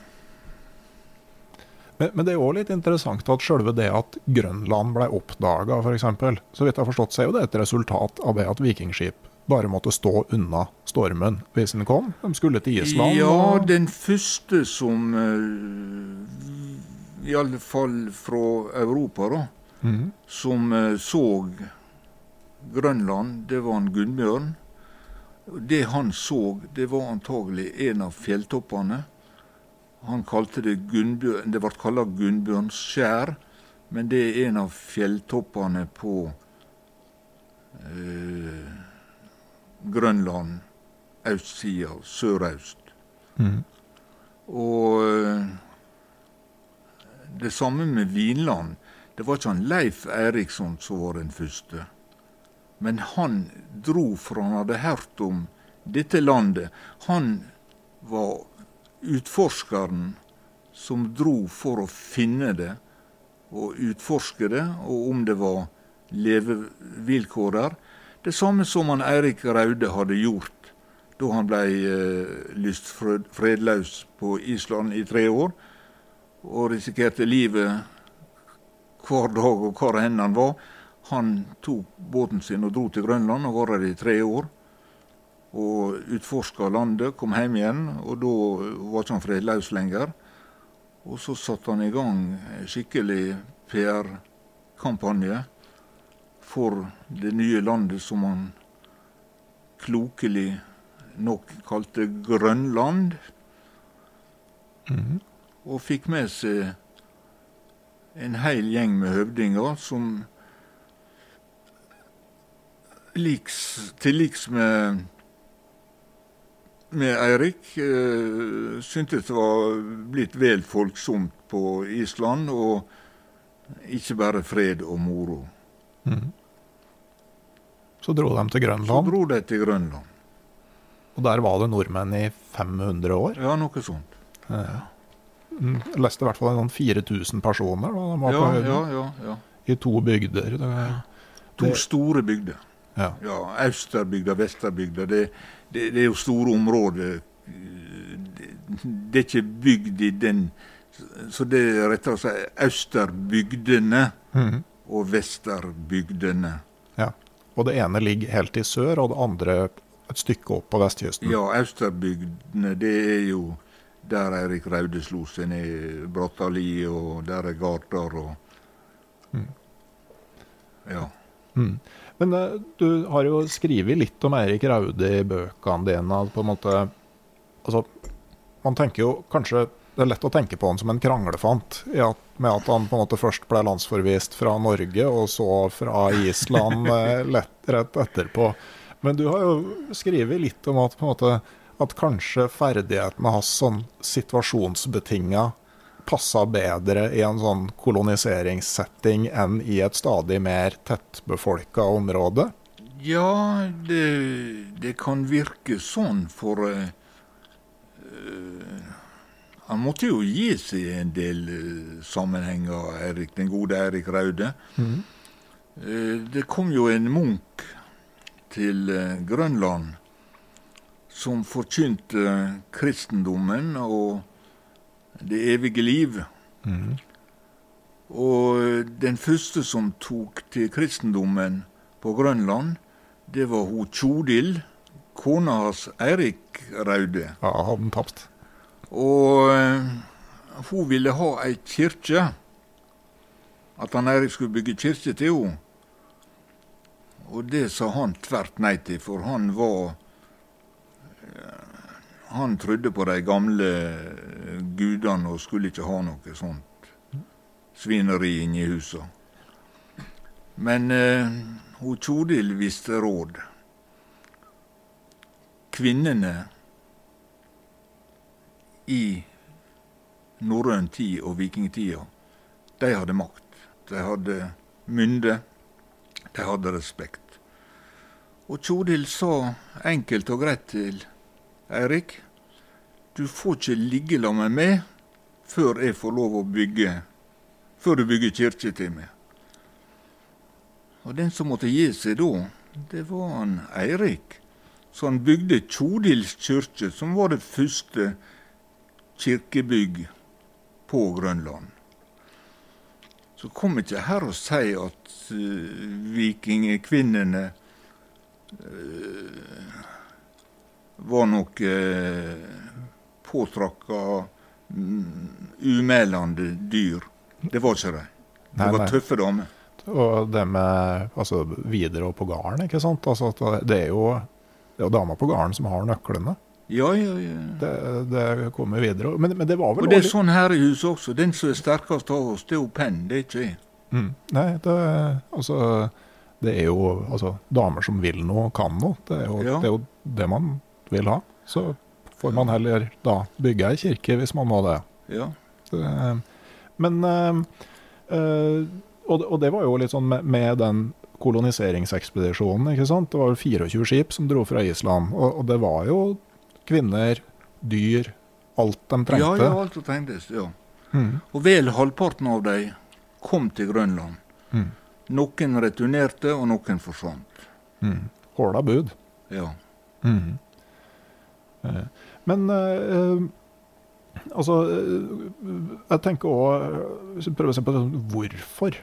Men, men det er òg litt interessant at selve det at Grønland ble oppdaga, f.eks. Så vidt jeg har forstått, så er jo det et resultat av det at vikingskip bare måtte stå unna stormen hvis den kom. De skulle til Island. Ja, den første som eh, I alle fall fra Europa, da. Som eh, så Grønland, det var en Gunnbjørn. Det han så, det var antagelig en av fjelltoppene. Han kalte det Gunnbjørn Det ble kalt Gunnbjørnskjær, men det er en av fjelltoppene på eh, Grønland østsida, sørøst. Og eh, det samme med Vinland. Det var ikke han Leif Eriksson som var den første. Men han dro, for han hadde hørt om dette landet. Han var utforskeren som dro for å finne det og utforske det, og om det var levevilkår der. Det samme som han Eirik Raude hadde gjort da han ble eh, lyst fredløs på Island i tre år, og risikerte livet hver dag og hvor hen han var. Han tok båten sin og dro til Grønland og var der i tre år. Og utforska landet, kom hjem igjen, og da var ikke han fredløs lenger. Og så satte han i gang skikkelig PR-kampanje for det nye landet som han klokelig nok kalte Grønland. Og fikk med seg en hel gjeng med høvdinger som liks, til liks med, med Eirik eh, syntes det var blitt vel folksomt på Island, og ikke bare fred og moro. Så dro de til Grønland? Så dro de til Grønland. og der var det nordmenn i 500 år. Ja, noe sånt. Ja. Jeg leste i hvert fall noen 4000 personer da de var Ja, på ja, ja. ja. i to bygder. Det, To store bygder. Ja. Ja, Austerbygda, Vesterbygda. Det, det, det er jo store områder. Det, det er ikke bygd i den Så det er rettere sagt Austerbygdene Mhm. og Vesterbygdene. ja. Og det ene ligger helt i sør, og det andre et stykke opp på vestkysten. Ja, Austerbygdene, det er jo der Eirik Raude slo seg ned, Brattali, og der er Gardar og Ja. Mm. Men uh, du har jo skrevet litt om Eirik Raude i bøkene dine. på en måte, altså, man tenker jo kanskje det er lett å tenke på han som en kranglefant, at, med at han på en måte først ble landsforvist fra Norge, og så fra Island eh, lett, rett etterpå. Men du har jo skrevet litt om at, på en måte, at kanskje ferdighetene hans sånn situasjonsbetinga passa bedre i en sånn koloniseringssetting enn i et stadig mer tettbefolka område. Ja, det, det kan virke sånn, for eh, Han måtte jo gi seg i en del eh, sammenhenger, Erik, den gode Erik Raude. Eh, det kom jo en munk til Grønland som forkynte kristendommen og det evige liv. Og den første som tok til kristendommen på Grønland, det var hun Tjodil, kona hans Eirik Raude. Ja, hadde han tapt. Og eh, hun ville ha ei kirke. At han Eirik skulle bygge kirke til henne. Og det sa han tvert nei til, for han var Han trodde på de gamle eh, gudene og skulle ikke ha noe sånt svineri inni husa. Men eh, hun Tjodil visste råd. Kvinnene i norrøn tid og vikingtida, de hadde makt. De hadde mynde. De hadde respekt. Og Tjodil sa enkelt og greit til Eirik du får ikke ligge sammen med meg før jeg får lov å bygge før du bygger kirke til meg. Og den som måtte gi seg da, det var han Eirik. Så han bygde Tjodils kirke, som var det første kirkebygg på Grønland. Så kom ikke her og si at uh, vikingkvinnene uh, var noe uh, påtrakka, mm, umælende dyr. Det var ikke de. Det var tøffe damer. Og det med altså, videre og på gården, ikke sant. Altså, det er jo det er dama på gården som har nøklene. Ja, ja, ja. Det, det kommer videre. Men, men det var vel Og det er sånn her i huset også. Den som er sterkest av oss, det er jo Penn, det er ikke jeg. Mm. Nei, det, altså, det er jo altså, damer som vil noe, kan noe. Det er, jo, Ja. det er jo det man vil ha. Så får man heller da bygge ei kirke hvis man må det. Ja. men eh, eh, og, det- var jo litt sånn med, den koloniseringsekspedisjonen, ikke sant. Det var jo 24 skip som dro fra Island. Og, det var jo kvinner, dyr, alt de trengte. ja, alt som trengtes. Ja. Mm. Og vel halvparten av dem kom til Grønland. Mm. Noen returnerte, og noen forsvant. Mm. Håla bud. Ja. Mm. Eh, Men eh, altså eh, Jeg tenker òg Prøve å se på det, hvorfor.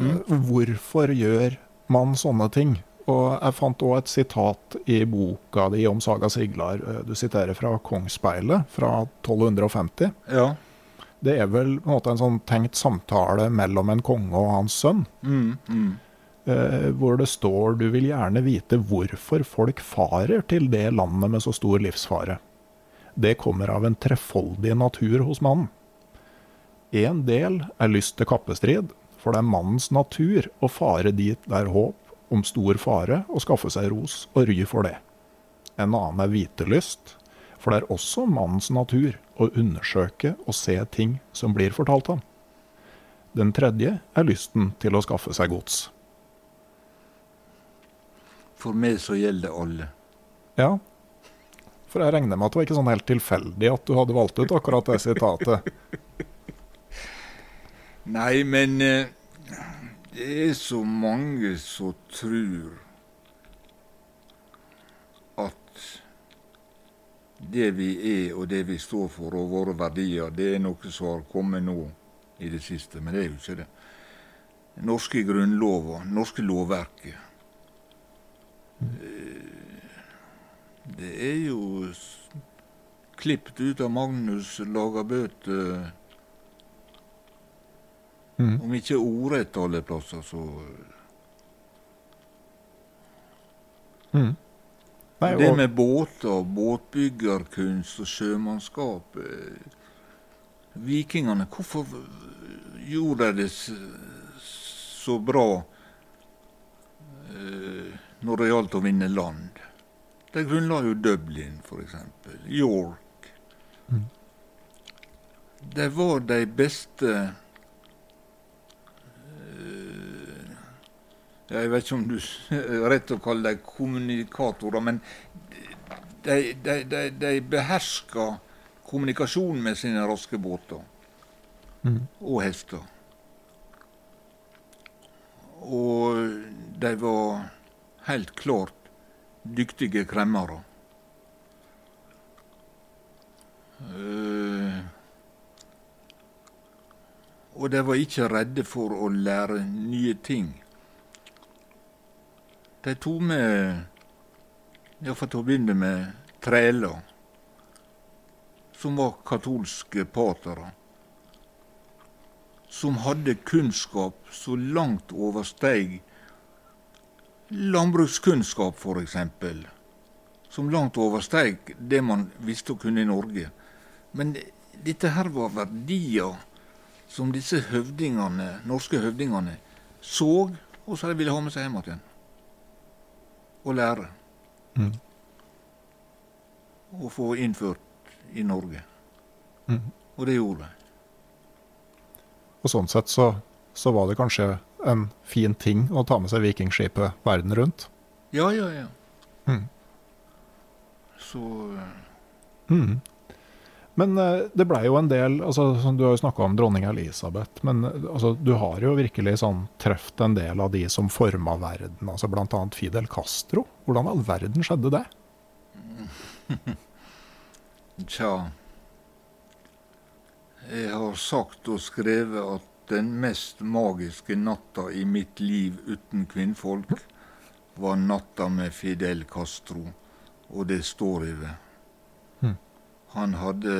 Mm. Eh, Hvorfor gjør man sånne ting? Og jeg fant òg et sitat i boka di om Saga Siglar. Du siterer fra Kongsspeilet fra 1250. Ja. Det er vel på en måte en sånn tenkt samtale mellom en konge og hans sønn. Mm, mm. Eh, hvor det står du vil gjerne vite hvorfor folk farer til det landet med så stor livsfare. Det kommer av en trefoldig natur hos mannen. En del er lyst til kappestrid, for det er mannens natur å fare dit det er håp om stor fare og skaffe seg ros og ry for det. En annen er vitelyst, for det er også mannens natur å undersøke og se ting som blir fortalt ham. Den tredje er lysten til å skaffe seg gods. For meg så gjelder alle. Ja, for jeg regner med at det var ikke sånn helt tilfeldig at du hadde valgt ut akkurat det sitatet. Nei, men eh, det er så mange som tror at det vi er og det vi står for og våre verdier, det er noe som har kommet nå i det siste. Men det er jo ikke det. Norske grunnlover, norske lovverket Det er jo klippet ut av Magnus Lagerbøte. Mm. Om ikke ordrett alle plasser, så Mm. Nei, Det med båter, båtbyggerkunst og sjømannskap eh, Vikingene, hvorfor gjorde de det så bra eh, når det gjaldt å vinne land? De grunnla jo Dublin, f.eks. York. Mm. De var de beste eh, Jeg vet ikke om du er rett å kalle dem kommunikatorer, men de, de, de, de beherska kommunikasjon med sine raske båter Mm. og hester. Og de var helt klart dyktige kremmere. Eh, og de var ikke redde for å lære nye ting. De tok med, iallfall til å begynne med, træler, som var katolske patere som hadde kunnskap så langt oversteig landbrukskunnskap, f.eks. Som langt oversteg det man visste å kunne i Norge. Men dette her var verdier som disse høvdingene, norske høvdingene så, og så de ville ha med seg hjem igjen. Og lære. Mm. Og få innført i Norge. Mm. Og det gjorde de. og sånn sett så, så var det kanskje en fin ting å ta med seg vikingskipet verden rundt. Ja, ja, ja. Mm. Så eh, Mm. Men eh, det blei jo en del altså, Du har jo snakka om dronning Elisabeth, men eh, altså, du har jo virkelig sånn truffet en del av de som forma verden, altså bl.a. Fidel Castro. Hvordan all verden skjedde det? Tja Jeg har sagt og skrevet at den mest magiske natta i mitt liv uten kvinnfolk var natta med Fidel Castro, og det står jeg ved. Hmm. Han hadde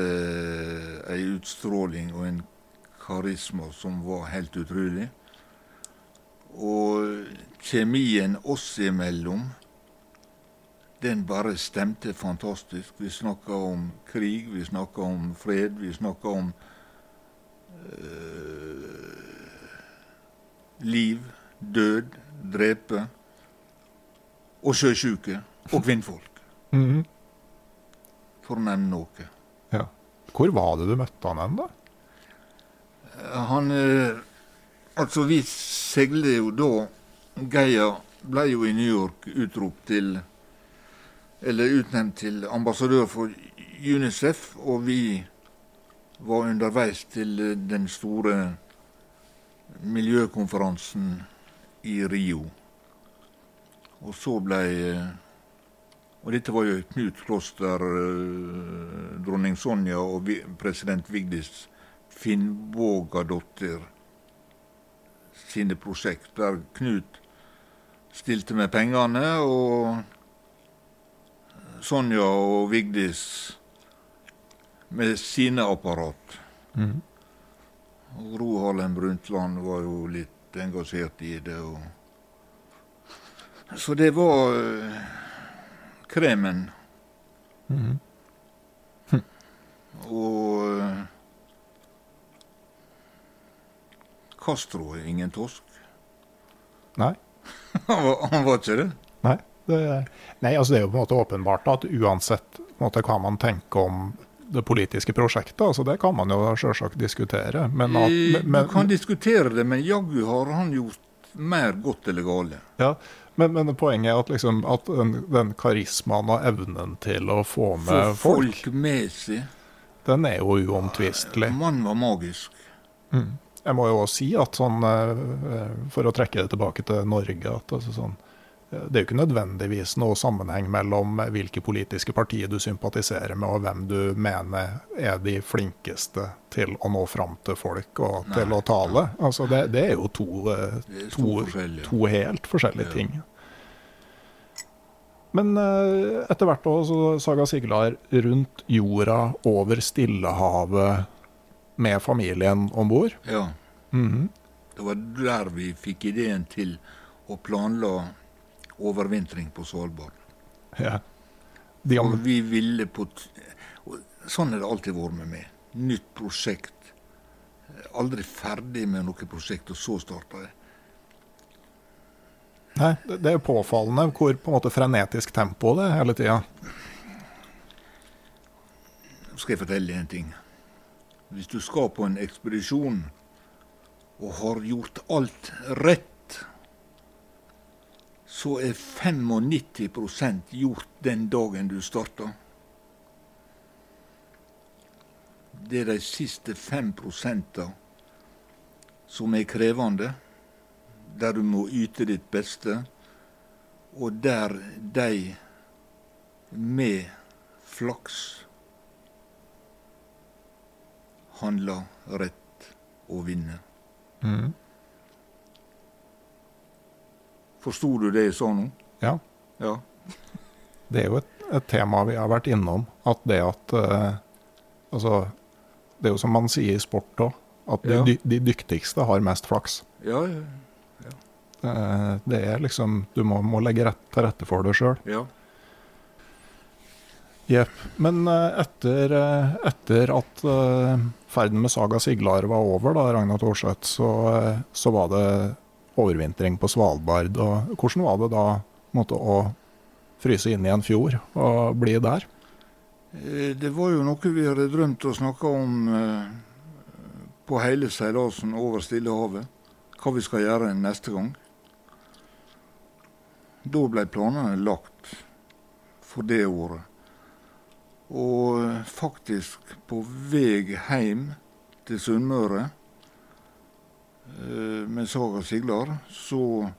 ei utstråling og en karisma som var helt utrolig. Og kjemien oss imellom den bare stemte fantastisk. Vi snakka om krig, vi snakka om fred, vi snakka om eh, liv, død, drepe. Og sjøsjuke. Og kvinnfolk, Mhm. for å nevne noe. Ja. Hvor var det du møtte han hen, da? Han eh, Altså, vi seilte jo da Geir ble jo i New York utropt til Eller utnevnt til ambassadør for UNICEF, og vi var underveis til eh, den store miljøkonferansen i Rio. Og så blei Og dette var jo Knut Kloster, eh, dronning Sonja og president Vigdis Finnvågadottir sine prosjekt, der Knut stilte med pengene, og Sonja og Vigdis med sine apparat. Mm. Og Gro Harlem Brundtland var jo litt engasjert i det. Og... Så det var uh, kremen. Mhm. Og uh, Castro er ingen torsk. Nei. han, var, han var ikke det. Nei. Det, nei, altså det er jo på en måte åpenbart at uansett måte, hva man tenker om det politiske prosjektet, altså det kan man jo selvsagt diskutere. Men, at, Eh, men, du kan diskutere det, men jaggu har han gjort mer godt eller galt. ja, men, men poenget er at, liksom, at den, den karismaen og evnen til å få Få med folk, folk med seg. den er jo uomtvistelig. Mannen var magisk. Jeg må jo også si at sånn, eh, for å trekke det tilbake til Norge, at altså sånn, eh, det er jo ikke nødvendigvis noe sammenheng mellom hvilke politiske partier du sympatiserer med, og hvem du mener er de flinkeste til å nå fram til folk og til å tale. Altså det, det er jo to, eh, er to, to helt forskjellige Ja. ting. Men eh, etter hvert òg, så Saga Siglar rundt jorda, over Stillehavet, med familien om bord. Ja. Mhm. Det var der vi fikk ideen til å planla overvintring på Svalbard. Ja. De, Og vi ville på Sånn har det alltid vært med meg. Nytt prosjekt. Aldri ferdig med noe prosjekt, og så starta jeg. nei, det det er jo påfallende hvor på en måte frenetisk tempo det er hele tida. Nå skal jeg fortelle en ting. Hvis du skal på en ekspedisjon og har gjort alt rett, så er 95% gjort den dagen du starter. Det er de siste 5% som er krevende, der du må yte ditt beste, og der de med flaks handler rett og vinner. Mhm. Forsto du det sa nå? Ja. Ja. Det er jo et, et tema vi har vært innom. At det at uh, Altså, det er jo som man sier i sport òg, at de, Ja. de dyktigste har mest flaks. Ja, ja. Eh, det er liksom Du må, må legge rett til rette for det sjøl. ja. Jepp. Men uh, etter, etter at ferden med Saga Siglar var over, da, Ragnar Thorseth, så, så var det overvintring på Svalbard. Og hvordan var det da måtte, å fryse inn i en fjord og bli der? Eh, Det var jo noe vi hadde drømt og snakka om eh, på hele seilasen over Stillehavet. Hva vi skal gjøre neste gang. Da ble planene lagt for det året. Og eh, faktisk på vei hjem til Sunnmøre med Saga Siglar, så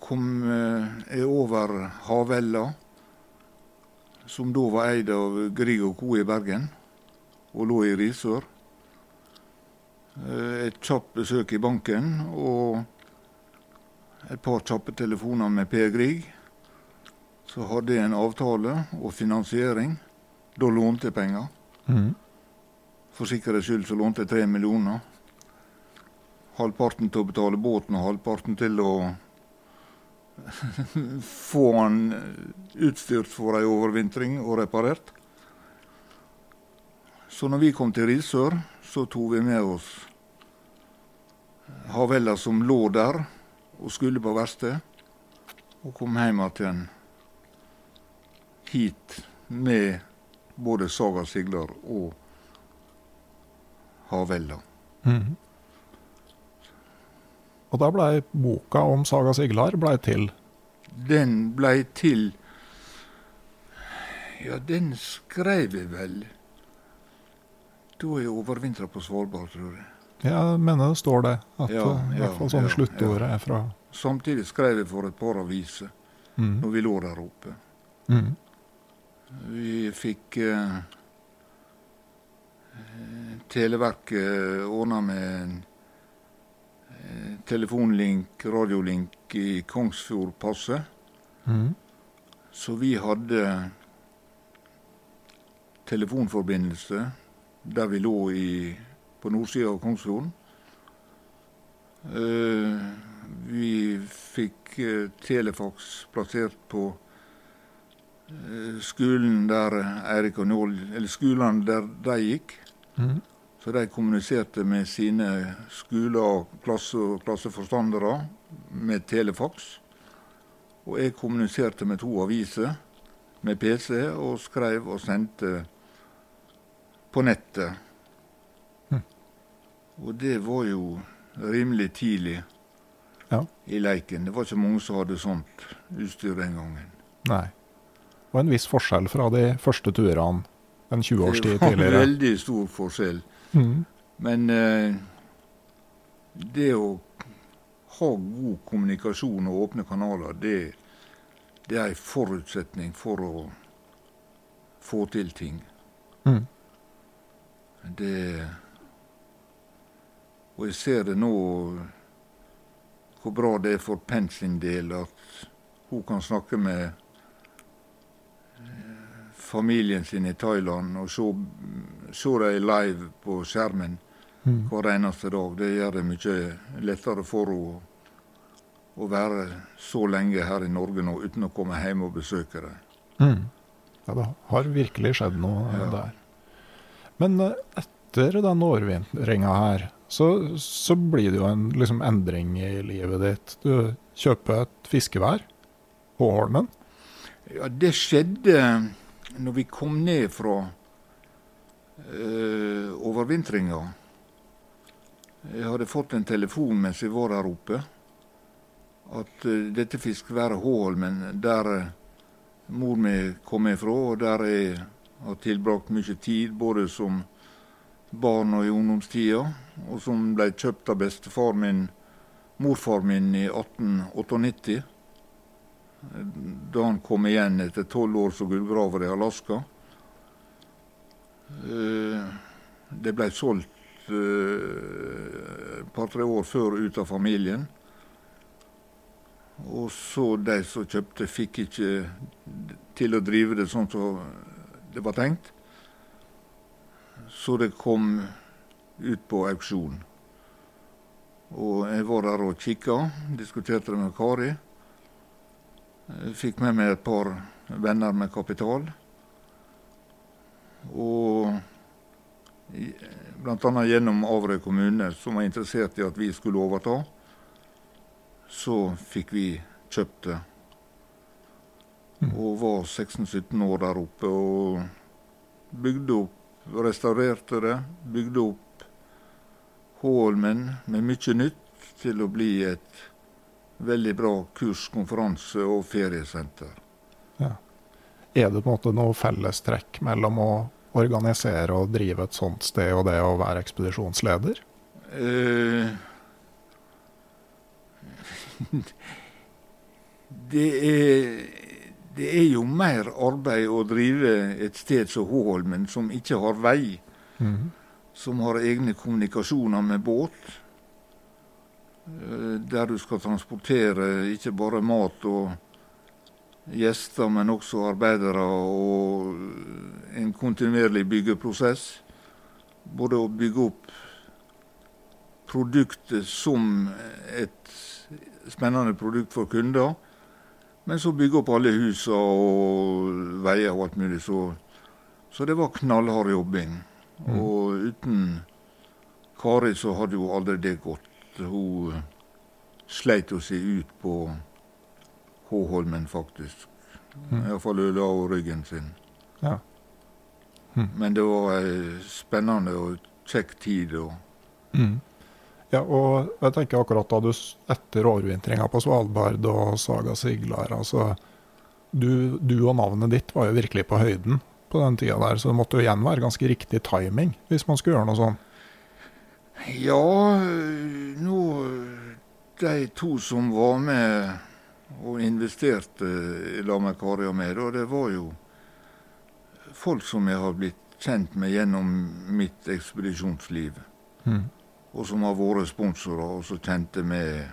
kom eh, jeg over Havella som da var eid av Grieg og Co. i Bergen, og lå i Risør. Eh, Et kjapt besøk i banken og et par kjappe telefoner med Per Grieg. Så hadde jeg en avtale og finansiering. Da lånte jeg penger. Mm. For sikkerhets skyld så lånte jeg tre millioner. Halvparten til å betale båten og halvparten til å få han utstyrt for ei overvintring og reparert. Så når vi kom til Risør, så tok vi med oss Havella som lå der og skulle på verksted, og kom hjem igjen hit med både Saga Siglar og Havella. Mhm. Og da blei boka om Saga Siglar ble til. Den blei til Ja, den skrev jeg vel da jeg overvintra på Svalbard, tror jeg. Jeg mener det står det. At Ja, i hvert fall sånn ja, sluttordet er fra Samtidig skrev jeg for et par aviser mm. når vi lå der oppe. Mm. Vi fikk eh, eh, Televerket ordna med en, telefonlink, radiolink i Kongsfjordpasset. Mm. Så vi hadde telefonforbindelse der vi lå i, på nordsida av Kongsfjorden. Uh, vi fikk uh, telefax plassert på uh, skolen der Eirik og Njål Eller skolene der de gikk. Mhm. Så de kommuniserte med sine skoler og klasse, klasseforstandere med telefax. Og jeg kommuniserte med to aviser med PC og skrev og sendte på nettet. Hm. Og det var jo rimelig tidlig Ja. i leiken. Det var ikke mange som hadde sånt utstyr den gangen. Nei. Og en viss forskjell fra de første turene en 20 års tid Det var en veldig stor forskjell. Mhm. Men eh, det å ha god kommunikasjon og åpne kanaler, det, det er en forutsetning for å få til ting. Mm. Det Og jeg ser det nå hvor bra det er for Penn sin del at hun kan snakke med eh, familien sin i Thailand og se, se dem live på skjermen mm. hver eneste dag. Det gjør det mye lettere for henne å være så lenge her i Norge nå uten å komme hjem og besøke dem. Mm. Ja, det har virkelig skjedd noe eh, Ja. der. Men eh, etter den årvintringa her, så, så blir det jo en liksom, endring i livet ditt. Du kjøper et fiskevær, på Holmen. Ja, det skjedde når vi kom ned fra uh, overvintringa. Jeg hadde fått en telefon mens jeg var der oppe. At eh, dette fiskeværet Håholmen, der eh, mor mi kom ifra, og der jeg har tilbrakt mye tid, både som barn og i ungdomstida, og som ble kjøpt av bestefar min, morfar min, i 1898 da han kom igjen etter tolv år som gullgraver i Alaska. Eh, Det ble solgt eh, et par-tre år før ut av familien. Og så de som kjøpte, fikk ikke til å drive det sånn som det var tenkt. Så det kom ut på auksjon. Og jeg var der og kikka, diskuterte det med Kari. Jeg fikk med meg et par venner med kapital. Og bl.a. gjennom Averøy kommune, som var interessert i at vi skulle overta, så fikk vi kjøpt det. Og var 16-17 år der oppe og bygde opp, restaurerte det. Bygde opp Holmen med mye nytt til å bli et veldig bra kurs-, konferanse- og feriesenter. Er det på en måte noe fellestrekk mellom å organisere og drive et sånt sted og det å være ekspedisjonsleder? Eh, det, er, det er jo mer arbeid å drive et sted som Håholmen, som ikke har vei, Mhm. som har egne kommunikasjoner med båt, eh, der du skal transportere ikke bare mat og gjester, men også arbeidere, og en kontinuerlig byggeprosess. Både å bygge opp produktet som et spennende produkt for kunder, men så bygge opp alle husene og veier og alt mulig. Så, så det var knallhard jobbing. Og uten Kari så hadde jo aldri det gått. Hun sleit jo seg ut på Håholmen, faktisk. Mm. Iallfall ødela hun ryggen sin. Ja. Men det var ei spennende og kjekk tid. Og mm. Ja, og jeg tenker akkurat da du etter overvintringa på Svalbard og Saga Siglar, altså du, du og navnet ditt var jo virkelig på høyden på den tida der, så det måtte jo igjen være ganske riktig timing hvis man skulle gjøre noe sånn. Ja, nå De to som var med og investerte i lag med Kari og meg, og det var jo folk som jeg har blitt kjent med gjennom mitt ekspedisjonsliv. Mm. og som har vært sponsorer, og som kjente meg,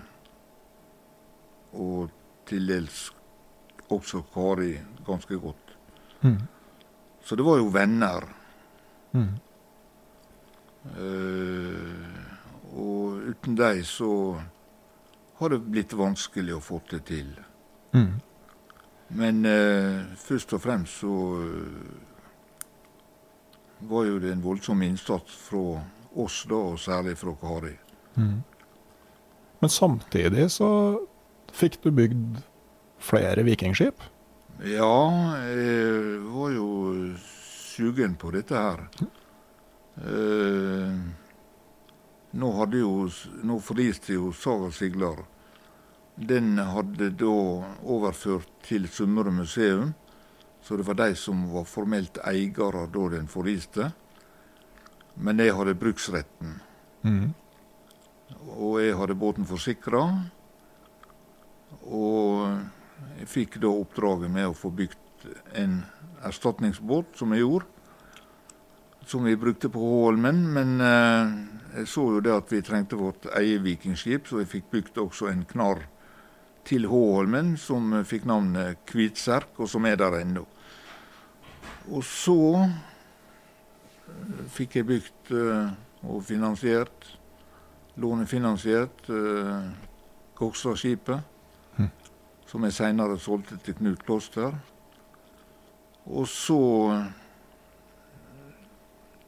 og til dels også Kari ganske godt. Mm. Så det var jo venner. Mm. Uh, og uten dem så har det blitt vanskelig å få det til. Mm. Men eh, først og fremst så eh, var jo det en voldsom innsats fra oss, da, og særlig fra Kari. Mm. Men samtidig så fikk du bygd flere vikingskip. Ja, jeg var jo sugen på dette her. Eh, nå hadde jo Nå forliste jo Saga Siglar. Den hadde da overført til Sunnmøre museum, så det var de som var formelt eiere da den forliste. Men jeg hadde bruksretten, Mm. og jeg hadde båten forsikra. Og jeg fikk da oppdraget med å få bygd en erstatningsbåt, som jeg gjorde. Som vi brukte på Håholmen, men eh, jeg så jo det at vi trengte vårt eget vikingskip, så vi fikk bygd også en knarr til Håholmen, som fikk navnet Kvitserk, og som er der ennå. Og så eh, fikk jeg bygd eh, og finansiert, lånefinansiert, Gokstadskipet, som jeg seinere solgte til Knut Kloster. Og så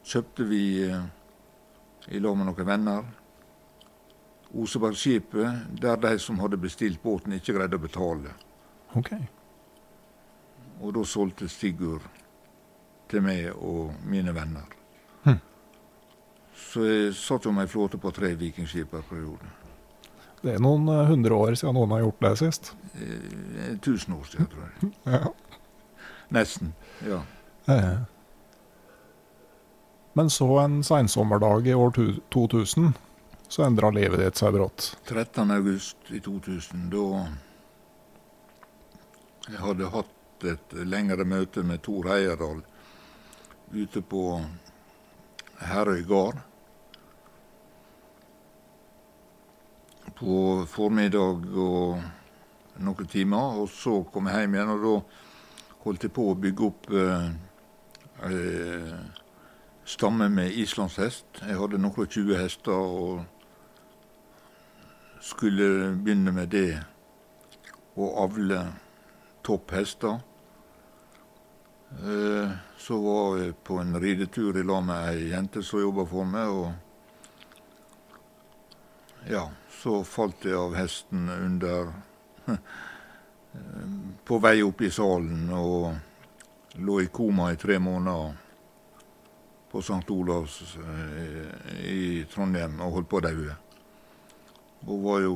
kjøpte vi eh, i lag med noen venner Osebergskipet, der de som hadde bestilt båten, ikke greide å betale. OK. Og da solgte Sigurd til meg og mine venner. Hm. Så jeg satt jo med ei flåte på tre vikingskip per periode. Det er noen eh, hundre år siden noen har gjort det sist. Eh, Tusen år siden, tror jeg. Ja. Nesten. Ja. Eh. Men så en seinsommerdag i år 2000, så endra livet ditt seg brått. 13. august i 2000, da jeg hadde hatt et lengre møte med Tor Eierdal, ute på Herøy gard. På formiddag og noen timer, og så kom jeg hjem igjen, og da holdt jeg på å bygge opp eh, eh, stamme med islandshest. Jeg hadde noen og 20 hester og skulle begynne med det å avle topphester. hester. Så var jeg på en ridetur i lag med ei jente som jobba for meg, og ja, så falt jeg av hesten under På vei opp i salen og lå i koma i tre måneder på St. Olavs eh, i Trondheim og holdt på å daue. Hun var jo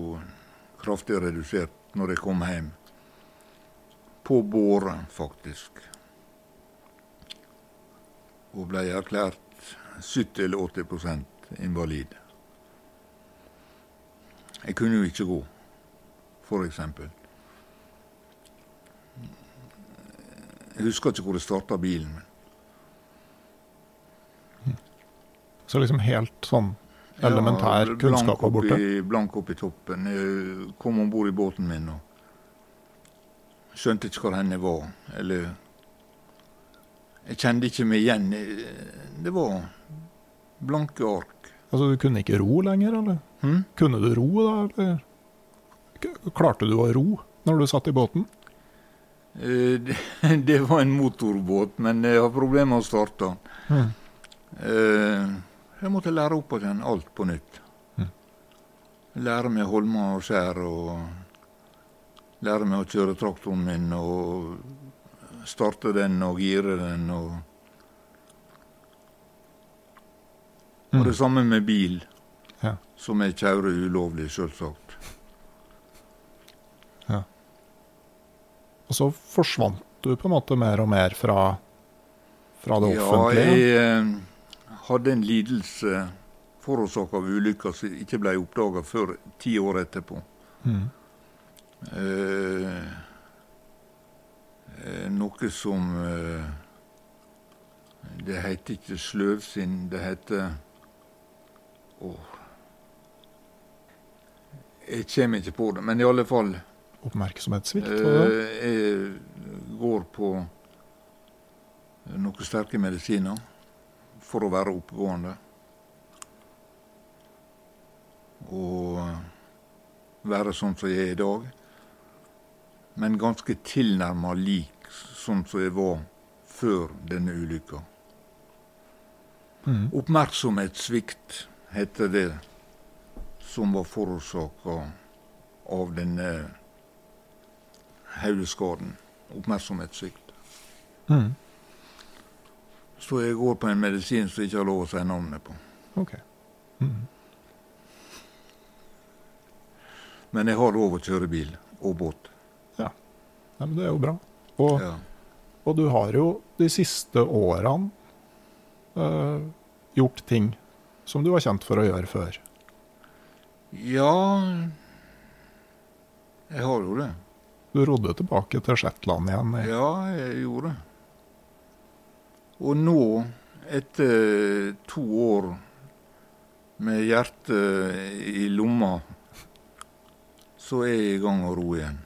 kraftig redusert når jeg kom hjem. På båren, faktisk. Og ble erklært 70 eller 80% invalid. Jeg kunne jo ikke gå, eksempel. Jeg husker ikke hvor jeg starta bilen min. Så liksom helt sånn elementær Ja, kunnskap var borte. Blank opp i toppen. Jeg kom om bord i båten min og skjønte ikke hvor hen jeg var. Eller Jeg kjente ikke meg igjen. Det var blanke ark. Altså, du kunne ikke ro lenger, eller? Hmm? Kunne du ro da, eller? Klarte du å ro når du satt i båten? Eh, Det, det var en motorbåt, men jeg har problemer med å starte den. Eh, Jeg måtte lære opp igjen alt på nytt. Lære meg holmer og skjær, og lære meg å kjøre traktoren min, og starte den og gire den. Og, og det samme med bil, Ja. som jeg kjører ulovlig, selvsagt. Og så forsvant du på en måte mer og mer fra, fra det Ja, jeg eh, hadde en lidelse forårsaka av ulykka som ikke ble oppdaga før ti år etterpå. Mm. Eh, eh, noe som eh, Det heter ikke sløvsinn, det heter Åh, Jeg kommer ikke på det, men i alle fall Oppmerksomhetssvikt? eh, Jeg går på noen sterke medisiner for å være oppegående. Og være sånn som jeg er i dag. Men ganske tilnærma lik sånn som jeg var før denne ulykka. Mm. Oppmerksomhetssvikt heter det som var forårsaka av denne hodeskaden. Oppmerksomhetssvikt. Mhm. Så jeg går på en medisin som ikke har lov å si navnet på. Ok. Mm. Men jeg har lov å kjøre bil og båt. Nei, men det er jo bra. Og, Ja. og du har jo de siste årene øh, gjort ting som du var kjent for å gjøre før. ja Jeg har jo det. Du rodde tilbake til Shetland igjen. Jeg. Ja, jeg gjorde det. Og nå, etter to år med hjertet i lomma, så er jeg i gang å ro igjen.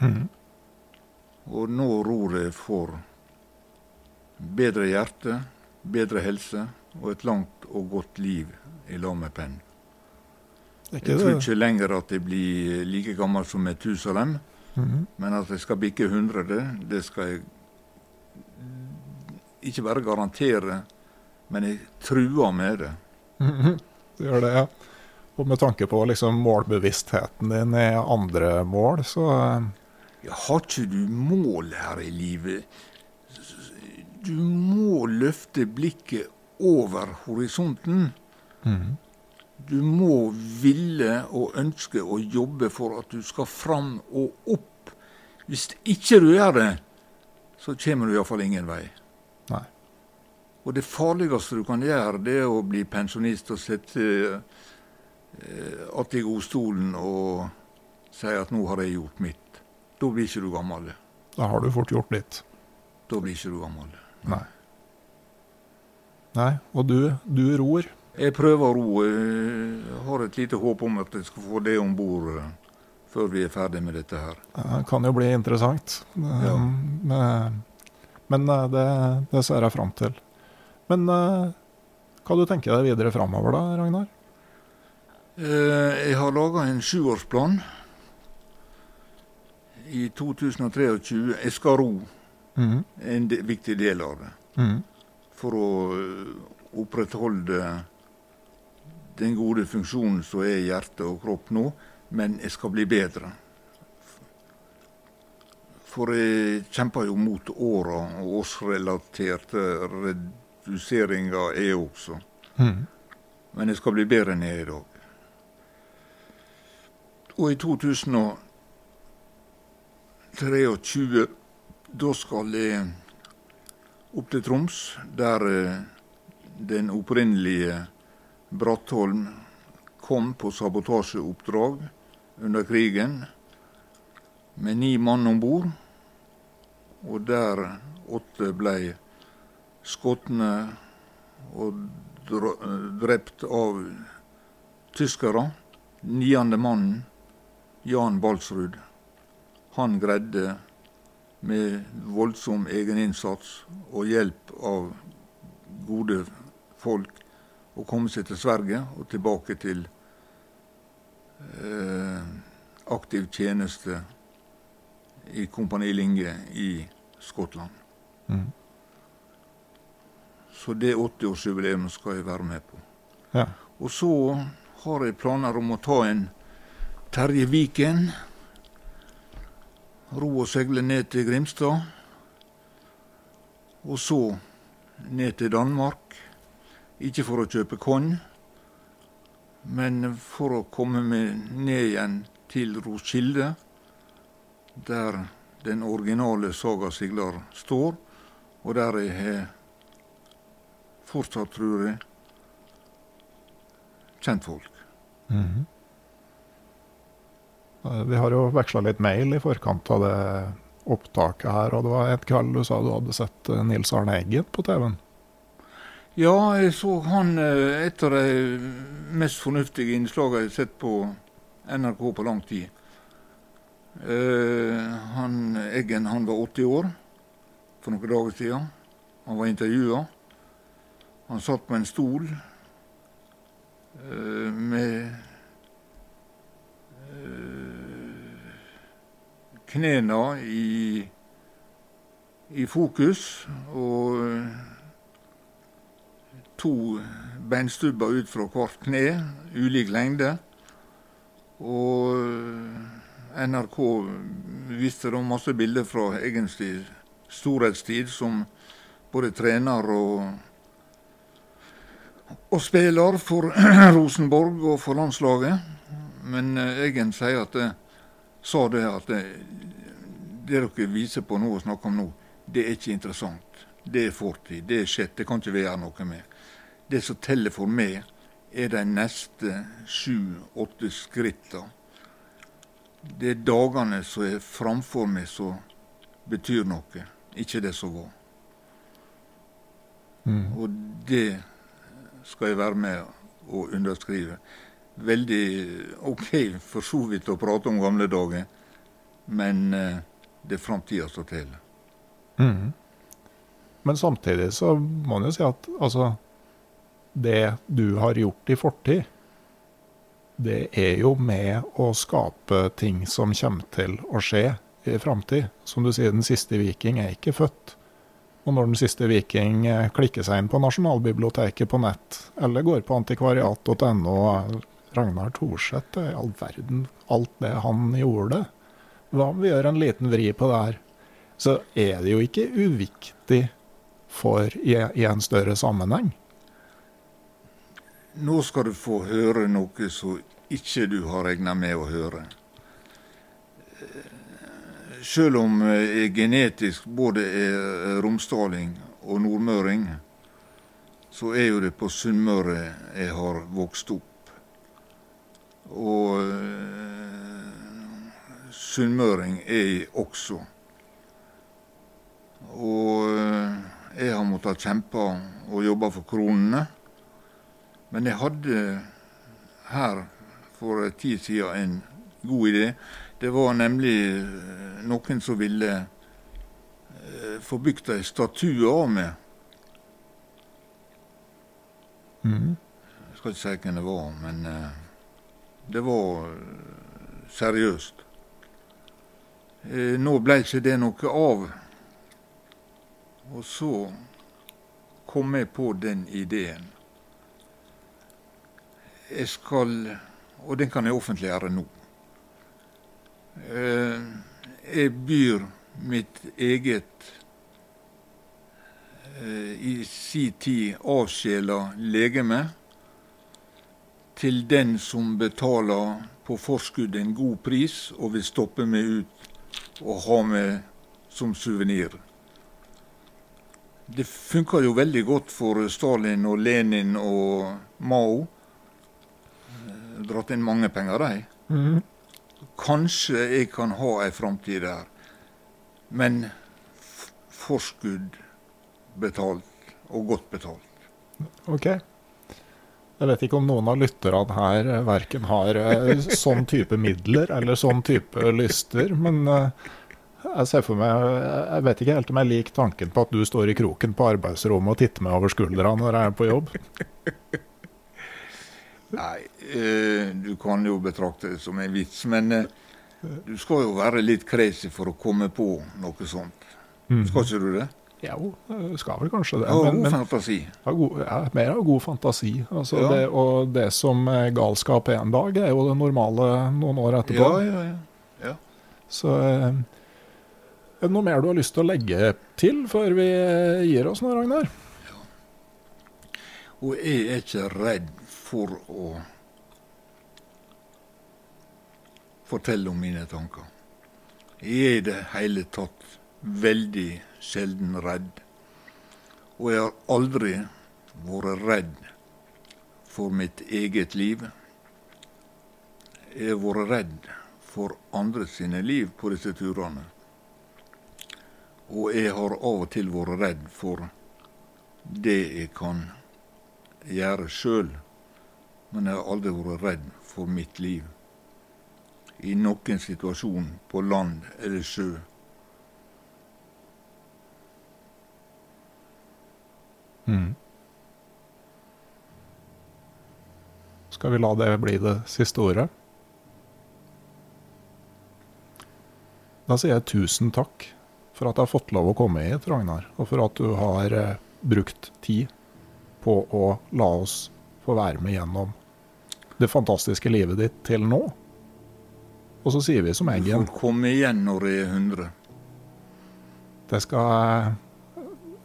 Mm. Og nå ror jeg for bedre hjerte, bedre helse og et langt og godt liv i lag med penn. Jeg tror ikke lenger at jeg blir like gammel som Metusalem, Mhm. men at jeg skal bikke 100, det skal jeg ikke bare garantere, men jeg truer med det. Mhm. Du gjør det, ja. Og med tanke på liksom målbevisstheten din i andre mål, så eh, Ja, har ikke du mål her i livet? Du må løfte blikket over horisonten. mhm. Du må ville og ønske å jobbe for at du skal fram og opp. Hvis ikke du gjør det, så kommer du iallfall ingen vei. Og det farligste du kan gjøre, det er å bli pensjonist og sitte eh, att i godstolen og si at 'nå har jeg gjort mitt'. Da blir ikke du gammel. Da har du fort gjort litt. Da blir ikke du gammel. Nei. Nei, og du, du ror. Jeg prøver å ro. Jeg har et lite håp om at jeg skal få det om bord før vi er ferdig med dette her. Det kan jo bli interessant. Ja. Men men eh, det, det ser jeg fram til. Men uh, hva du tenker deg videre framover da, Ragnar? Uh, Jeg har laga en sjuårsplan i 2023. Jeg skal ro, mm. en de, viktig del av det, Mm. for å eh, opprettholde den gode funksjonen som er i hjerte og kropp nå, men jeg skal bli bedre. For jeg kjemper jo mot åra og årsrelaterte reduseringer, jeg også. Mm. Men jeg skal bli bedre enn jeg er i dag. Og i 2023, da skal jeg opp til Troms, der eh, den opprinnelige Brattholm kom på sabotasjeoppdrag under krigen med ni mann om bord. Og der åtte ble skotne og drept av tyskere. Niende mannen, Jan Balsrud, han greide med voldsom egeninnsats og hjelp av gode folk å komme seg til Sverige og tilbake til eh, aktiv tjeneste i Kompani Linge i Skottland. Mhm. Så det 80-årsjubileet skal jeg være med på. Ja. Og så har jeg planer om å ta en Terje Viken. Ro og seile ned til Grimstad. Og så ned til Danmark. Ikke for å kjøpe korn, men for å komme med ned igjen til Roskilde, der den originale Saga Siglar står, og der jeg har fortsatt, tror jeg, kjentfolk. Mm -hmm. Vi har jo veksla litt mail i forkant av det opptaket her, og det var et kveld du sa du hadde sett eh, Nils Arne Eggen på TV-en. Ja, jeg så han eh, et av de mest fornuftige innslagene jeg har sett på NRK på lang tid. Uh, han, Eggen han var 80 år for noen dager siden. Han var intervjua. Han satt på en stol uh, med uh, knærne i, i fokus og to beinstubber ut fra hvert kne, ulik lengde. Og NRK viste da masse bilder fra egentlig storhetstid som både trener og, og spiller for Rosenborg og for landslaget. Men Egen Eggen sier at det, sa det at det, det dere viser på nå og snakker om nå, det er ikke interessant. Det er fortid. Det er skjedd. Det kan ikke vi gjøre noe med. Det som teller for meg, er de neste sju-åtte skrittene det er dagene som er framfor meg som betyr noe, ikke det som var. Mm. Og det skal jeg være med å underskrive. Veldig OK for så vidt å prate om gamle dager, men eh, det er framtida som teller. Mm. Men samtidig så må man jo si at altså Det du har gjort i fortid, det er jo med å skape ting som kommer til å skje i framtid. Som du sier, den siste viking er ikke født. Og når den siste viking eh, klikker seg inn på Nasjonalbiblioteket på nett, eller går på antikvariat.no Ragnar Thorseth, i all verden, alt det han gjorde Hva om vi gjør en liten vri på det her? Så er det jo ikke uviktig for i, i en større sammenheng. Nå skal du få høre noe som ikke du har regna med å høre. Selv om jeg genetisk både er romsdaling og nordmøring, så er jo det på Sunnmøre jeg har vokst opp. Og eh, sunnmøring er jeg også. Og eh, jeg har måttet kjempe og jobbe for kronene. Men jeg hadde her for en tid siden en god idé. Det var nemlig eh, noen som ville eh, få bygd ei statue av meg. Mm. Jeg skal ikke si hvem det var, men uh, det var seriøst. Nå ble ikke det noe av. Og så kom jeg på den ideen jeg skal Og den kan jeg offentliggjøre nå. Eh, jeg byr mitt eget eh, i si tid avsjela legeme til den som betaler på forskudd en god pris og vil stoppe meg ut og ha meg som suvenir. Det funka jo veldig godt for Stalin og Lenin og Mao dratt inn mange penger, de. Mm. Kanskje jeg kan ha ei framtid der. Men forskudd betalt, og godt betalt. Ok. Jeg vet ikke om noen av lytterne her eh, verken har eh, sånn type midler eller sånn type lyster, men eh, jeg ser for meg Jeg vet ikke helt om jeg liker tanken på at du står i kroken på arbeidsrommet og titter meg over skuldra når jeg er på jobb. Nei, eh, du kan jo betrakte det som en vits, men eh, du skal jo være litt crazy for å komme på noe sånt. Mm. Skal ikke du det? Jo, skal vel kanskje det. Ja, men, god fantasi. Ja, god, ja, mer av god fantasi. Altså, ja. det, og det som er galskap en dag, er jo det normale noen år etterpå. Ja, ja, ja. ja. Så eh, er det noe mer du har lyst til å legge til før vi gir oss nå, Ragnar? Ja. Og jeg er ikke redd for å fortelle om mine tanker. Jeg er i det hele tatt veldig sjelden redd. Og jeg har aldri vært redd for mitt eget liv. Jeg har vært redd for andre sine liv på disse turene. Og jeg har av og til vært redd for det jeg kan gjøre sjøl men jeg har aldri vært redd for mitt liv. i noen situasjon på land eller sjø. Mm. Skal vi la det bli det siste ordet? Da sier jeg tusen takk for at jeg har fått lov å komme hit, Ragnar. Og for at du har eh, brukt tid på å la oss få være med gjennom det fantastiske livet ditt til nå. Og så sier vi som Du Eggen får komme igjen når det er 100. Det skal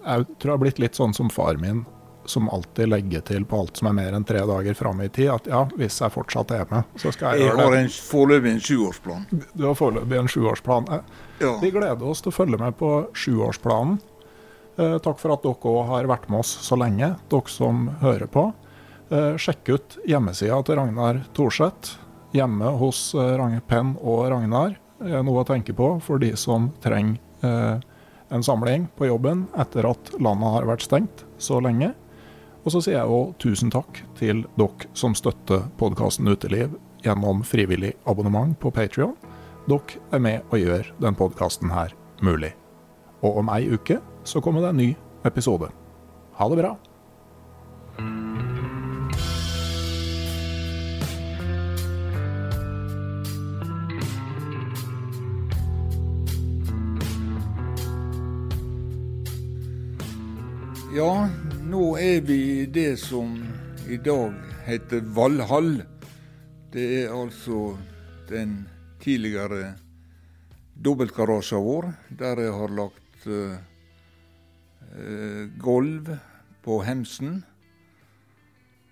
Jeg tror jeg har blitt litt sånn som far min, som alltid legger til på alt som er mer enn tre dager fram i tid, at ja, hvis jeg fortsatt er med, så skal jeg Jeg gjøre det. det. har foreløpig en sjuårsplan. Du har foreløpig en sjuårsplan. Eh, Ja. Vi gleder oss til å følge med på sjuårsplanen. Eh, takk for at dere òg har vært med oss så lenge, dere som hører på. Eh, sjekk ut hjemmesida til Ragnar Thorseth. Hjemme hos eh, Penn og Ragnar. Noe å tenke på for de som trenger eh, en samling på jobben etter at landet har vært stengt så lenge. Og så sier jeg òg tusen takk til dere som støtter podkasten Uteliv gjennom frivillig abonnement på Patrion. Dere er med og gjør den podkasten mulig. Og om ei uke så kommer det en ny episode. Ha det bra. Ja, nå er vi i det som i dag heter Valhall. Det er altså den tidligere dobbeltgarasjen vår, der jeg har lagt uh, uh, gulv på hemsen.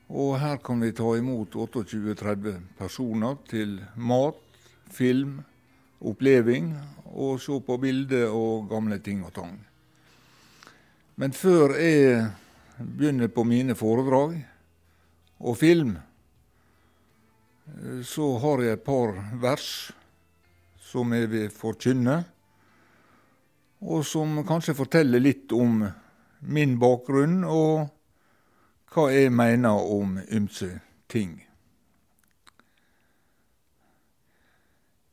Og her kan vi ta imot 28-30 personer til mat, film, oppleving og se på bilder og gamle ting og tang. Men før jeg begynner på mine foredrag og film, eh, så har jeg et par vers som jeg vil forkynne, og som kanskje forteller litt om min bakgrunn og hva jeg mener om ymse ting.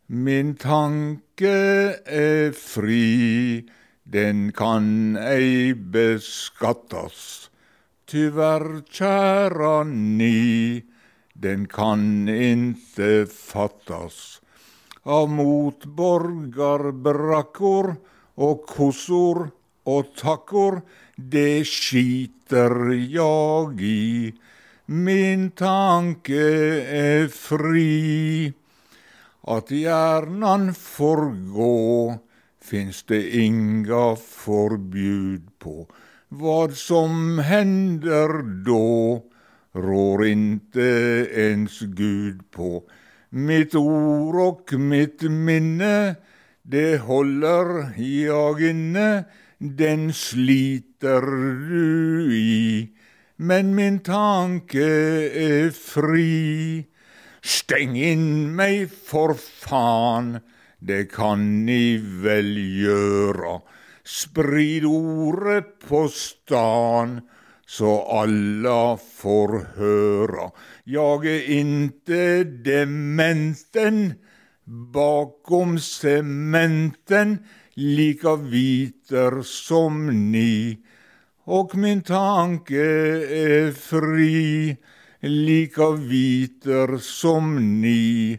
Min tanke er fri, den kan ei beskattas. Tyvärr, kära ni, den kan inte fattas. Av motborgarbrakkor og kossor och tackor, det skiter jag i. Min tanke är fri. Att hjärnan får gå finns det inga forbjud på. Vad som hender då rår inte ens Gud på. Mitt ord och mitt minne, det håller jag inne, den sliter du i. Men min tanke är fri. Stäng in mig for fan, det kan ni vel gjøre. Sprid ordet på stan så alla får høre. Jag er inte dementen bakom cementen, lika viter som ni. Og min tanke er fri, lika viter som ni.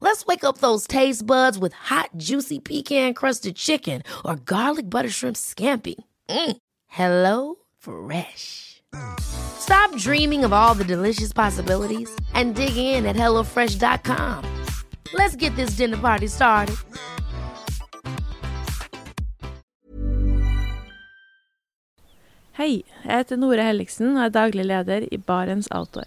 Let's wake up those taste buds with hot, juicy pecan-crusted chicken or garlic butter shrimp scampi. Mm. Hello Fresh. Stop dreaming of all the delicious possibilities and dig in at HelloFresh.com. Let's get this dinner party started. Hei, jeg heter Nore og er daglig leder i Barents Outdoor.